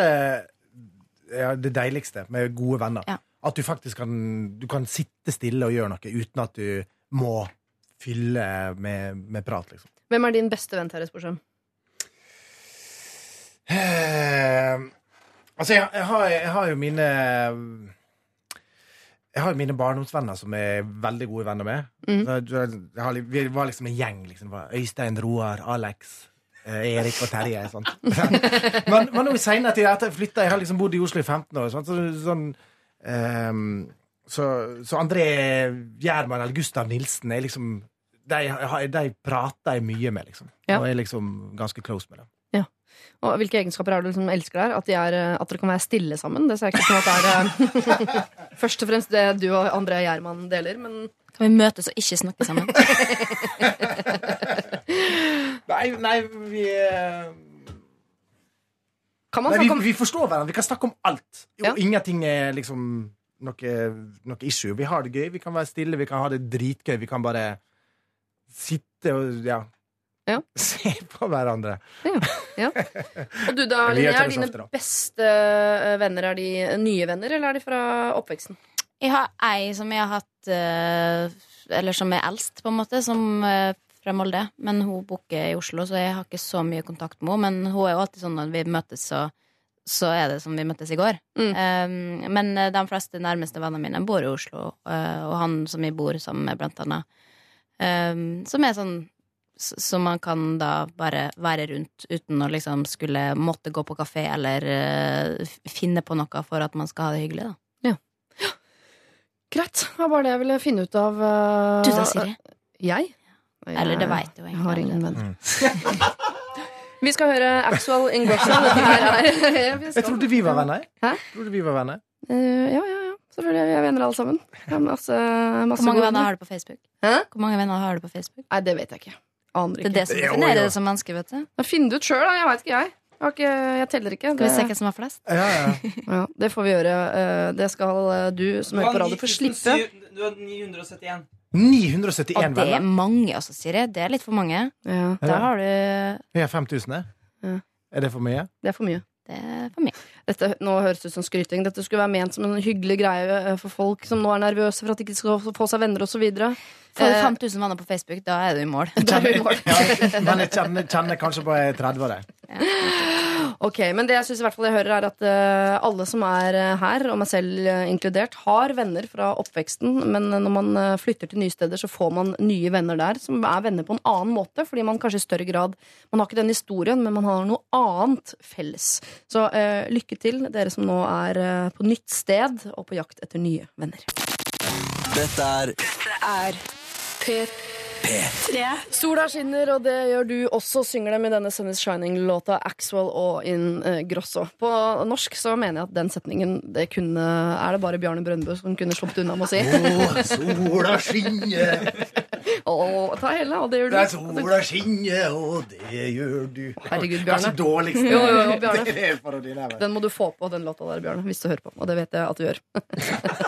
ja, det deiligste med gode venner. Ja. At du faktisk kan, du kan sitte stille og gjøre noe uten at du må fylle med, med prat, liksom. Hvem er din beste venn, Terje Sporsem? Eh, altså, jeg, jeg, har, jeg har jo mine Jeg har jo mine barndomsvenner som jeg er veldig gode venner med. Mm. Har, vi var liksom en gjeng. Liksom. Øystein, Roar, Alex, eh, Erik og Terje. Sånn. (laughs) men, men nå i senere tid, etter jeg flytta Jeg har liksom bodd i Oslo i 15 år. Sånn, så, sånn, ehm, så, så André Gjerman eller Gustav Nilsen er liksom de, de prater jeg mye med, liksom. Ja. Og er liksom ganske close med dem. Og hvilke egenskaper er det du liksom elsker der? At, de er, at dere kan være stille sammen? Det ser jeg ikke som at det er eh, (laughs) først og fremst det du og André Gjerman deler, men kan vi møtes og ikke snakke sammen? (laughs) Nei, nei vi eh, kan man Nei, vi, vi forstår hverandre. Vi kan snakke om alt. Jo, Ja. Ingenting er liksom noe, noe issue. Vi har det gøy, vi kan være stille, vi kan ha det dritgøy. Vi kan bare sitte og ja, Ja. (laughs) se på hverandre. Og du da, (laughs) Linnea, er dine ofte, beste eh, venner er de nye venner, eller er de fra oppveksten? Jeg har ei som jeg har hatt eh, Eller som er eldst, på en måte, som eh, fra Molde. Men hun booker i Oslo, så jeg har ikke så mye kontakt med henne. Men hun er jo alltid sånn når vi møtes, så, så er det som vi møttes i går. Mm. Um, men eh, de fleste nærmeste vennene mine bor i Oslo, uh, og han som jeg bor sammen med, blant annet. um, som er sånn som man kan da bare være rundt uten å liksom skulle måtte gå på kafé eller uh, finne på noe for at man skal ha det hyggelig, da. Greit. Det var bare det jeg ville finne ut av. Uh, Du da, Siri? Jeg? Eller det vet du Jeg har ingen venner. venn. (laughs) Vi skal høre Axwell Ingrosso. (laughs) Dette her er Jeg trodde vi var venner. Hæ? Trodde vi var venner. Uh, ja, ja, ja. Selvfølgelig. Vi er venner alle sammen. Masse, masse Hvor mange venner har du på Facebook? Hæ? Hvor mange venner har du på Facebook? Nei, det vet jeg ikke. Aner Det er det som definerer det som menneske, vet du. Da Finn det ut sjøl, da. Jeg veit ikke, jeg. Jeg, ikke, jeg teller ikke. Skal vi se hvem som har flest? Ja, ja. (laughs) ja, det får vi gjøre. Eh, Det skal eh, du som hører på radio, få slippe. Du har 971. 971 Og det er venner. mange, altså, Siri. Det er litt for mange. Ja, Der har du Vi har 5000, jeg. Ja. Er det for mye? det er for mye. Det er for mye. Dette, nå høres det ut som skryting. Dette skulle være ment som en hyggelig greie eh, for folk som nå er nervøse for at de ikke skal få seg venner osv. Får du Eh, 5000 venner på Facebook, da er du i mål. (laughs) Da er du i mål. Ja, men jeg kjenner, kjenner kanskje på 30 av det. Ok, men det jeg synes i hvert fall jeg hører er at eh, alle som er eh, her, og meg selv eh, inkludert, har venner fra oppveksten, men når man eh, flytter til nye steder, så får man nye venner der, som er venner på en annen måte, fordi man kanskje i større grad Man har ikke den historien, men man har noe annet felles. Så eh, lykke til, dere som nå er eh, på nytt sted og på jakt etter nye venner. Dette er er P3. Sola skinner, og det gjør du også, synger dem i denne Sun is Shining-låta Axwell og In eh, Grosso. På norsk så mener jeg at den setningen det kunne, er det bare Bjarne Brøndbø som kunne sluppet unna med å si. Å, sola skinner, (laughs) Åh, ta hele, og det gjør du. det er sola skinner, og det gjør du. Herregud, Kanskje Bjarne. dårligst. Jo, jo, jo, Bjarne. (laughs) Den må du få på, den låta der, Bjarne, hvis du hører på. Og det vet jeg at du gjør.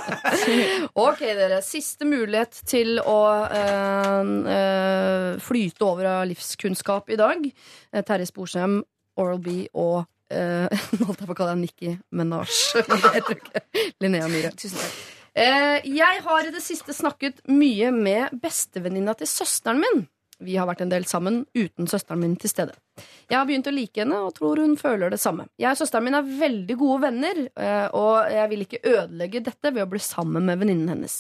(laughs) ok, dere. Siste mulighet til å eh, flyte over av livskunnskap i dag. Eh, Terje Sporsem, Oral B og eh, (laughs) Nå holdt jeg på å kalle deg Nikki Menage. (laughs) Men det heter du ikke. Linnea Myhre. (laughs) Tusen takk. Eh, jeg har i det siste snakket mye med bestevenninna til søsteren min. Vi har vært en del sammen uten søsteren min til stede. Jeg har begynt å like henne og tror hun føler det samme. Jeg og søsteren min er veldig gode venner, eh, og jeg vil ikke ødelegge dette ved å bli sammen med venninnen hennes.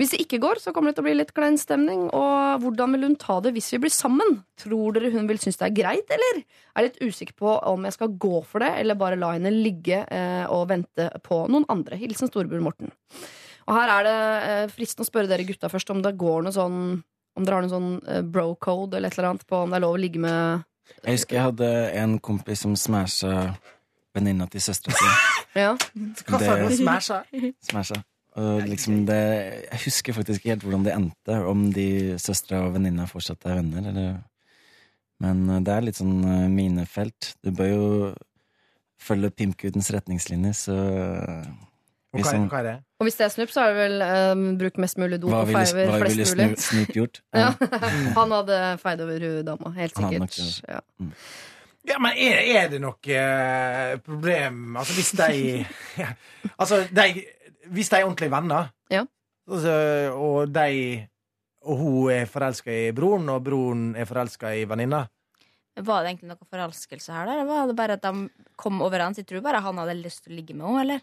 Hvis det ikke går, så kommer det til å bli litt klein stemning. Og hvordan vil hun ta det hvis vi blir sammen? Tror dere hun vil synes det er greit, eller? Jeg er litt usikker på om jeg skal gå for det, eller bare la henne ligge eh, og vente på noen andre. Hilsen storebror Morten. Og her er det eh, fristende å spørre dere gutta først om det går noe sånn Om dere har noen sånn eh, bro-code eller et eller annet på om det er lov å ligge med Jeg husker jeg hadde en kompis som smasha venninna til søstera si. (laughs) Ja. Hva sa du? Smasha? Smasha. Og liksom det Jeg husker faktisk ikke helt hvordan det endte, om de søstera og venninna fortsatt er venner, eller Men eh, det er litt sånn eh, minefelt. Du bør jo følge pimpguttens retningslinjer, så Og hvis hva, han- hva er det? Og hvis det er Snoop, så er det vel um, bruk mest mulig dop og ville, hva flest mulig. Snoop gjort? (laughs) Ja. (laughs) Han hadde feid over dama, helt sikkert. Ja. Ja, men er, er det noe uh, problem Altså, hvis de ja, (laughs) Altså, de, hvis de er ordentlige venner, Ja. altså, og de Og hun er forelska i broren, og broren er forelska i venninna Var det egentlig noe forelskelse her, da? Eller var det bare at de kom overens? Jeg tror bare han hadde lyst til å ligge med henne, eller?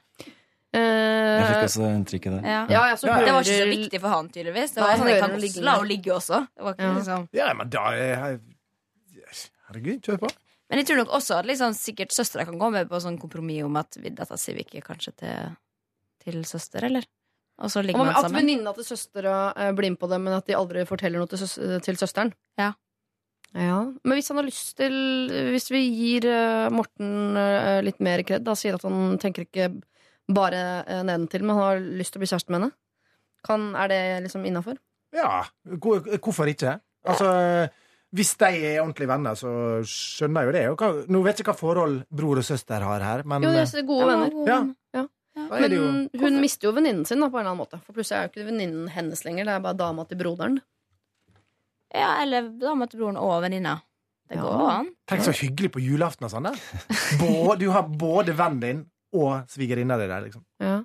Jeg fikk Eh, også inntrykk av det. Ja. ja, ja, så Ja, Det var ikke så viktig for han, tydeligvis. Det var sånn, jeg hører kan ligge la henne ligge også. Det var ikke Ja. liksom Ja, men da er Herregud, kjør på. Men jeg tror nok også at liksom, sikkert søstera kan gå med på sånn kompromiss om at dette sier vi ikke kanskje til, til søster, eller? Og så ligger Om man at sammen. venninna til søstera eh, blir med på det, men at de aldri forteller noe til, søs til søsteren. Ja. Ja. Men hvis han har lyst til Hvis vi gir eh, Morten eh, litt mer kred, da sier at han tenker ikke bare uh, nedentil, men han har lyst til å bli kjæreste med henne, kan, er det liksom innafor? Ja, hvorfor ikke? Altså, hvis de er ordentlige venner, så skjønner jeg jo det. Nå vet jeg ikke hva forhold bror og søster har her, men Jo, de er gode venner. Ja. Ja. jo Men hun mister jo venninnen sin, da, på en eller annen måte. For plutselig er jo ikke venninnen hennes lenger, det er bare dama til broderen. Ja, eller dama til broren og venninna. Det Ja. går an. Tenk så hyggelig på julaften og sånn. Du har både vennen din og svigerinna di der, liksom. Ja.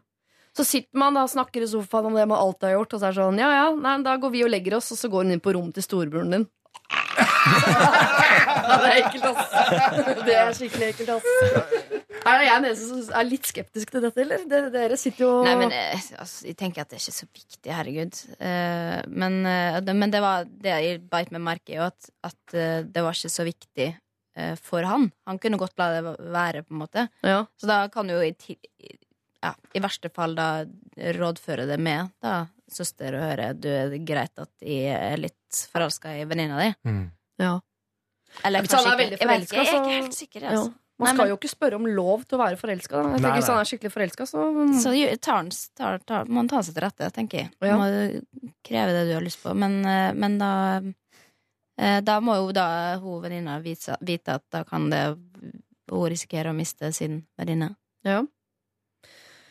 Så sitter man da og snakker i sofaen om det man alltid har gjort, og så er det sånn, ja ja, nei, da går vi og legger oss, og så går hun inn på rommet til storebroren din. (laughs) det er ekkelt, ass. (laughs) Det er skikkelig ekkelt, ass. Er jeg den eneste som er litt skeptisk til dette, eller? Dere, sitter jo Nei, men eh, altså, jeg tenker at det er ikke så viktig, herregud. Uh, men, uh, det, men det var det jeg beit meg merke i, at, at uh, det var ikke så viktig for han. Han kunne godt la det være, på en måte. Ja. Så da kan du jo i, i- ja, i verste fall da rådføre det med da, søster og høre du er det greit at jeg er litt forelska i venninna di. ja. Eller Hvis han kanskje er ikke. veldig Jeg jeg er ikke helt sikker. ja. Man Nei, skal men- jo ikke spørre om lov til å være forelska. Nei, Hvis han er skikkelig forelska, så Så tar han, tar, tar, må han ta seg til rette, tenker jeg. Ja. Må kreve det du har lyst på. Men, eh, men da eh, Da må jo da hun venninna vite, vite at da kan det hun risikere å miste sin venninne. Ja.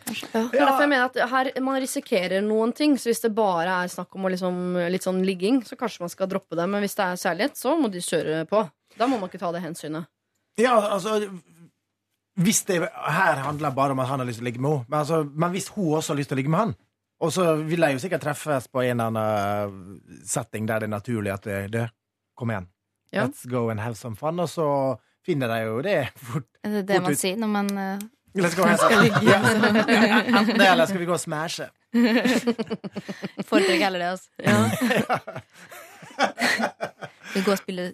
Kanskje. Ja, er derfor jeg mener at her Man risikerer noen ting. Så Hvis det bare er snakk om å liksom, litt sånn ligging, så kanskje man skal droppe det. Men hvis det er særlighet, så må de kjøre på. Da må man ikke ta det hensynet. Ja, altså Hvis det her handler bare om at han har lyst til å ligge med henne, men, altså, men hvis hun også har lyst til å ligge med han Og så vil de jo sikkert treffes på en eller annen setting der det er naturlig at det, det Kom igjen. Ja. Let's go and have some fun. Og så finner de jo det (laughs) fort. Er det det man ut. sier når man uh, Let's go and have some fun. Ja. Ja, Enten det, eller skal vi gå og smashe? foretrekker heller det, altså. (laughs) Vi går og spiller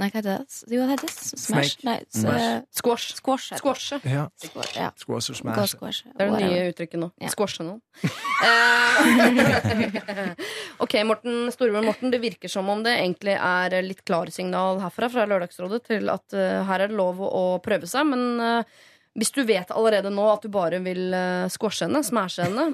Nei, hva heter det? Jo, hva heter det? Smash? Nei, Smash. eh, Squash. squash. det. Squashe. Ja. Squash, ja. Squash og smash. squash. Det er det nye uttrykket nå. Ja. Squashe noen. Eh, (laughs) ok, Morten, Storebror Morten, det virker som om det egentlig er litt klarsignal herfra fra Lørdagsrådet til at uh, her er det lov å, prøve seg, men uh, hvis du vet allerede nå at du bare vil uh, squashe henne, smashe henne,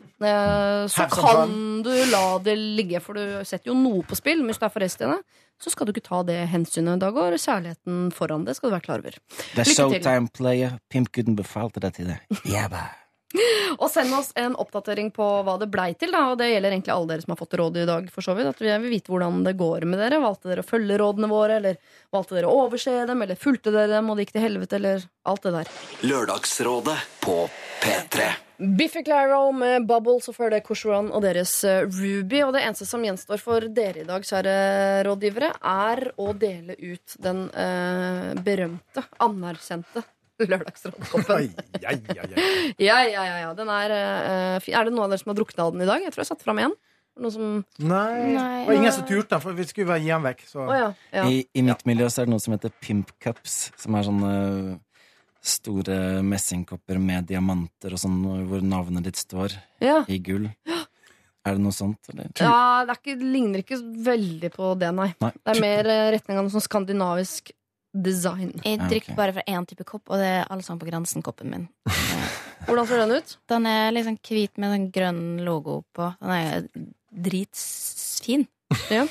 så kan du la det ligge, for du setter jo noe på spill. Men hvis du er forelsket i henne, så skal du ikke ta det hensynet. Da går kjærligheten foran. Det skal du være klar over. Er til. showtime, player. Pimpgutten befalte deg til det. Jabba. (laughs) Og send oss en oppdatering på hva det blei til. Da. Og det gjelder egentlig alle dere som har fått råd i dag. for så vidt At vi vil vite hvordan det går med dere. Valgte dere å følge rådene våre, eller valgte dere å overse dem, eller fulgte dere dem og det gikk til helvete, eller alt det der. Lørdagsrådet på P3. Biffy Claro med Bubbles og før det Kushran og deres eh, Ruby. Og det eneste som gjenstår for dere i dag, kjære rådgivere, er å dele ut den eh, berømte, anerkjente Lørdagsrådkoppen. (laughs) Ja, ja, ja, ja. Den er, eh, fin. er det noen av dere som har drukna den i dag? Jeg tror jeg satte fram én. Noe som Nei. Nei. Det var ingen som turte, for vi skulle bare gi den vekk. Så. Å ja. ja. I, I mitt miljø så er det noe som heter pimp cups, som er sånne store messingkopper med diamanter og sånn, hvor navnet ditt står ja. i gull. Er det noe sånt, eller? Ja, det, er ikke, det ligner ikke veldig på det, nei. Nei. Det er mer eh, retning av noe sånn skandinavisk design. Jeg drikker bare fra én type kopp, og det er alle sammen på grensen-koppen min. (laughs) Hvordan ser den ut? Den er liksom hvit med en grønn logo på. Den er dritsfin. Ja.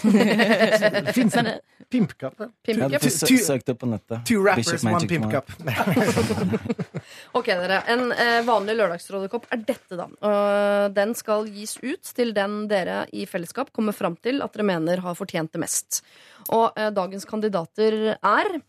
Fins en pimpcup? Pimp søk det på nettet. Two rappers, one Magic pimp Man. cup. Ok, dere. En eh, vanlig Lørdagsrådekopp er dette, da. Den skal gis ut til den dere i fellesskap kommer fram til at dere mener har fortjent det mest. Og eh, dagens kandidater er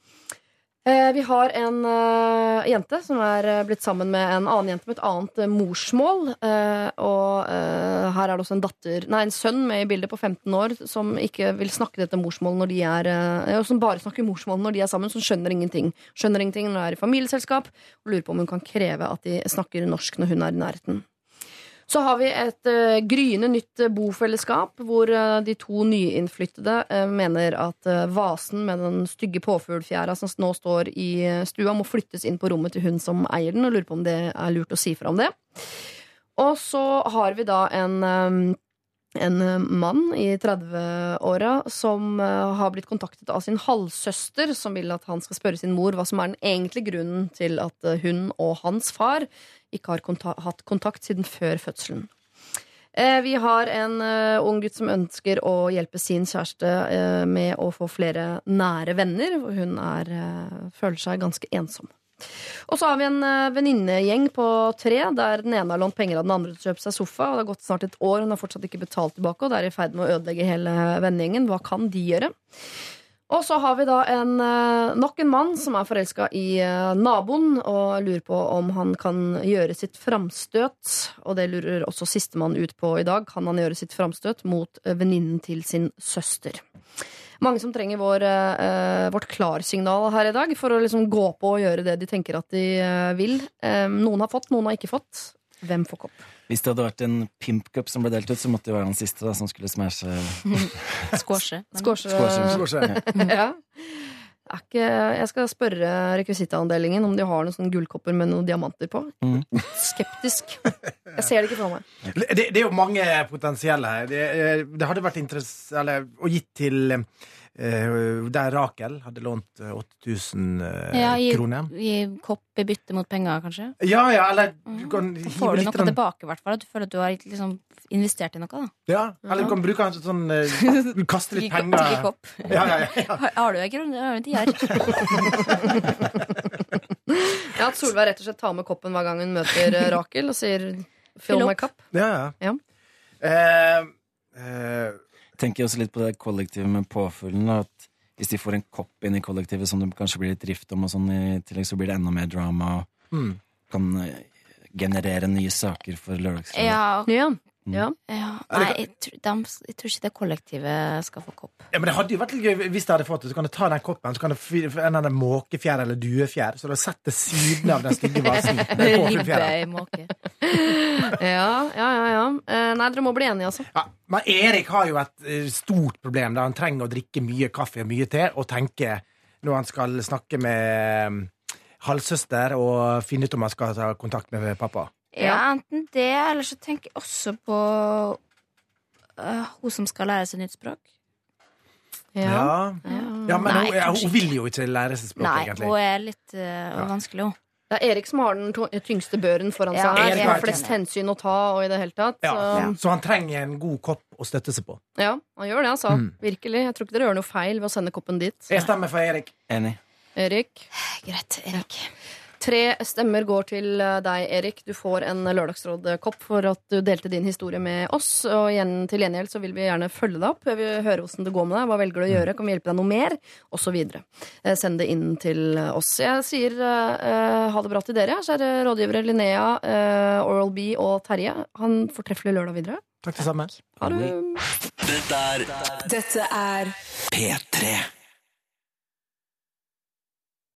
Vi har en eh, jente som er eh, blitt sammen med en annen jente med et annet eh, morsmål. eh, og eh, her er det også en datter Nei, en sønn med i bildet på 15 år som ikke vil snakke dette morsmålet når de er eh, Som bare snakker morsmål når de er sammen, som skjønner ingenting. Skjønner ingenting når de er i familieselskap, og lurer på om hun kan kreve at de snakker norsk når hun er i nærheten. Så har vi et uh, gryende nytt eh, bofellesskap, hvor uh, de to nyinnflyttede uh, mener at vasen med den stygge påfuglfjæra som nå står i stua, må flyttes inn på rommet til hun som eier den, og lurer på om det er lurt å si fra om det. Og så har vi da en en eh, mann i 30-åra som eh, har blitt kontaktet av sin halvsøster, som vil at han skal spørre sin mor hva som er den egentlige grunnen til at eh, hun og hans far ikke har kontakt, hatt kontakt siden før fødselen. Vi har en ung gutt som ønsker å hjelpe sin kjæreste med å få flere nære venner. Hun er, føler seg ganske ensom. Og så har vi en uh, venninnegjeng på tre, der den ene har lånt penger av den andre til å kjøpe seg sofa. Og det har gått snart et år, hun har fortsatt ikke betalt tilbake, og det er i ferd med å ødelegge hele vennegjengen. Hva kan de gjøre? Og så har vi da en, eh, nok en mann som er forelska i eh, naboen og lurer på om han kan gjøre sitt framstøt. Og det lurer også sistemann ut på i dag. Kan han gjøre sitt framstøt mot eh, venninnen til sin søster? Mange som trenger vår, eh, vårt klarsignal her i dag for å liksom gå på og gjøre det de tenker at de eh, vil. Eh, noen har fått, noen har ikke fått. Hvem får kopp? Hvis det hadde vært en pimp cup som ble delt ut, så måtte det være han siste da, som skulle smashe. (laughs) Squashe. Squashe. (laughs) ja. Er ikke, jeg skal spørre rekvisittavdelingen om de har noen sånne gullkopper med noen diamanter på. Mm. Skeptisk. Jeg ser det ikke for meg. Det, det er jo mange potensielle her. Det, eh, det hadde vært interessant å gitt til eh, der Rakel hadde lånt eh, 8000 eh, Ja, gi, kroner. gi kopp i bytte mot penger, kanskje. Ja, ja, eller du kan mm. hive får du noe den- tilbake, i hvert fall. At du føler at du har liksom investert i noe. da Ja, eller du kan bruke den som sånn eh, (laughs) Du kaster litt penger Trykk opp. Ja, ja, ja. (laughs) Har, har du en krone? Har du ikke her. Ja, At Solveig rett og slett tar med koppen hver gang hun møter eh, Rakel og sier 'fill my cup'. ja, ja. Ja. Uh, uh, tenker også litt på det kollektivet med påfuglen. At hvis de får en kopp inn i kollektivet som det kanskje blir litt rift om, og sånn i tillegg, så blir det enda mer drama og mm. kan generere nye saker for Lørdagsrådet. Ja, Ja. ja. ja. Nei, jeg, tror- dem- jeg tror ikke det kollektivet skal få kopp. Ja, men Det hadde jo vært litt gøy hvis de hadde fått det. Så kan du ta den koppen, så kan du fyre en av den måkefjær eller duefjær, så du har sett det siden av den stygge vasen. (laughs) med Ribbe påfuglfjæra. i måke. (laughs) Ja, ja, ja, ja. Eh, Nei, dere må bli enige, altså. Ja, men Erik har jo et eh, stort problem der han trenger å drikke mye kaffe og mye te, og tenke når han skal snakke med mm, halvsøster og finne ut om han skal ta kontakt med pappa. Ja, enten det, eller så tenker jeg også på uh, hun som skal lære seg nytt språk. Ja, ja men Nei, hun, ja, hun vil jo ikke lære seg språk, Nei, egentlig. hun er litt øh, vanskelig, hun. Det er Erik som har den tyngste børen foran Ja, seg. her. Erik har flest hensyn å ta og i det hele tatt. Ja, Så, Så han trenger en god kopp å støtte seg på. ja, han gjør det, altså. Mm. Virkelig. Jeg tror ikke dere gjør noe feil ved å sende koppen dit. Jeg stemmer for Erik. Enig. Erik. Greit, Erik. Tre stemmer går til eh, deg, Erik. Du får en Lørdagsråd-kopp for at du delte din historie med oss. Og igjen, til gjengjeld så vil vi gjerne følge deg opp. Jeg vil høre hvordan det går med deg. Hva velger du å gjøre? Kan vi hjelpe deg noe mer? Og så videre. Eh, Send det inn til oss. Jeg sier uh, ha det bra til dere, kjære rådgivere Linnea, uh, Oral B og Terje. Ha en fortreffelig lørdag videre. Takk det samme. Ha det. Dette er Dette er P3.